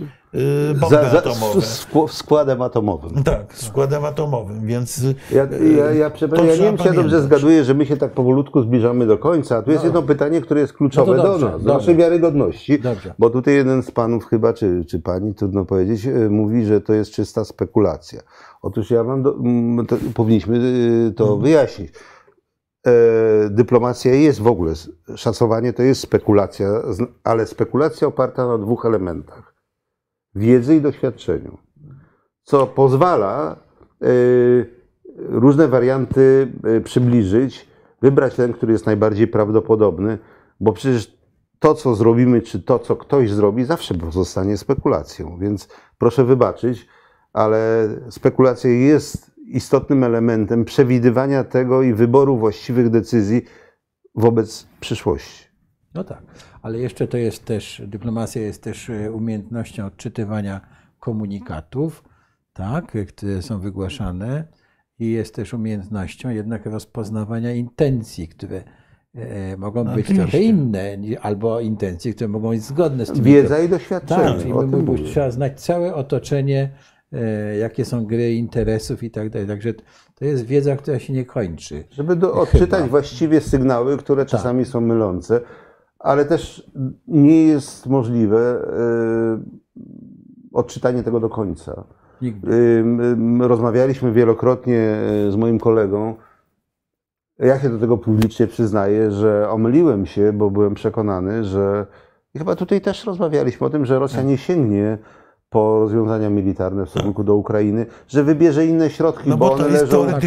bomby Za, za, atomowe. z, z z składem atomowym. Tak, składem atomowym, więc Ja, ja, ja, to przepraszam, ja nie wiem, czy ja dobrze zgaduję, że my się tak powolutku zbliżamy do końca. A tu jest jedno pytanie, które jest kluczowe No dobrze, do nas, do naszej wiarygodności. Dobrze. Bo tutaj jeden z panów chyba, czy, czy pani, trudno powiedzieć, e, mówi, że to jest czysta spekulacja. Otóż ja mam, do, mm, to, powinniśmy to Mhm. wyjaśnić. E, dyplomacja jest w ogóle, szacowanie to jest spekulacja, ale spekulacja oparta na dwóch elementach. Wiedzy i doświadczeniu. Co pozwala e, różne warianty e, przybliżyć, wybrać ten, który jest najbardziej prawdopodobny, bo przecież to, co zrobimy, czy to, co ktoś zrobi, zawsze pozostanie spekulacją. Więc proszę wybaczyć, ale spekulacja jest istotnym elementem przewidywania tego i wyboru właściwych decyzji wobec przyszłości. No tak, ale jeszcze to jest też, dyplomacja jest też e, umiejętnością odczytywania komunikatów, tak, e, które są wygłaszane i jest też umiejętnością jednak rozpoznawania intencji, które e, mogą być Oczywiście. trochę inne, albo intencje, które mogą być zgodne z tymi. Wiedza i Tak, doświadczenie. tym my, mówię. trzeba znać całe otoczenie, e, jakie są gry interesów i tak dalej. Także to jest wiedza, która się nie kończy. Żeby do, odczytać właściwie sygnały, które czasami są mylące, ale też nie jest możliwe e, odczytanie tego do końca. Nigdy. Ym, Rozmawialiśmy wielokrotnie e, z moim kolegą. Ja się do tego publicznie przyznaję, że omyliłem się, bo byłem przekonany, że i chyba tutaj też rozmawialiśmy o tym, że Rosja nie sięgnie po rozwiązania militarne w stosunku do Ukrainy, że wybierze inne środki, no bo bo one to jest leżą. Tak,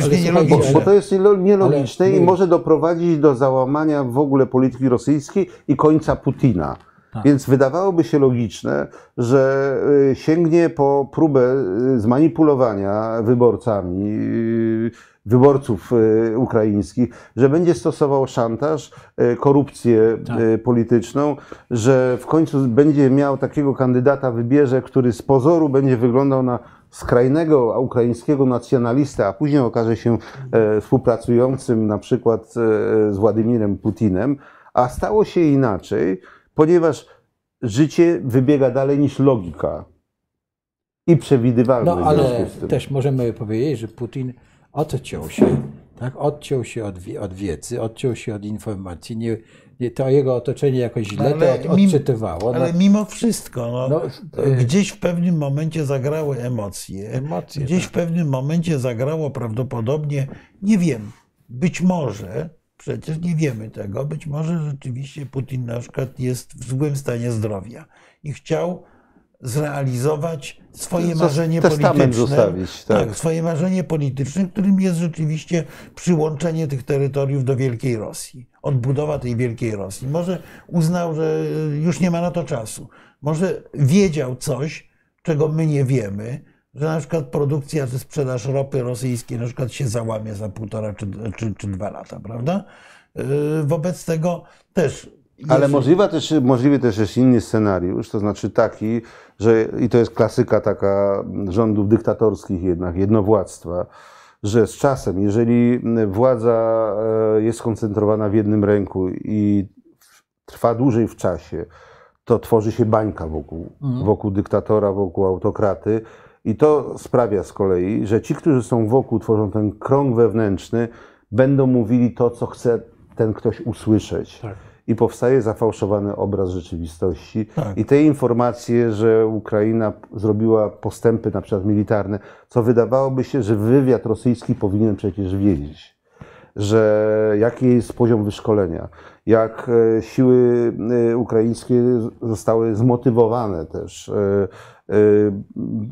Bo, bo to jest nielo- nielogiczne Ale i może doprowadzić do załamania w ogóle polityki rosyjskiej i końca Putina. Tak. Więc wydawałoby się logiczne, że y, sięgnie po próbę y, zmanipulowania wyborcami, y, wyborców ukraińskich, że będzie stosował szantaż, korupcję Tak. polityczną, że w końcu będzie miał takiego kandydata, wybierze, który z pozoru będzie wyglądał na skrajnego ukraińskiego nacjonalistę, a później okaże się e, współpracującym na przykład e, z Władimirem Putinem, a stało się inaczej, ponieważ życie wybiega dalej niż logika i przewidywalność. No ale też możemy powiedzieć, że Putin odciął się, tak? Odciął się od, od wiedzy, odciął się od informacji. Nie, nie, to jego otoczenie jakoś źle Ale to od, odczytywało. Ale no, mimo wszystko, no, No, y- gdzieś w pewnym momencie zagrały emocje. Emocje, gdzieś tak. w pewnym momencie zagrało prawdopodobnie, nie wiem, być może, przecież nie wiemy tego, być może rzeczywiście Putin na przykład jest w złym stanie zdrowia i chciał zrealizować swoje marzenie testament polityczne. zostawić, tak. swoje marzenie polityczne, którym jest rzeczywiście przyłączenie tych terytoriów do Wielkiej Rosji, odbudowa tej Wielkiej Rosji. Może uznał, że już nie ma na to czasu. Może wiedział coś, czego my nie wiemy, że na przykład produkcja czy sprzedaż ropy rosyjskiej na przykład się załamie za półtora czy, czy, czy dwa lata, prawda? Yy, Wobec tego też. Ale jest- możliwa też, możliwy też jest inny scenariusz, to znaczy taki, że i to jest klasyka taka rządów dyktatorskich jednak, jednowładztwa, że z czasem, jeżeli władza e, jest skoncentrowana w jednym ręku i trwa dłużej w czasie, to tworzy się bańka wokół, wokół dyktatora, wokół autokraty. I to sprawia z kolei, że ci, którzy są wokół, tworzą ten krąg wewnętrzny, będą mówili to, co chce ten ktoś usłyszeć. Tak. I powstaje zafałszowany obraz rzeczywistości. Tak. I te informacje, że Ukraina zrobiła postępy, na przykład militarne, co wydawałoby się, że wywiad rosyjski powinien przecież wiedzieć że jaki jest poziom wyszkolenia, jak e, siły e, ukraińskie zostały zmotywowane też. E,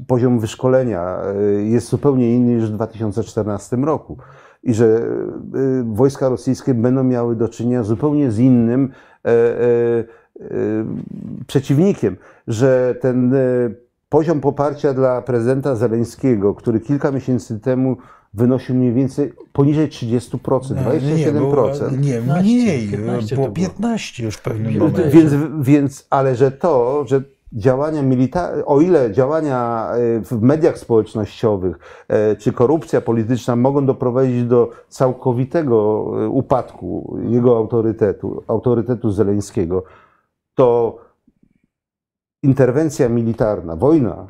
Poziom wyszkolenia e, jest zupełnie inny niż w 2014 roku. I że e, wojska rosyjskie będą miały do czynienia zupełnie z innym e, e, e, przeciwnikiem, że ten e, poziom poparcia dla prezydenta Zeleńskiego, który kilka miesięcy temu wynosił mniej więcej poniżej 30%, Nie, było, 27%. nie, 15, mniej, 15 było to było. 15 już w pewnym momencie. Więc, więc, ale że to, że działania militarne, o ile działania e, w mediach społecznościowych e, czy korupcja polityczna mogą doprowadzić do całkowitego e, upadku jego autorytetu, autorytetu Zeleńskiego, to interwencja militarna, wojna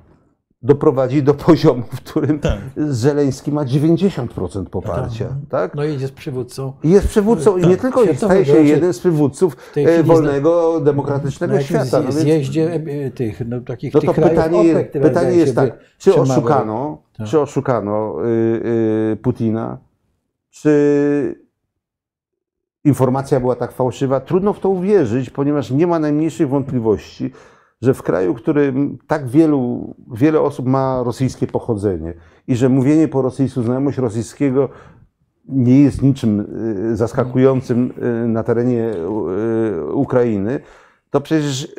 doprowadzi do poziomu, w którym Tak. Zeleński ma 90% poparcia. Tak? No i jest przywódcą. I jest przywódcą, i nie Tak, tylko i światowego, staje się jeden z przywódców e, wolnego, Na demokratycznego świata. No, zje- więc, zjeździe e, tych, no, takich no tych to krajów pytanie, OPEC, jest, pytanie jest tak, czy oszukano, Tak. czy oszukano y, y, Putina, czy informacja była tak fałszywa? Trudno w to uwierzyć, ponieważ nie ma najmniejszych wątpliwości, że w kraju, w którym tak wielu, wiele osób ma rosyjskie pochodzenie i że mówienie po rosyjsku, znajomość rosyjskiego nie jest niczym y, zaskakującym y, na terenie y, Ukrainy, to przecież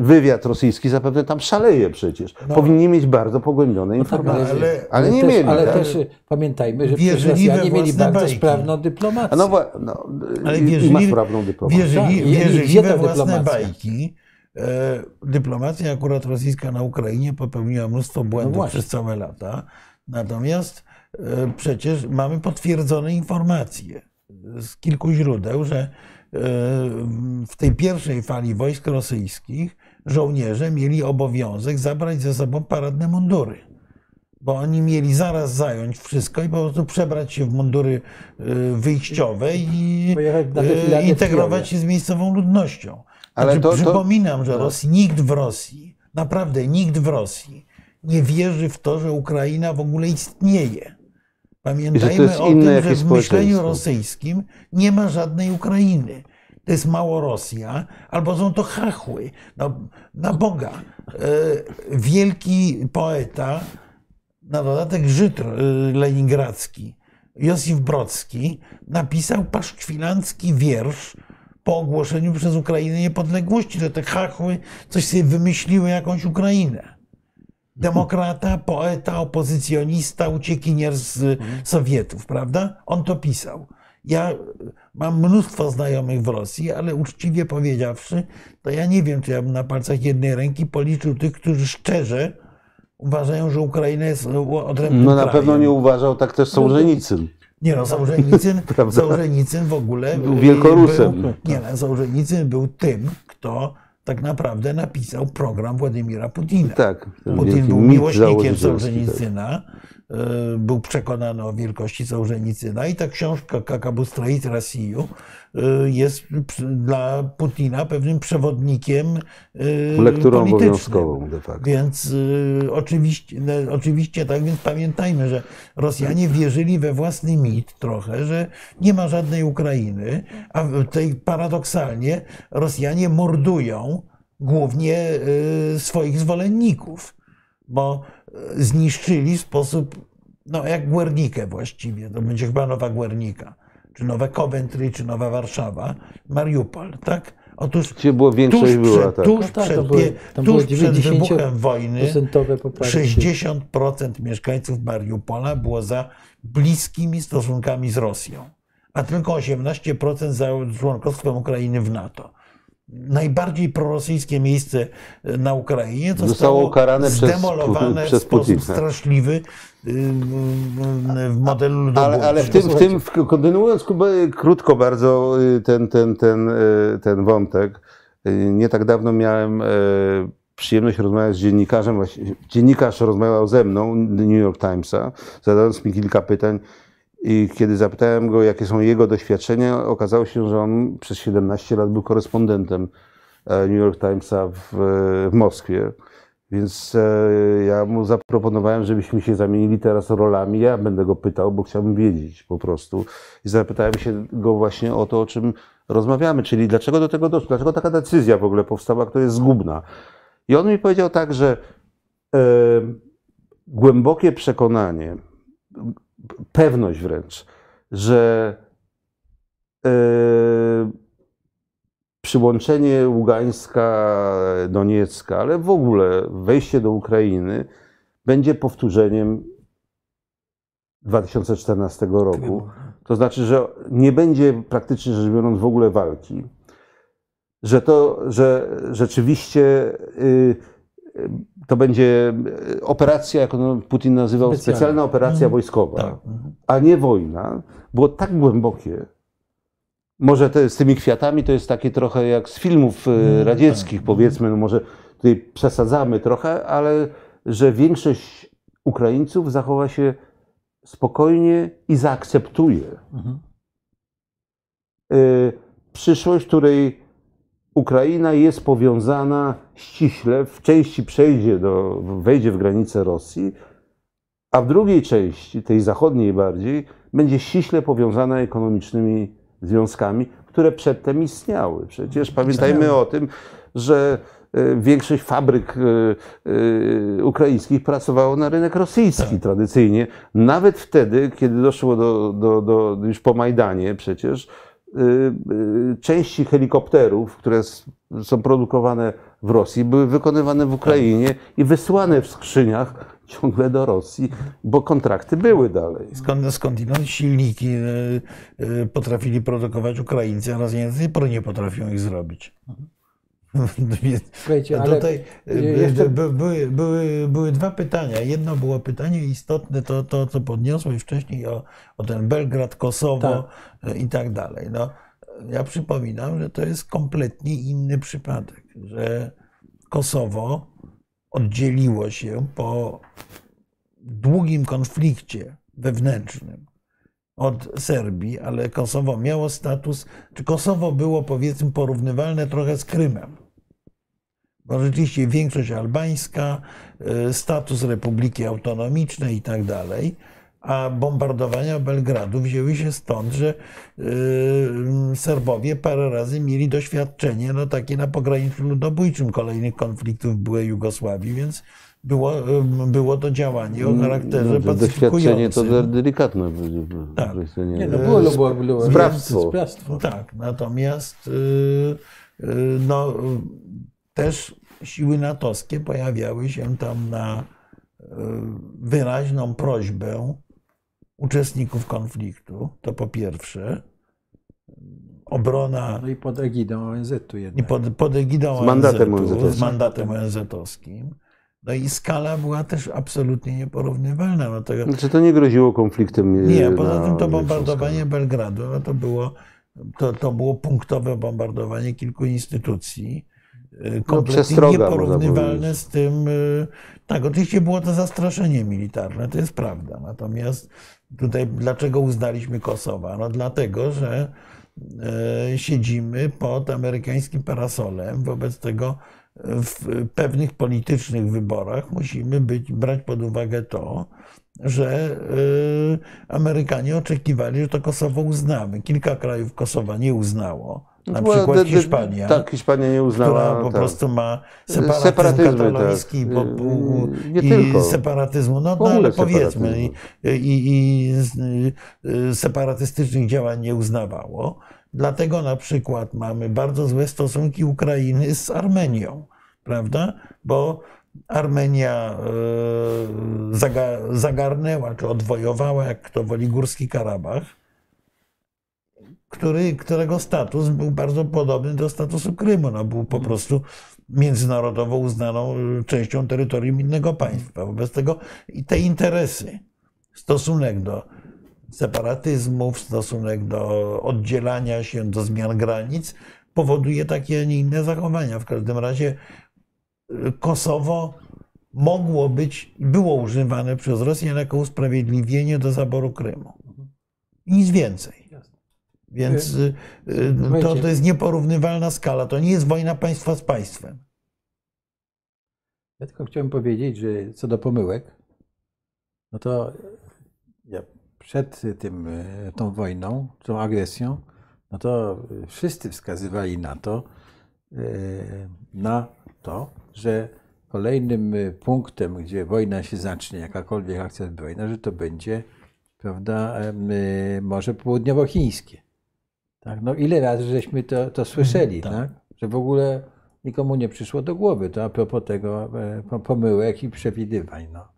wywiad rosyjski zapewne tam szaleje przecież. No. Powinni mieć bardzo pogłębione informacje. ale- ale, nie też, mieli. Ale tak? też pamiętajmy, że przecież Wierzyli Rosjanie mieli bardzo bajki. sprawną dyplomację. No, no, Ale i- i wierzyli, ma sprawną dyplomację. wierzyli, Tak, i- i wierzyli wie ta we własne dyplomacja. bajki. E, dyplomacja akurat rosyjska na Ukrainie popełniła mnóstwo błędów No przez całe lata. Natomiast e, przecież mamy potwierdzone informacje z kilku źródeł, że e, w tej pierwszej fali wojsk rosyjskich żołnierze mieli obowiązek zabrać ze sobą paradne mundury. Bo oni mieli zaraz zająć wszystko i po prostu przebrać się w mundury wyjściowe i integrować się z miejscową ludnością. Ale Znaczy, to- to- przypominam, że Ros- nikt w Rosji, naprawdę nikt w Rosji nie wierzy w to, że Ukraina w ogóle istnieje. Pamiętajmy o tym, że w myśleniu rosyjskim nie ma żadnej Ukrainy. To jest Małorosja, albo są to chachły. No, na Boga. E, wielki poeta, na dodatek Żyd e, leningradzki, Józef Brodski, napisał paszkwilacki wiersz po ogłoszeniu przez Ukrainę niepodległości, że te chachły coś sobie wymyśliły jakąś Ukrainę. Demokrata, poeta, opozycjonista, uciekinier z Sowietów, prawda? On to pisał. Ja mam mnóstwo znajomych w Rosji, ale uczciwie powiedziawszy, to ja nie wiem, czy ja bym na palcach jednej ręki policzył tych, którzy szczerze uważają, że Ukraina jest odrębnym No na krajem. pewno nie uważał tak też Sołżenicyn. Nie no? Sołżenicyn (laughs) w ogóle Był wielkorusem. Był, nie no, był tym, kto tak naprawdę napisał program Władimira Putina. Tak. Putin był miłośnikiem założycielski, tak. Y, był przekonany o wielkości Sołżenicyna i ta książka Kakabu Stroit Rasiju jest przy- dla Putina pewnym przewodnikiem y, Lekturą politycznym. obowiązkową de facto. Więc y, oczywiście, no, oczywiście tak, więc pamiętajmy, że Rosjanie wierzyli we własny mit trochę, że nie ma żadnej Ukrainy, a tej paradoksalnie Rosjanie mordują głównie y, swoich zwolenników, bo y, zniszczyli w sposób, no jak Guernikę właściwie, to będzie chyba Nowa Guernika, czy Nowe Coventry, czy Nowa Warszawa, Mariupol, tak? Otóż Gdzie było większość tuż była, przed, tak. tuż No tak, przed, tam tuż było przed 90 wybuchem wojny procentowe poparcie. 60% mieszkańców Mariupola było za bliskimi stosunkami z Rosją, a tylko 18% za członkostwem Ukrainy w NATO. Najbardziej prorosyjskie miejsce na Ukrainie zostało, Zostało ukarane przez zdemolowane Pu- przez w sposób Putina. straszliwy y, y, w modelu Ale, ludobójczym. ale w tym, w tym w, kontynuując krótko bardzo y, ten, ten, ten, y, ten wątek, y, nie tak dawno miałem e, przyjemność rozmawiać z dziennikarzem, dziennikarz rozmawiał ze mną, New York Timesa, zadając mi kilka pytań i kiedy zapytałem go, jakie są jego doświadczenia, okazało się, że on przez 17 lat był korespondentem e, New York Timesa w, w Moskwie. Więc e, ja mu zaproponowałem, żebyśmy się zamienili teraz rolami. Ja będę go pytał, bo chciałbym wiedzieć po prostu. I zapytałem się go właśnie o to, o czym rozmawiamy, czyli dlaczego do tego doszło, dlaczego taka decyzja w ogóle powstała, która jest zgubna. I on mi powiedział tak, że e, głębokie przekonanie, pewność wręcz, że e, przyłączenie Ługańska, Doniecka, ale w ogóle wejście do Ukrainy będzie powtórzeniem 2014 roku. To znaczy, że nie będzie praktycznie rzecz biorąc w ogóle walki. Że to, że rzeczywiście y, y, to będzie operacja, jak on Putin nazywał, Specjalna. specjalna operacja wojskowa, Tak. a nie wojna, było tak głębokie. Może te, z tymi kwiatami to jest takie trochę jak z filmów y, radzieckich, powiedzmy, no może tutaj przesadzamy trochę, ale że większość Ukraińców zachowa się spokojnie i zaakceptuje Mhm. y, przyszłość, której Ukraina jest powiązana ściśle, w części przejdzie do, wejdzie w granice Rosji, a w drugiej części, tej zachodniej bardziej, będzie ściśle powiązana ekonomicznymi związkami, które przedtem istniały. Przecież pamiętajmy o tym, że y, większość fabryk y, y, ukraińskich pracowało na rynek rosyjski tradycyjnie. Nawet wtedy, kiedy doszło do, do, do już po Majdanie przecież, części helikopterów, które są produkowane w Rosji, były wykonywane w Ukrainie i wysyłane w skrzyniach ciągle do Rosji, bo kontrakty były dalej. Skąd, skądinąd silniki y, y, potrafili produkować Ukraińcy, a Rosjanie nie potrafią ich zrobić. Więc Słuchajcie, ale Tutaj y, jeszcze- by, były, były, były dwa pytania. Jedno było pytanie istotne, to, to co podniosłeś wcześniej o, o ten Belgrad, Kosowo y, i tak dalej. No, ja przypominam, że to jest kompletnie inny przypadek, że Kosowo oddzieliło się po długim konflikcie wewnętrznym od Serbii, ale Kosowo miało status, czy Kosowo było powiedzmy porównywalne trochę z Krymem. Bo rzeczywiście większość albańska, y, status republiki autonomicznej i tak dalej, a bombardowania Belgradu wzięły się stąd, że y, Serbowie parę razy mieli doświadczenie no, takie na pograniczu ludobójczym kolejnych konfliktów w byłej Jugosławii, więc było, y, było to działanie o charakterze No, doświadczenie to delikatne. Tak. nie, no było, było, było Sprawstwo. sprawstwo. Tak, natomiast y, y, no, też siły natowskie pojawiały się tam na y, wyraźną prośbę uczestników konfliktu. To po pierwsze. Obrona No i pod egidą ONZ-u i jednak. pod, pod egidą Z mandatem ONZ-u, ONZ-owskim. z mandatem ONZ-owskim. No i skala była też absolutnie nieporównywalna. No to, Znaczy to nie groziło konfliktem. nie, na poza tym to bombardowanie Belgradu no to, było, to, to było punktowe bombardowanie kilku instytucji. Y, Kompletnie przestroga, można nieporównywalne z tym. y, Tak, oczywiście było to zastraszenie militarne, to jest prawda. Natomiast tutaj dlaczego uznaliśmy Kosowa? No dlatego, że y, siedzimy pod amerykańskim parasolem. Wobec tego w pewnych politycznych wyborach musimy być, brać pod uwagę to, że Amerykanie oczekiwali, że to Kosowo uznamy. Kilka krajów Kosowa nie uznało. Na Była przykład de- de- Hiszpania, Tak, Hiszpania nie uznała. która po tak. prostu ma separatyzm Separatyzmy, kataloński tak. bo- Yy, nie i tylko. separatyzmu. No, no ale powiedzmy, i, i, i y, separatystycznych działań nie uznawało. Dlatego na przykład mamy bardzo złe stosunki Ukrainy z Armenią, prawda? Bo Armenia y, zaga- zagarnęła czy odwojowała, jak kto woli, Górski Karabach, który, którego status był bardzo podobny do statusu Krymu. No, był po prostu międzynarodowo uznaną y, częścią terytorium innego państwa. Wobec tego i te interesy, stosunek do separatyzmów, stosunek do oddzielania się, do zmian granic, powoduje takie, a nie inne zachowania. W każdym razie y, Kosowo mogło być, było używane przez Rosjan jako usprawiedliwienie do zaboru Krymu. I Nic więcej. Więc y, y, to, to jest nieporównywalna skala. To nie jest wojna państwa z państwem. Ja tylko chciałem powiedzieć, że co do pomyłek, no to ja przed tym, e, tą wojną, tą agresją, no to wszyscy wskazywali na to, na to, że kolejnym punktem, gdzie wojna się zacznie, jakakolwiek akcja zbrojna, że to będzie, prawda, Morze Południowochińskie. Tak? No ile razy żeśmy to, to słyszeli, tak. tak? że w ogóle nikomu nie przyszło do głowy. To a propos tego e, po- pomyłek i przewidywań. No.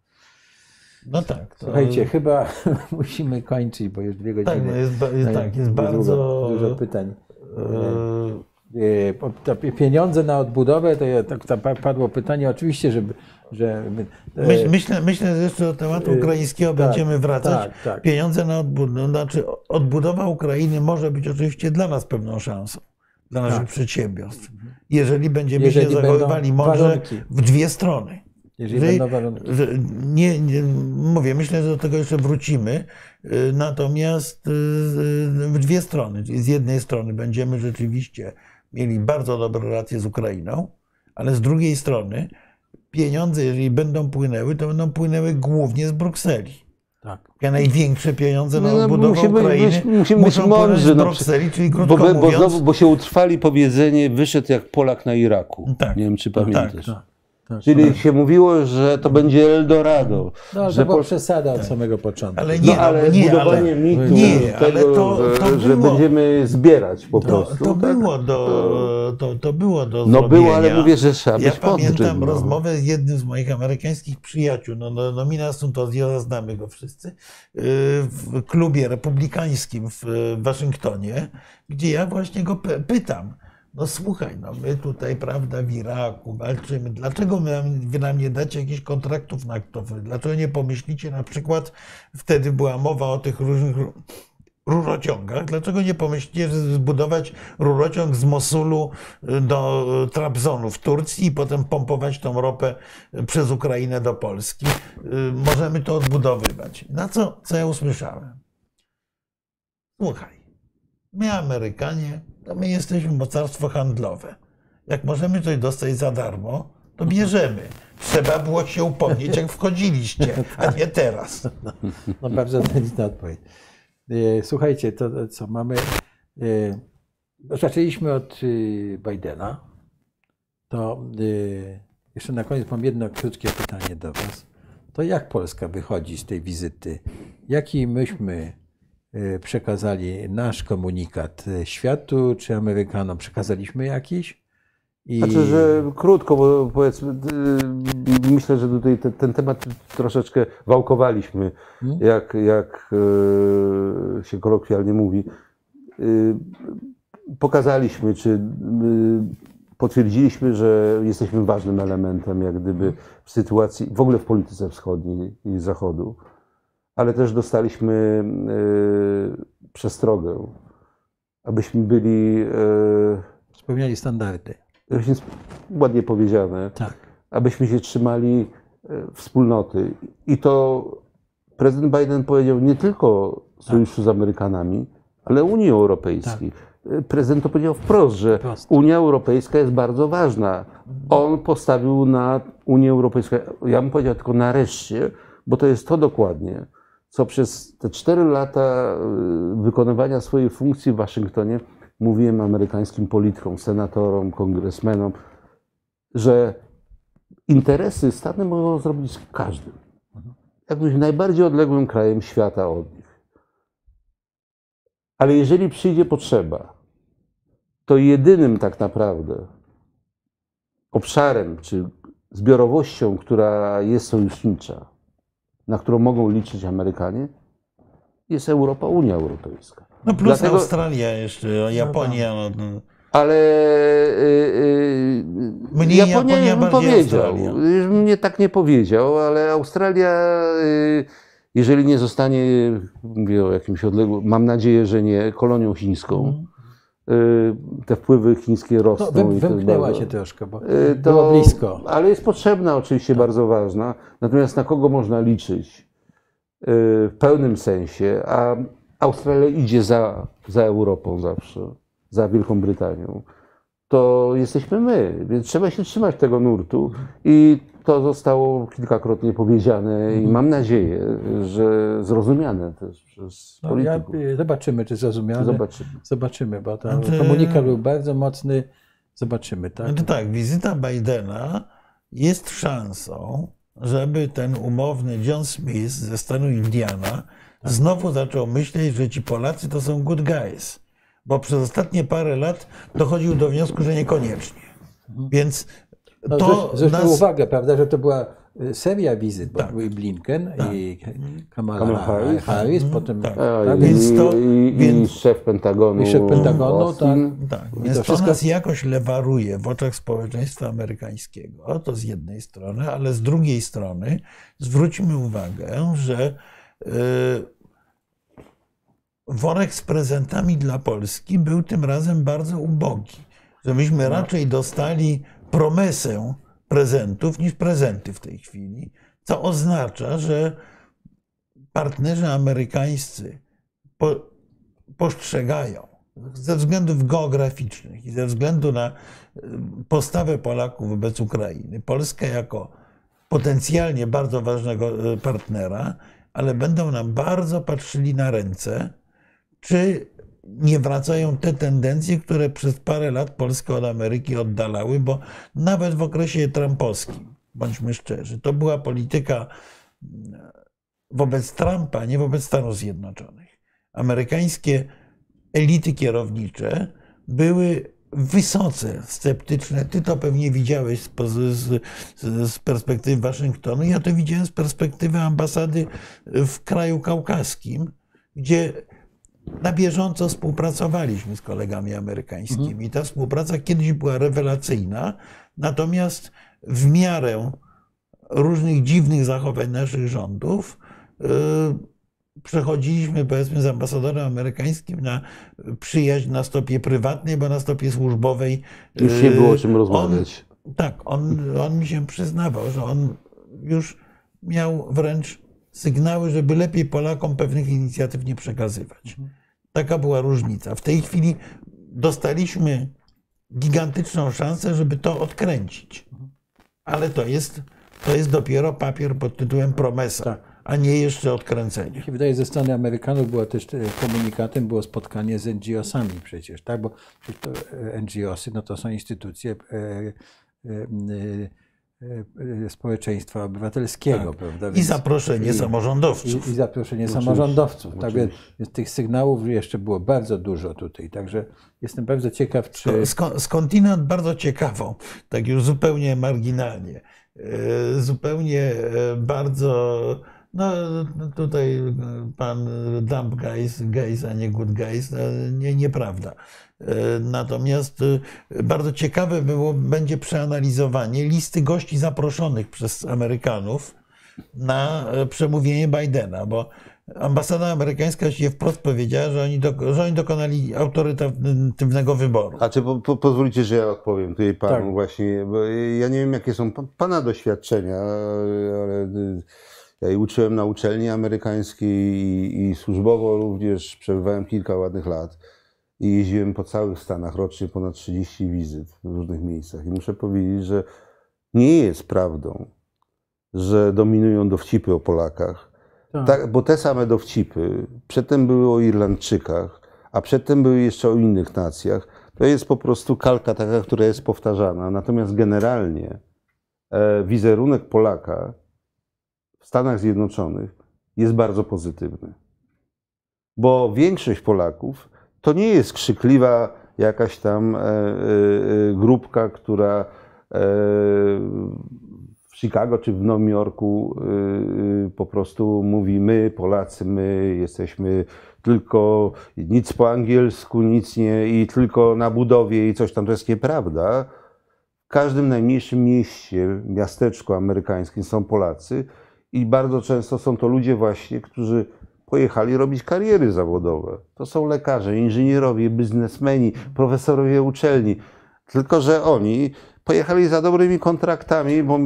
No tak. To, Słuchajcie, chyba (laughs) musimy kończyć, bo już dwie godziny. tak, no jest, ba- jest, tak, jest Dużo- bardzo. Dużo pytań. e, E, to pieniądze na odbudowę, to ja, tak, padło pytanie, oczywiście, żeby, że e, Myśl, myślę, myślę, że jeszcze do tematu Yy, ukraińskiego tak, będziemy wracać. tak, tak. Pieniądze na odbudowę, znaczy odbudowa Ukrainy może być oczywiście dla nas pewną szansą, dla naszych Tak. przedsiębiorstw, jeżeli będziemy Jeżeli się zachowywali mądrze w dwie strony. jeżeli Jeżeli- Nie, nie, mówię, myślę, że do tego jeszcze wrócimy. Y, Natomiast w dwie strony. Z jednej strony będziemy rzeczywiście mieli bardzo dobre relacje z Ukrainą, ale z drugiej strony pieniądze, jeżeli będą płynęły, to będą płynęły głównie z Brukseli. Tak. Ja największe pieniądze na No, no, odbudowę musimy być- Ukrainy musimy być muszą mądrzy, płynąć z no, Brukseli, czyli Bo, krótko bo, bo, mówiąc... znowu, bo się utrwali powiedzenie, wyszedł jak Polak na Iraku. Tak. Nie wiem, czy Tak, pamiętasz. Tak, tak. Czyli się mówiło, że to będzie Eldorado. No, ale że to była Pol- przesada od samego początku. Ale no, nie, ale nie, budowanie ale, mitu nie, tego, ale to, że, to że było, będziemy zbierać po To, prostu. to, tak? było do, to, to było do No zrobienia. było, ale mówię, że trzeba Ja pamiętam no. rozmowę z jednym z moich amerykańskich przyjaciół, no, no, Nomina Suntozio, znamy go wszyscy, yy, w klubie republikańskim w Waszyngtonie, gdzie ja właśnie go py- pytam, no słuchaj, no my tutaj, prawda, w Iraku walczymy, dlaczego wy nam nie dacie jakichś kontraktów naftowych, dlaczego nie pomyślicie na przykład, wtedy była mowa o tych różnych rurociągach. Dlaczego nie pomyślicie, zbudować rurociąg z Mosulu y, do y, Trabzonu w Turcji i potem pompować tą ropę y, przez Ukrainę do Polski? Możemy to odbudowywać. Na co, co ja usłyszałem? Słuchaj, my Amerykanie, to my jesteśmy mocarstwo handlowe. Jak możemy coś dostać za darmo, to bierzemy. Trzeba było się upomnieć, jak wchodziliście, a nie teraz. (laughs) No bardzo delikatna odpowiedź. E, Słuchajcie, to co mamy. e, Zaczęliśmy od y, Bidena. To jeszcze na koniec mam jedno krótkie pytanie do Was. To jak Polska wychodzi z tej wizyty? Jaki myśmy przekazali nasz komunikat y, światu czy Amerykanom? Przekazaliśmy jakiś? I Znaczy, że krótko, bo powiedzmy, y, myślę, że tutaj ten, ten temat troszeczkę wałkowaliśmy, Hmm? jak, jak y, się kolokwialnie mówi. Y, Pokazaliśmy, czy y, potwierdziliśmy, że jesteśmy ważnym elementem, jak gdyby w sytuacji, w ogóle w polityce wschodniej i zachodu, ale też dostaliśmy y, przestrogę, abyśmy byli, y, spełniali standardy. ładnie powiedziane, Tak. abyśmy się trzymali e, wspólnoty. I to prezydent Biden powiedział nie tylko sojuszu z Amerykanami, ale Unii Europejskiej. E, Prezydent to powiedział wprost, że Wprost. Unia Europejska jest bardzo ważna. On postawił na Unię Europejską. Ja bym powiedział tylko nareszcie, bo to jest to dokładnie, co przez te cztery lata e, wykonywania swojej funkcji w Waszyngtonie mówiłem amerykańskim politykom, senatorom, kongresmenom, że interesy Stany mogą zrobić z każdym. Jakimś najbardziej odległym krajem świata od nich. Ale jeżeli przyjdzie potrzeba, to jedynym tak naprawdę obszarem czy zbiorowością, która jest sojusznicza, na którą mogą liczyć Amerykanie, jest Europa, Unia Europejska. No plus Dlatego- Australia jeszcze, Japonia. No, no. Ale y, y, Mniej Japonia, Japonia, bym powiedział. Australia. Już bym nie tak nie powiedział, ale Australia, y, jeżeli nie zostanie, mówię o jakimś odległym, mam nadzieję, że nie, kolonią chińską, y, te wpływy chińskie No, rosną. wy, i to jest wymknęła się troszkę, bo Y, było blisko. Tak. Ale jest potrzebna, oczywiście bardzo ważna. Natomiast na kogo można liczyć y, w pełnym sensie? A Australia idzie za, za Europą zawsze, za Wielką Brytanią. To jesteśmy my, więc trzeba się trzymać tego nurtu i to zostało kilkakrotnie powiedziane Mhm. i mam nadzieję, że zrozumiane też przez No, ja, polityków. y, zobaczymy, czy zrozumiane. Zobaczymy. Zobaczymy, bo ten Znaczy- komunikat był bardzo mocny. Zobaczymy, tak? Znaczy tak, wizyta Bidena jest szansą, żeby ten umowny John Smith ze stanu Indiana znowu zaczął myśleć, że ci Polacy to są good guys. bo przez ostatnie parę lat dochodził do wniosku, że niekoniecznie. Więc No, to zwróć- zwróćmy nas, uwagę, prawda, że to była y, seria wizyt, bo Tak. był i Blinken i Kamala, Kamala Harris, Harris. potem Tak. A, tak, i, więc to- i, i, więc- szef Pentagonu. I szef Pentagonu, Austin. tak, I więc to to, wszystko- nas jakoś lewaruje w oczach społeczeństwa amerykańskiego. To z jednej strony, ale z drugiej strony zwróćmy uwagę, że y, worek z prezentami dla Polski był tym razem bardzo ubogi. Że myśmy raczej dostali promesę prezentów niż prezenty w tej chwili, co oznacza, że partnerzy amerykańscy po, postrzegają ze względów geograficznych i ze względu na y, postawę Polaków wobec Ukrainy, Polskę jako potencjalnie bardzo ważnego y, partnera, ale będą nam bardzo patrzyli na ręce, czy nie wracają te tendencje, które przez parę lat Polskę od Ameryki oddalały, bo nawet w okresie trumpowskim, bądźmy szczerzy, to była polityka mm, wobec Trumpa, nie wobec Stanów Zjednoczonych. Amerykańskie elity kierownicze były wysoce sceptyczne. Ty to pewnie widziałeś z, z, z, perspektywy Waszyngtonu. Ja to widziałem z perspektywy ambasady w kraju kaukaskim, gdzie na bieżąco współpracowaliśmy z kolegami amerykańskimi. Ta współpraca kiedyś była rewelacyjna, natomiast w miarę różnych dziwnych zachowań naszych rządów yy, przechodziliśmy powiedzmy z ambasadorem amerykańskim na przyjaźń na stopie prywatnej, bo na stopie służbowej. Już nie było o czym rozmawiać. On, tak, on, on mi się przyznawał, że on już miał wręcz sygnały, żeby lepiej Polakom pewnych inicjatyw nie przekazywać. Taka była różnica. W tej chwili dostaliśmy gigantyczną szansę, żeby to odkręcić. Ale to jest, to jest dopiero papier pod tytułem promesa, Tak. a nie jeszcze odkręcenie. Mi się wydaje, ze strony Amerykanów było też e, komunikatem, było spotkanie z NGO-sami przecież, tak? Bo e, NGO-sy no to są instytucje e, e, e, społeczeństwa obywatelskiego, prawda? I Więc- zaproszenie i- samorządowców. I, i zaproszenie Oczywiście, samorządowców. Tak oczywiście. tych sygnałów jeszcze było bardzo dużo tutaj. Także jestem bardzo ciekaw, czy. Sk- skądinąd bardzo ciekawą, tak już zupełnie marginalnie, e, zupełnie e, bardzo, no tutaj e, pan dump guys, guys, a nie good guys, no, nie, nieprawda. E, Natomiast e, bardzo ciekawe było, będzie przeanalizowanie listy gości zaproszonych przez Amerykanów na e, przemówienie Bidena, bo ambasada amerykańska się wprost powiedziała, że oni, do, że oni dokonali autorytatywnego wyboru. A czy po, po, pozwolicie, że ja odpowiem tutaj panu Tak. właśnie, bo ja nie wiem jakie są pa- pana doświadczenia, ale y, ja uczyłem na uczelni amerykańskiej i, i służbowo również przebywałem kilka ładnych lat i jeździłem po całych Stanach, rocznie ponad 30 wizyt w różnych miejscach i muszę powiedzieć, że nie jest prawdą, że dominują dowcipy o Polakach. Tak, bo te same dowcipy przedtem były o Irlandczykach, a przedtem były jeszcze o innych nacjach. To jest po prostu kalka taka, która jest powtarzana. Natomiast generalnie e, wizerunek Polaka w Stanach Zjednoczonych jest bardzo pozytywny. Bo większość Polaków to nie jest krzykliwa jakaś tam e, e, e, grupka, która w Chicago czy w Nowym Jorku po prostu mówi my, Polacy, my jesteśmy tylko nic po angielsku, nic nie i tylko na budowie i coś tam. To jest nieprawda. W każdym najmniejszym mieście, miasteczku amerykańskim są Polacy i bardzo często są to ludzie właśnie, którzy pojechali robić kariery zawodowe. To są lekarze, inżynierowie, biznesmeni, profesorowie uczelni. Tylko, że oni pojechali za dobrymi kontraktami, bo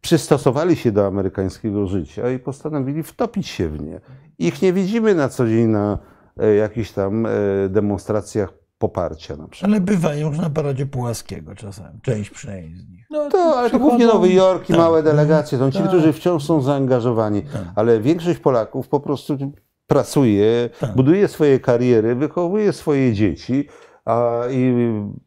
przystosowali się do amerykańskiego życia i postanowili wtopić się w nie. Ich nie widzimy na co dzień na e, jakichś tam e, demonstracjach poparcia na przykład. Ale bywają już na paradzie Pułaskiego czasami, część przynajmniej z nich. No, To, ale to głównie Nowy Jork i tak. małe delegacje. To ci, Tak. którzy wciąż są zaangażowani. Tak. Ale większość Polaków po prostu pracuje, Tak. buduje swoje kariery, wychowuje swoje dzieci. A, I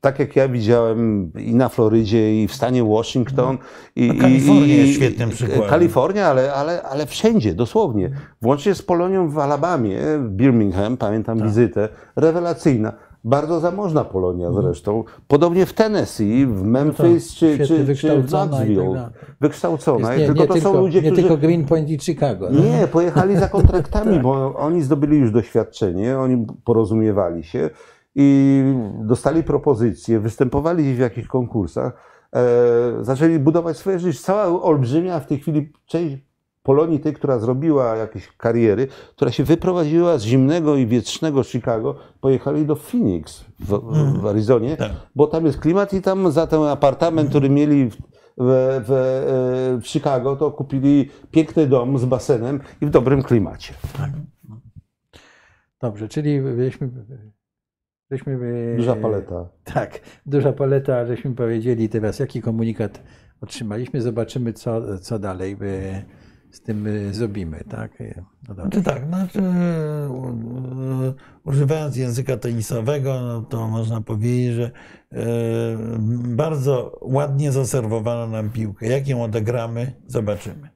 tak jak ja widziałem i na Florydzie, i w stanie Washington. I, No, Kalifornia i, jest i- świetnym przykładem. Kalifornia, ale, ale, ale wszędzie, dosłownie. Włącznie z Polonią w Alabamie, w Birmingham, pamiętam Tak. wizytę, rewelacyjna. Bardzo zamożna Polonia zresztą. Podobnie w Tennessee, w Memphis czy, świetnie czy, czy w tak Knoxville. dalej. Wykształcona. Jest nie, tylko nie, to tylko, są ludzie, nie którzy... tylko Greenpoint i Chicago. no. Nie, pojechali za (laughs) kontraktami, Tak. bo oni zdobyli już doświadczenie, oni porozumiewali się i dostali propozycje, występowali w jakichś konkursach, e, zaczęli budować swoje życie. Cała olbrzymia w tej chwili część Polonii, tej, która zrobiła jakieś kariery, która się wyprowadziła z zimnego i wietrznego Chicago, pojechali do Phoenix w, w Arizonie, Tak. bo tam jest klimat i tam za ten apartament, który mieli w, w, w, e, Chicago, to kupili piękny dom z basenem i w dobrym klimacie. Dobrze, czyli żeśmy, żeśmy Duża paleta. Tak, duża paleta, żeśmy powiedzieli teraz, jaki komunikat otrzymaliśmy. Zobaczymy, co, co dalej e, z tym e, zrobimy. Tak? E, No. Znaczy tak, znaczy, używając języka tenisowego, no to można powiedzieć, że e, bardzo ładnie zaserwowano nam piłkę. Jak ją odegramy, zobaczymy.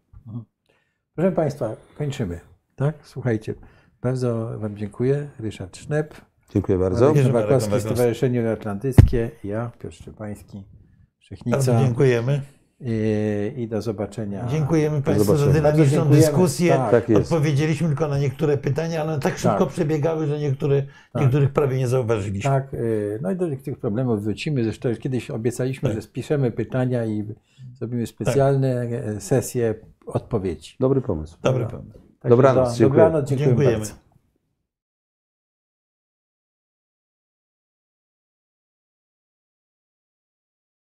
Proszę Państwa, kończymy. Tak? Słuchajcie, bardzo Wam dziękuję. Ryszard Sznep, Dziękuję bardzo. Nowakowski. Stowarzyszenie Euroatlantyckie, ja, Piotr Szczepański, Bardzo Wszechnica dziękujemy. I, i do zobaczenia. Dziękujemy Państwu za zobaczenia. Bardzo dynamiczną dyskusję. Tak. Tak. Odpowiedzieliśmy tylko na niektóre pytania, ale tak szybko Tak. przebiegały, że niektóre, niektórych prawie nie zauważyliśmy. Tak, y, no i do tych problemów wrócimy. Zresztą kiedyś obiecaliśmy, Tak. że spiszemy pytania i zrobimy specjalne e, sesje odpowiedzi. Dobry pomysł. Tak. Dobry pomysł. Także Dobranoc, do- dziękuję. Dobranoc, dziękuję Dziękujemy. bardzo.